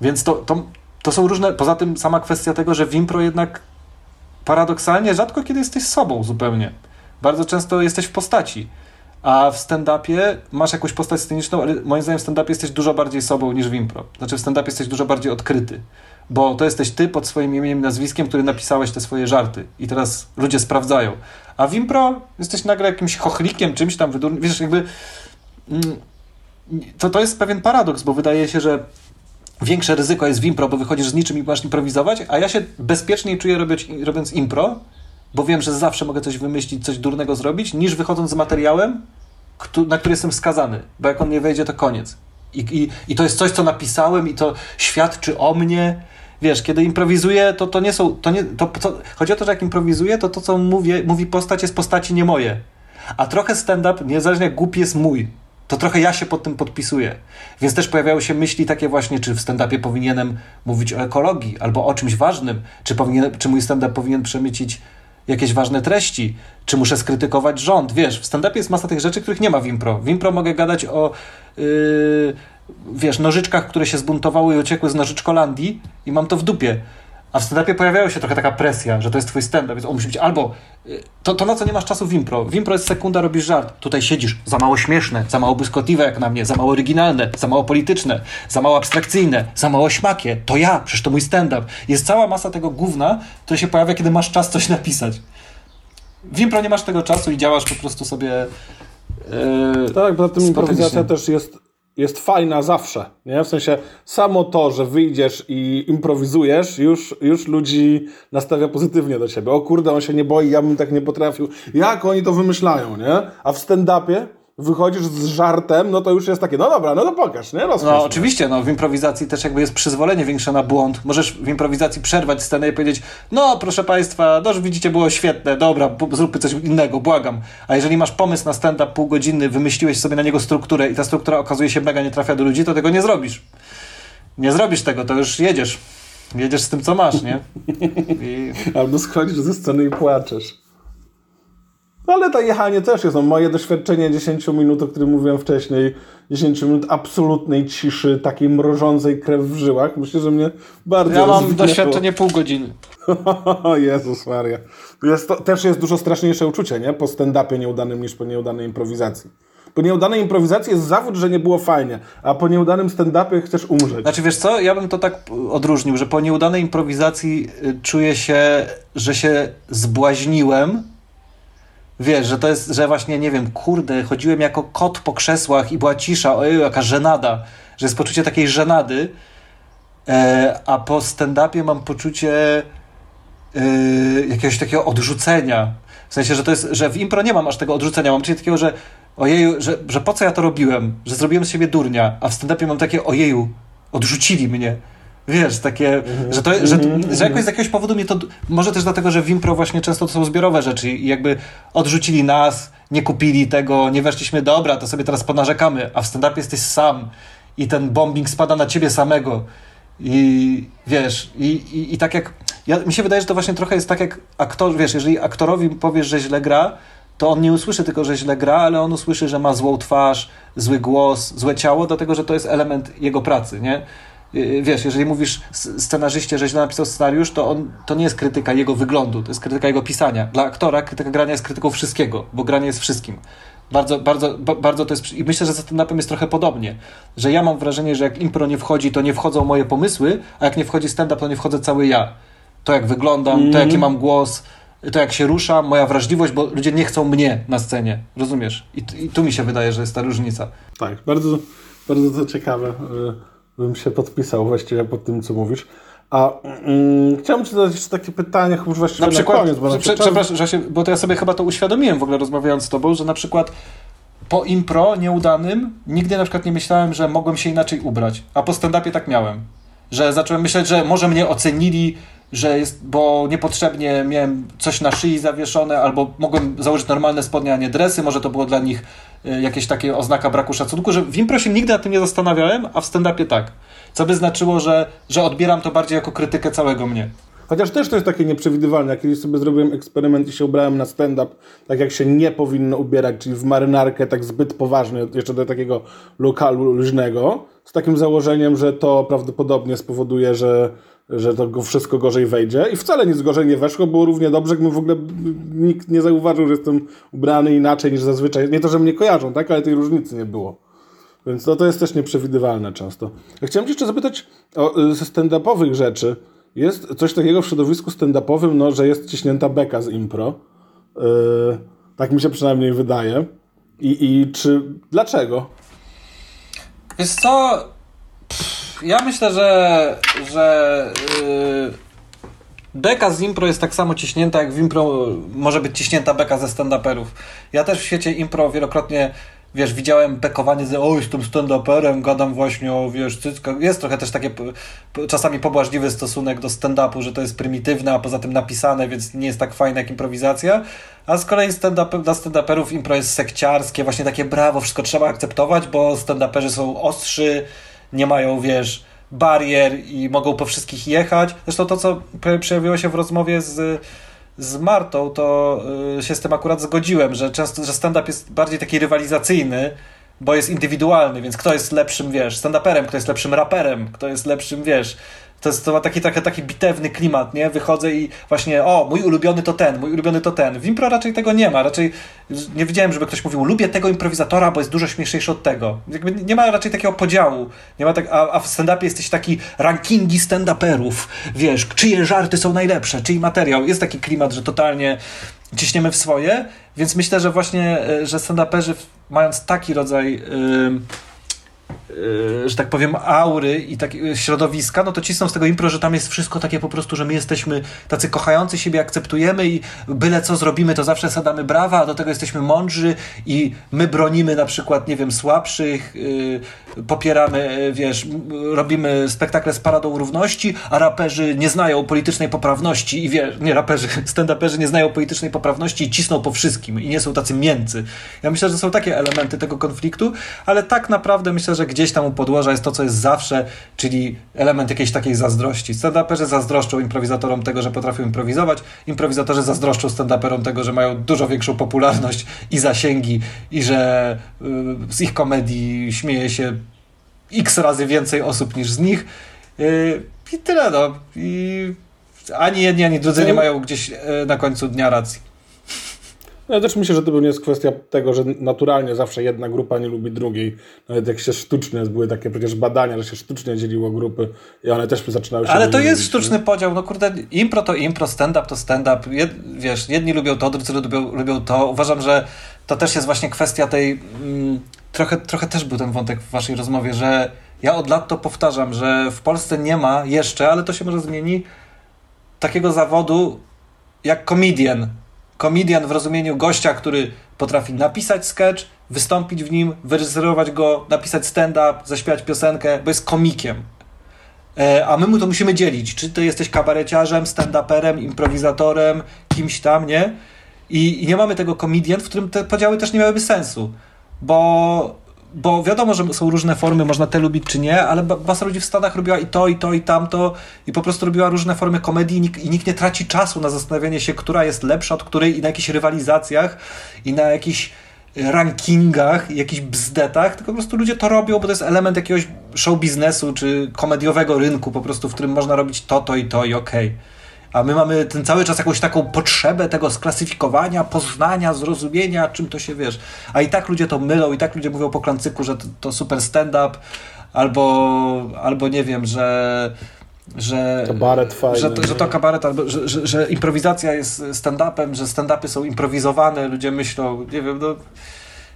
Więc to, to, to są różne. Poza tym sama kwestia tego, że w impro jednak paradoksalnie rzadko kiedy jesteś sobą zupełnie. Bardzo często jesteś w postaci. A w stand-upie masz jakąś postać sceniczną, ale moim zdaniem w stand-upie jesteś dużo bardziej sobą niż w impro. Znaczy w stand-upie jesteś dużo bardziej odkryty. Bo to jesteś ty pod swoim imieniem i nazwiskiem, który napisałeś te swoje żarty. I teraz ludzie sprawdzają. A w impro jesteś nagle jakimś chochlikiem, czymś tam wydurnym. Wiesz, jakby... Mm, to, to jest pewien paradoks, bo wydaje się, że większe ryzyko jest w impro, bo wychodzisz z niczym i masz improwizować, a ja się bezpieczniej czuję robić, robiąc impro, bo wiem, że zawsze mogę coś wymyślić, coś durnego zrobić, niż wychodząc z materiałem, na który jestem skazany, bo jak on nie wejdzie, to koniec. I, i, I to jest coś, co napisałem i to świadczy o mnie. Wiesz, kiedy improwizuję, to, to nie są, to nie, to, to, chodzi o to, że jak improwizuję, to to, co mówię, mówi postać, jest postaci nie moje. A trochę stand-up, niezależnie jak głupi jest mój, to trochę ja się pod tym podpisuję. Więc też pojawiały się myśli takie właśnie, czy w stand-upie powinienem mówić o ekologii albo o czymś ważnym, czy, powinien, czy mój stand-up powinien przemycić jakieś ważne treści, czy muszę skrytykować rząd. Wiesz, w stand-upie jest masa tych rzeczy, których nie ma w impro. W impro mogę gadać o yy, wiesz, nożyczkach, które się zbuntowały i uciekły z nożyczkolandii i mam to w dupie. A w stand-upie pojawiała się trochę taka presja, że to jest twój stand-up, więc on musi być albo y, to, to na co nie masz czasu w impro. W impro jest sekunda, robisz żart. Tutaj siedzisz, za mało śmieszne, za mało błyskotliwe jak na mnie, za mało oryginalne, za mało polityczne, za mało abstrakcyjne, za mało śmakie. To ja, przecież to mój stand-up. Jest cała masa tego gówna, które się pojawia, kiedy masz czas coś napisać. W impro nie masz tego czasu i działasz po prostu sobie Yy, tak, poza tym improwizacja też jest jest fajna zawsze. Nie? W sensie samo to, że wyjdziesz i improwizujesz, już, już ludzi nastawia pozytywnie do ciebie. O kurde, on się nie boi, ja bym tak nie potrafił. Jak oni to wymyślają, nie? A w stand-upie wychodzisz z żartem, no to już jest takie, no dobra, no to pokaż, nie? Rozpisz, no oczywiście, no w improwizacji też jakby jest przyzwolenie większe na błąd. Możesz w improwizacji przerwać scenę i powiedzieć, no proszę Państwa, no widzicie, było świetne, dobra, zróbmy coś innego, błagam. A jeżeli masz pomysł na stand-up półgodzinny, wymyśliłeś sobie na niego strukturę i ta struktura okazuje się mega nie trafia do ludzi, to tego nie zrobisz. Nie zrobisz tego, to już jedziesz. Jedziesz z tym, co masz, nie? I... Albo schodzisz ze sceny i płaczesz. No ale to jechanie też jest. No, moje doświadczenie 10 minut, o którym mówiłem wcześniej, 10 minut absolutnej ciszy, takiej mrożącej krew w żyłach, myślę, że mnie bardzo Ja mam doświadczenie pół godziny. o Jezus Maria. Jest to, też jest dużo straszniejsze uczucie, nie? Po stand-upie nieudanym niż po nieudanej improwizacji. Po nieudanej improwizacji jest zawód, że nie było fajnie, a po nieudanym stand-upie chcesz umrzeć. Znaczy wiesz co, ja bym to tak odróżnił, że po nieudanej improwizacji y, czuję się, że się zbłaźniłem, wiesz, że to jest, że właśnie, nie wiem, kurde, chodziłem jako kot po krzesłach i była cisza, ojej, jaka żenada, że jest poczucie takiej żenady, e, a po stand-upie mam poczucie e, jakiegoś takiego odrzucenia. W sensie, że to jest, że w impro nie mam aż tego odrzucenia, mam poczucie takiego, że ojeju, że, że po co ja to robiłem, że zrobiłem z siebie durnia, a w stand-upie mam takie ojeju, odrzucili mnie. Wiesz, takie, mhm. że, to, że, mhm. że jakoś z jakiegoś powodu mnie to. Może też dlatego, że w impro właśnie często to są zbiorowe rzeczy i jakby odrzucili nas, nie kupili tego, nie weszliśmy, dobra, to sobie teraz ponarzekamy, a w stand-upie jesteś sam i ten bombing spada na ciebie samego. I wiesz, i, i, i tak jak. Ja, mi się wydaje, że to właśnie trochę jest tak jak aktor, wiesz, jeżeli aktorowi powiesz, że źle gra, to on nie usłyszy tylko, że źle gra, ale on usłyszy, że ma złą twarz, zły głos, złe ciało, dlatego że to jest element jego pracy, nie? Y, wiesz, jeżeli mówisz scenarzyście, że źle napisał scenariusz, to, on, to nie jest krytyka jego wyglądu, to jest krytyka jego pisania. Dla aktora krytyka grania jest krytyką wszystkiego, bo granie jest wszystkim. Bardzo, bardzo, bardzo to jest. I myślę, że z stand-upem jest trochę podobnie. Że ja mam wrażenie, że jak impro nie wchodzi, to nie wchodzą moje pomysły, a jak nie wchodzi stand-up, to nie wchodzę cały ja. To jak wyglądam, mm. to jaki mhm. mam głos, to jak się ruszam, moja wrażliwość, bo ludzie nie chcą mnie na scenie. Rozumiesz? I, i tu mi się wydaje, że jest ta różnica. Tak, bardzo, bardzo to ciekawe. Bym się podpisał właściwie pod tym, co mówisz. A mm, chciałbym Ci zadać jeszcze takie pytanie, chyba właściwie na, przykład, na koniec. Bo na prze, Przepraszam, że się, bo to ja sobie chyba to uświadomiłem w ogóle rozmawiając z Tobą, że na przykład po impro nieudanym nigdy na przykład nie myślałem, że mogłem się inaczej ubrać, a po stand-upie tak miałem. Że zacząłem myśleć, że może mnie ocenili, że jest, bo niepotrzebnie miałem coś na szyi zawieszone, albo mogłem założyć normalne spodnie, a nie dresy, może to było dla nich y, jakieś takie oznaka braku szacunku, że w impro się nigdy nad tym nie zastanawiałem, a w stand-upie tak. Co by znaczyło, że, że odbieram to bardziej jako krytykę całego mnie. Chociaż też to jest takie nieprzewidywalne. Jak kiedyś sobie zrobiłem eksperyment i się ubrałem na stand-up, tak jak się nie powinno ubierać, czyli w marynarkę tak zbyt poważnie, jeszcze do takiego lokalu luźnego, z takim założeniem, że to prawdopodobnie spowoduje, że, że to wszystko gorzej wejdzie. I wcale nic gorzej nie weszło, było równie dobrze, gdybym w ogóle nikt nie zauważył, że jestem ubrany inaczej niż zazwyczaj. Nie to, że mnie kojarzą, tak, ale tej różnicy nie było. Więc to, to jest też nieprzewidywalne często. Ja chciałem cię jeszcze zapytać o, y, stand-upowych rzeczy. Jest coś takiego w środowisku stand-upowym, no, że jest ciśnięta beka z impro. Yy, tak mi się przynajmniej wydaje. I, i czy... Dlaczego? Wiesz co... Pff, ja myślę, że... że yy... Beka z impro jest tak samo ciśnięta, jak w impro może być ciśnięta beka ze stand-uperów. Ja też w świecie impro wielokrotnie wiesz, widziałem bekowanie z o, jestem stand-uperem, gadam właśnie o, wiesz, cyckach. Jest trochę też takie czasami pobłażliwy stosunek do stand-upu, że to jest prymitywne, a poza tym napisane, więc nie jest tak fajne jak improwizacja. A z kolei stand dla stand-uperów impro jest sekciarskie, właśnie takie brawo, wszystko trzeba akceptować, bo stand-uperzy są ostrzy, nie mają, wiesz, barier i mogą po wszystkich jechać. Zresztą to, co przejawiło się w rozmowie z z Martą, to y, się z tym akurat zgodziłem, że często, że stand-up jest bardziej taki rywalizacyjny, bo jest indywidualny, więc kto jest lepszym, wiesz, stand-uperem, kto jest lepszym raperem, kto jest lepszym, wiesz, to jest to ma taki, taki, taki bitewny klimat, nie? Wychodzę i właśnie, o, mój ulubiony to ten, mój ulubiony to ten. W impro raczej tego nie ma, raczej nie widziałem, żeby ktoś mówił, lubię tego improwizatora, bo jest dużo śmieszniejszy od tego. Jakby nie ma raczej takiego podziału. Nie ma tak, a, a w stand-upie jesteś taki rankingi stand-uperów, wiesz, czyje żarty są najlepsze, czyj materiał. Jest taki klimat, że totalnie ciśniemy w swoje, więc myślę, że właśnie, e, że stand-uperzy mając taki rodzaj... E, że tak powiem, aury i tak, środowiska, no to cisną z tego impro, że tam jest wszystko takie po prostu, że my jesteśmy tacy kochający siebie, akceptujemy i byle co zrobimy, to zawsze sadamy brawa, a do tego jesteśmy mądrzy i my bronimy na przykład, nie wiem, słabszych, yy, popieramy, wiesz, robimy spektakle z Paradą Równości, a raperzy nie znają politycznej poprawności i wiesz, nie raperzy, stand-uperzy nie znają politycznej poprawności i cisną po wszystkim i nie są tacy mięcy. Ja myślę, że są takie elementy tego konfliktu, ale tak naprawdę myślę, że gdzieś tam u podłoża jest to, co jest zawsze, czyli element jakiejś takiej zazdrości. Stand-uperzy zazdroszczą improwizatorom tego, że potrafią improwizować, improwizatorzy zazdroszczą stand-uperom tego, że mają dużo większą popularność i zasięgi i że y, z ich komedii śmieje się x razy więcej osób niż z nich. Y, I tyle, no. I ani jedni, ani drudzy nie mają gdzieś y, na końcu dnia racji. Ja też myślę, że to nie jest kwestia tego, że naturalnie zawsze jedna grupa nie lubi drugiej. Nawet jak się sztucznie, były takie przecież badania, że się sztucznie dzieliło grupy i one też zaczynały się Ale to jest lubić, sztuczny nie? podział. No kurde, impro to impro, stand-up to stand-up. Jed, wiesz, jedni lubią to, drudzy lubią, lubią to. Uważam, że to też jest właśnie kwestia tej... Mm, trochę, trochę też był ten wątek w waszej rozmowie, że ja od lat to powtarzam, że w Polsce nie ma jeszcze, ale to się może zmieni, takiego zawodu jak comedian komedian w rozumieniu gościa, który potrafi napisać sketch, wystąpić w nim, wyreżyserować go, napisać stand-up, zaśpiewać piosenkę, bo jest komikiem. E, a my mu to musimy dzielić. Czy ty jesteś kabareciarzem, stand-uperem, improwizatorem, kimś tam, nie? I, nie mamy tego komedian, w którym te podziały też nie miałyby sensu. Bo bo wiadomo, że są różne formy, można te lubić czy nie, ale masa ludzi w Stanach robiła i to, i to, i tamto i po prostu robiła różne formy komedii i nikt, i nikt nie traci czasu na zastanawianie się, która jest lepsza od której i na jakichś rywalizacjach i na jakichś rankingach, jakichś bzdetach, tylko po prostu ludzie to robią, bo to jest element jakiegoś show biznesu czy komediowego rynku po prostu, w którym można robić to, to i to i okej. Okay. A my mamy ten cały czas jakąś taką potrzebę tego sklasyfikowania, poznania, zrozumienia, czym to się wiesz. A i tak ludzie to mylą, i tak ludzie mówią po klancyku, że to, to super stand-up, albo, albo nie wiem, że że, kabaret fajny, że, to, że to kabaret, albo że, że, że improwizacja jest stand-upem, że stand-upy są improwizowane, ludzie myślą, nie wiem, no...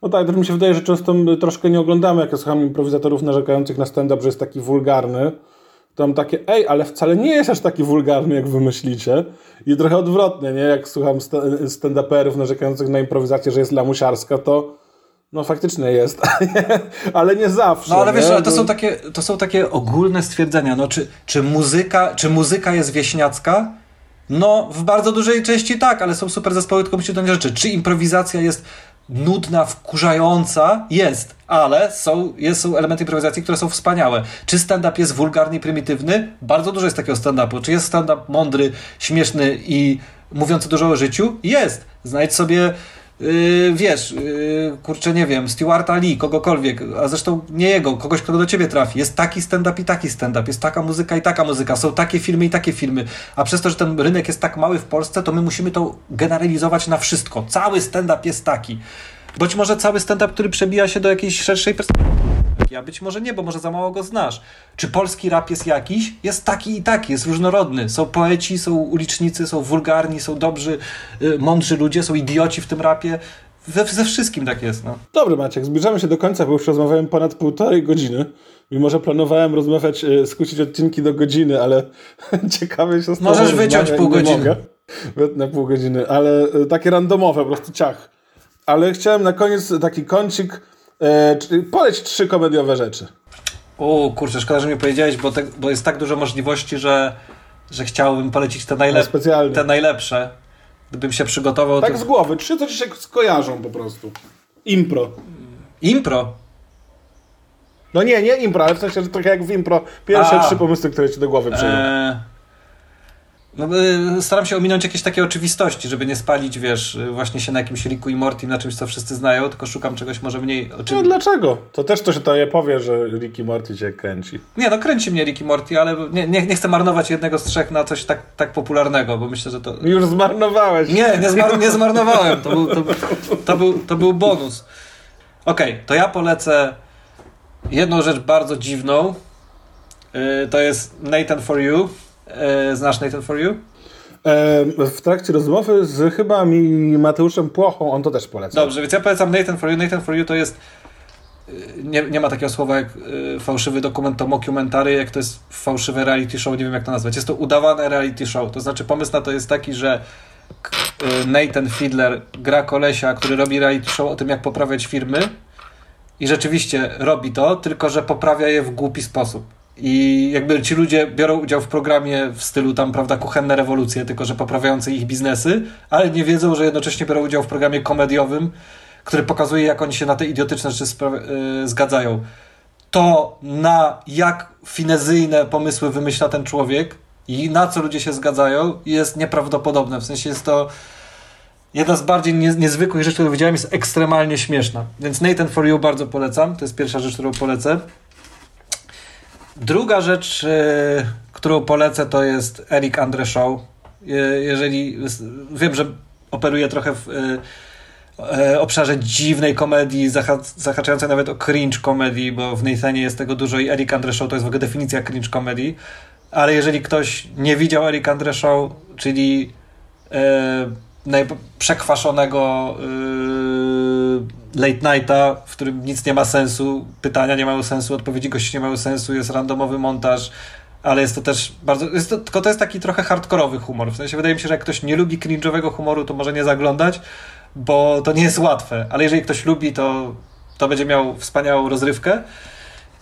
No tak, to mi się wydaje, że często troszkę nie oglądamy, jak ja słucham improwizatorów narzekających na stand-up, że jest taki wulgarny, tam takie, ej, ale wcale nie jest aż taki wulgarny, jak wy myślicie. I trochę odwrotnie, nie? Jak słucham stand-uperów narzekających na improwizację, że jest lamusiarska, to no faktycznie jest, ale nie zawsze. No ale wiesz, ale to, są takie, to są takie ogólne stwierdzenia. No, czy, czy, muzyka, czy muzyka jest wieśniacka? No, w bardzo dużej części tak, ale są super zespoły, tylko myślę do rzeczy. Czy improwizacja jest nudna, wkurzająca? Jest, ale są, jest, są elementy improwizacji, które są wspaniałe. Czy stand-up jest wulgarny i prymitywny? Bardzo dużo jest takiego stand-upu. Czy jest stand-up mądry, śmieszny i mówiący dużo o życiu? Jest. Znajdź sobie Yy, wiesz, yy, kurczę, nie wiem, Stewarta Lee, kogokolwiek, a zresztą nie jego, kogoś, kto do ciebie trafi. Jest taki stand-up i taki stand-up, jest taka muzyka i taka muzyka, są takie filmy i takie filmy. A przez to, że ten rynek jest tak mały w Polsce, to my musimy to generalizować na wszystko. Cały stand-up jest taki. Być może cały stand-up, który przebija się do jakiejś szerszej perspektywy a być może nie, bo może za mało go znasz. Czy polski rap jest jakiś? Jest taki i taki, jest różnorodny. Są poeci, są ulicznicy, są wulgarni, są dobrzy, y, mądrzy ludzie, są idioci w tym rapie. We, ze wszystkim tak jest. No. Dobry Maciek, zbliżamy się do końca, bo już rozmawiałem ponad półtorej godziny. Mimo, że planowałem rozmawiać, y, skrócić odcinki do godziny, ale ciekawe się z Możesz wyciąć pół godziny. Na pół godziny, ale y, takie randomowe, po prostu ciach. Ale chciałem na koniec taki kącik E, poleć trzy komediowe rzeczy. O kurczę, szkoda, że mi powiedziałeś, bo, te, bo jest tak dużo możliwości, że, że chciałbym polecić te, najlep no, te najlepsze. Gdybym się przygotował. Tak to... z głowy, trzy co ci się skojarzą po prostu. Impro. Impro? No nie, nie impro, ale w sensie, że trochę jak w impro. Pierwsze A. trzy pomysły, które ci do głowy przyjdą. Eee... No, y, staram się ominąć jakieś takie oczywistości, żeby nie spalić, wiesz, właśnie się na jakimś Ricku i Morty, na czymś, co wszyscy znają, tylko szukam czegoś może mniej oczywistego. No dlaczego? To też to się to je powie, że Ricky Morty cię kręci. Nie, no kręci mnie Ricky Morty, ale nie, nie, nie chcę marnować jednego z trzech na coś tak, tak popularnego, bo myślę, że to... Już zmarnowałeś. Nie, nie, zmar nie zmarnowałem. To był, to, to, był, to był bonus. Okej, okay, to ja polecę jedną rzecz bardzo dziwną. Yy, to jest Nathan for You E, znasz Nathan For You? E, w trakcie rozmowy z chyba mi Mateuszem Płochą, on to też poleca. Dobrze, więc ja polecam Nathan For You. Nathan For You to jest e, nie, nie ma takiego słowa jak fałszywy dokument, to mockumentary, jak to jest fałszywe reality show, nie wiem jak to nazwać. Jest to udawane reality show. To znaczy pomysł na to jest taki, że Nathan Fiedler gra kolesia, który robi reality show o tym, jak poprawiać firmy i rzeczywiście robi to, tylko że poprawia je w głupi sposób. I jakby ci ludzie biorą udział w programie w stylu tam, prawda, kuchenne rewolucje, tylko że poprawiające ich biznesy, ale nie wiedzą, że jednocześnie biorą udział w programie komediowym, który pokazuje, jak oni się na te idiotyczne rzeczy yy, zgadzają. To, na jak finezyjne pomysły wymyśla ten człowiek i na co ludzie się zgadzają, jest nieprawdopodobne. W sensie jest to jedna z bardziej nie, niezwykłych rzeczy, którą widziałem, jest ekstremalnie śmieszna. Więc Nathan For You bardzo polecam. To jest pierwsza rzecz, którą polecę. Druga rzecz, e, którą polecę, to jest Eric Andre Show. Jeżeli wiem, że operuje trochę w e, e, obszarze dziwnej komedii, zahaczającej nawet o cringe komedii, bo w Nathanie jest tego dużo i Eric Andre Show to jest w ogóle definicja cringe komedii. Ale jeżeli ktoś nie widział Eric Andre Show, czyli e, przekwaszonego late nighta, w którym nic nie ma sensu, pytania nie mają sensu, odpowiedzi gości nie mają sensu, jest randomowy montaż, ale jest to też bardzo, jest to, tylko to jest taki trochę hardkorowy humor, w sensie wydaje mi się, że jak ktoś nie lubi cringe'owego humoru, to może nie zaglądać, bo to nie jest łatwe, ale jeżeli ktoś lubi, to, to będzie miał wspaniałą rozrywkę.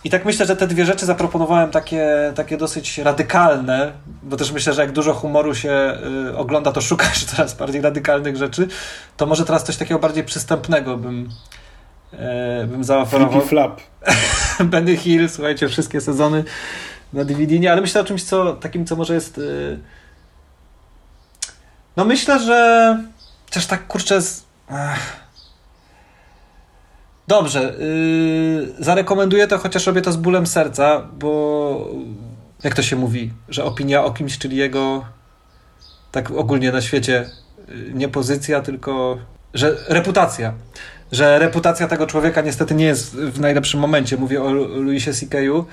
I tak myślę, że te dwie rzeczy zaproponowałem takie, takie dosyć radykalne, bo też myślę, że jak dużo humoru się y, ogląda, to szukasz coraz bardziej radykalnych rzeczy, to może teraz coś takiego bardziej przystępnego bym, e, bym zaoferował. Flap. Benny Hill, słuchajcie, wszystkie sezony na DVD, nie, ale myślę o czymś co, takim, co może jest... Y, no myślę, że też tak kurczę z... Dobrze, yy, zarekomenduję to, chociaż robię to z bólem serca, bo jak to się mówi, że opinia o kimś, czyli jego tak ogólnie na świecie y, nie pozycja, tylko że reputacja. Że reputacja tego człowieka niestety nie jest w najlepszym momencie. Mówię o Luisie C.K.'u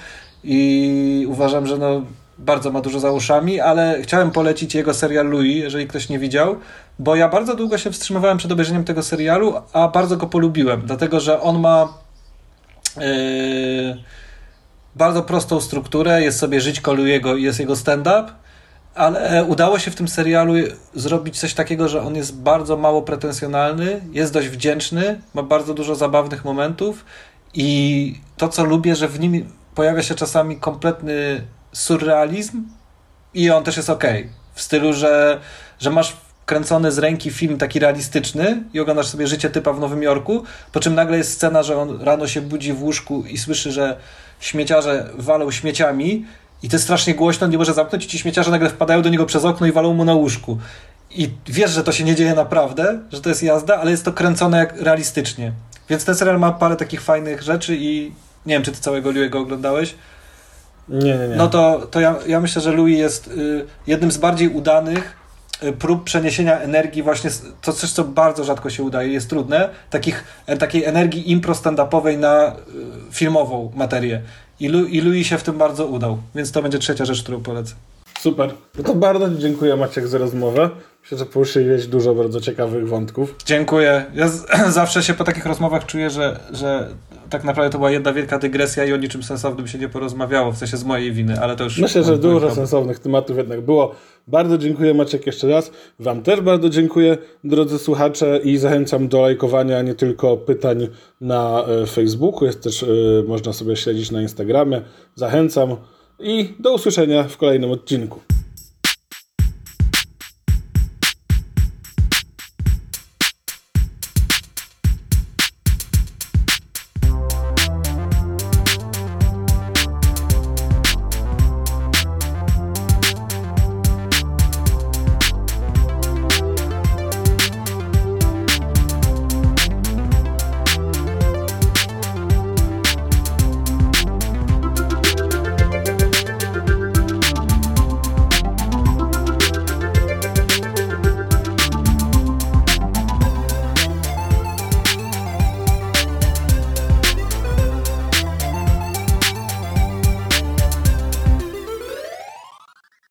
i uważam, że no bardzo ma dużo za uszami, ale chciałem polecić jego serial Louis, jeżeli ktoś nie widział, bo ja bardzo długo się wstrzymywałem przed obejrzeniem tego serialu, a bardzo go polubiłem, dlatego że on ma yy, bardzo prostą strukturę, jest sobie żyćko Louis'ego i jest jego stand-up, ale udało się w tym serialu zrobić coś takiego, że on jest bardzo mało pretensjonalny, jest dość wdzięczny, ma bardzo dużo zabawnych momentów i to, co lubię, że w nim pojawia się czasami kompletny surrealizm i on też jest ok. W stylu, że, że masz kręcony z ręki film taki realistyczny i oglądasz sobie życie typa w Nowym Jorku, po czym nagle jest scena, że on rano się budzi w łóżku i słyszy, że śmieciarze walą śmieciami i to jest strasznie głośno, nie może zamknąć i ci śmieciarze nagle wpadają do niego przez okno i walą mu na łóżku. I wiesz, że to się nie dzieje naprawdę, że to jest jazda, ale jest to kręcone jak realistycznie. Więc ten serial ma parę takich fajnych rzeczy i nie wiem, czy ty całego Liuego oglądałeś. Nie, nie, nie. No to, to ja, ja myślę, że Louis jest y, jednym z bardziej udanych prób przeniesienia energii właśnie, to coś, co bardzo rzadko się udaje, jest trudne, takich, e, takiej energii impro stand-upowej na y, filmową materię. I, Lu, I Louis się w tym bardzo udał, więc to będzie trzecia rzecz, którą polecę. Super. No to bardzo dziękuję Maciek za rozmowę. Myślę, że poruszyłeś dużo bardzo ciekawych wątków. Dziękuję. Ja z, zawsze się po takich rozmowach czuję, że, że tak naprawdę to była jedna wielka dygresja i o niczym sensownym się nie porozmawiało, w sensie z mojej winy, ale to już... Myślę, że dużo problem. sensownych tematów jednak było. Bardzo dziękuję Maciek jeszcze raz. Wam też bardzo dziękuję, drodzy słuchacze i zachęcam do lajkowania nie tylko pytań na e, Facebooku, jest też, y, można sobie śledzić na Instagramie. Zachęcam i do usłyszenia w kolejnym odcinku.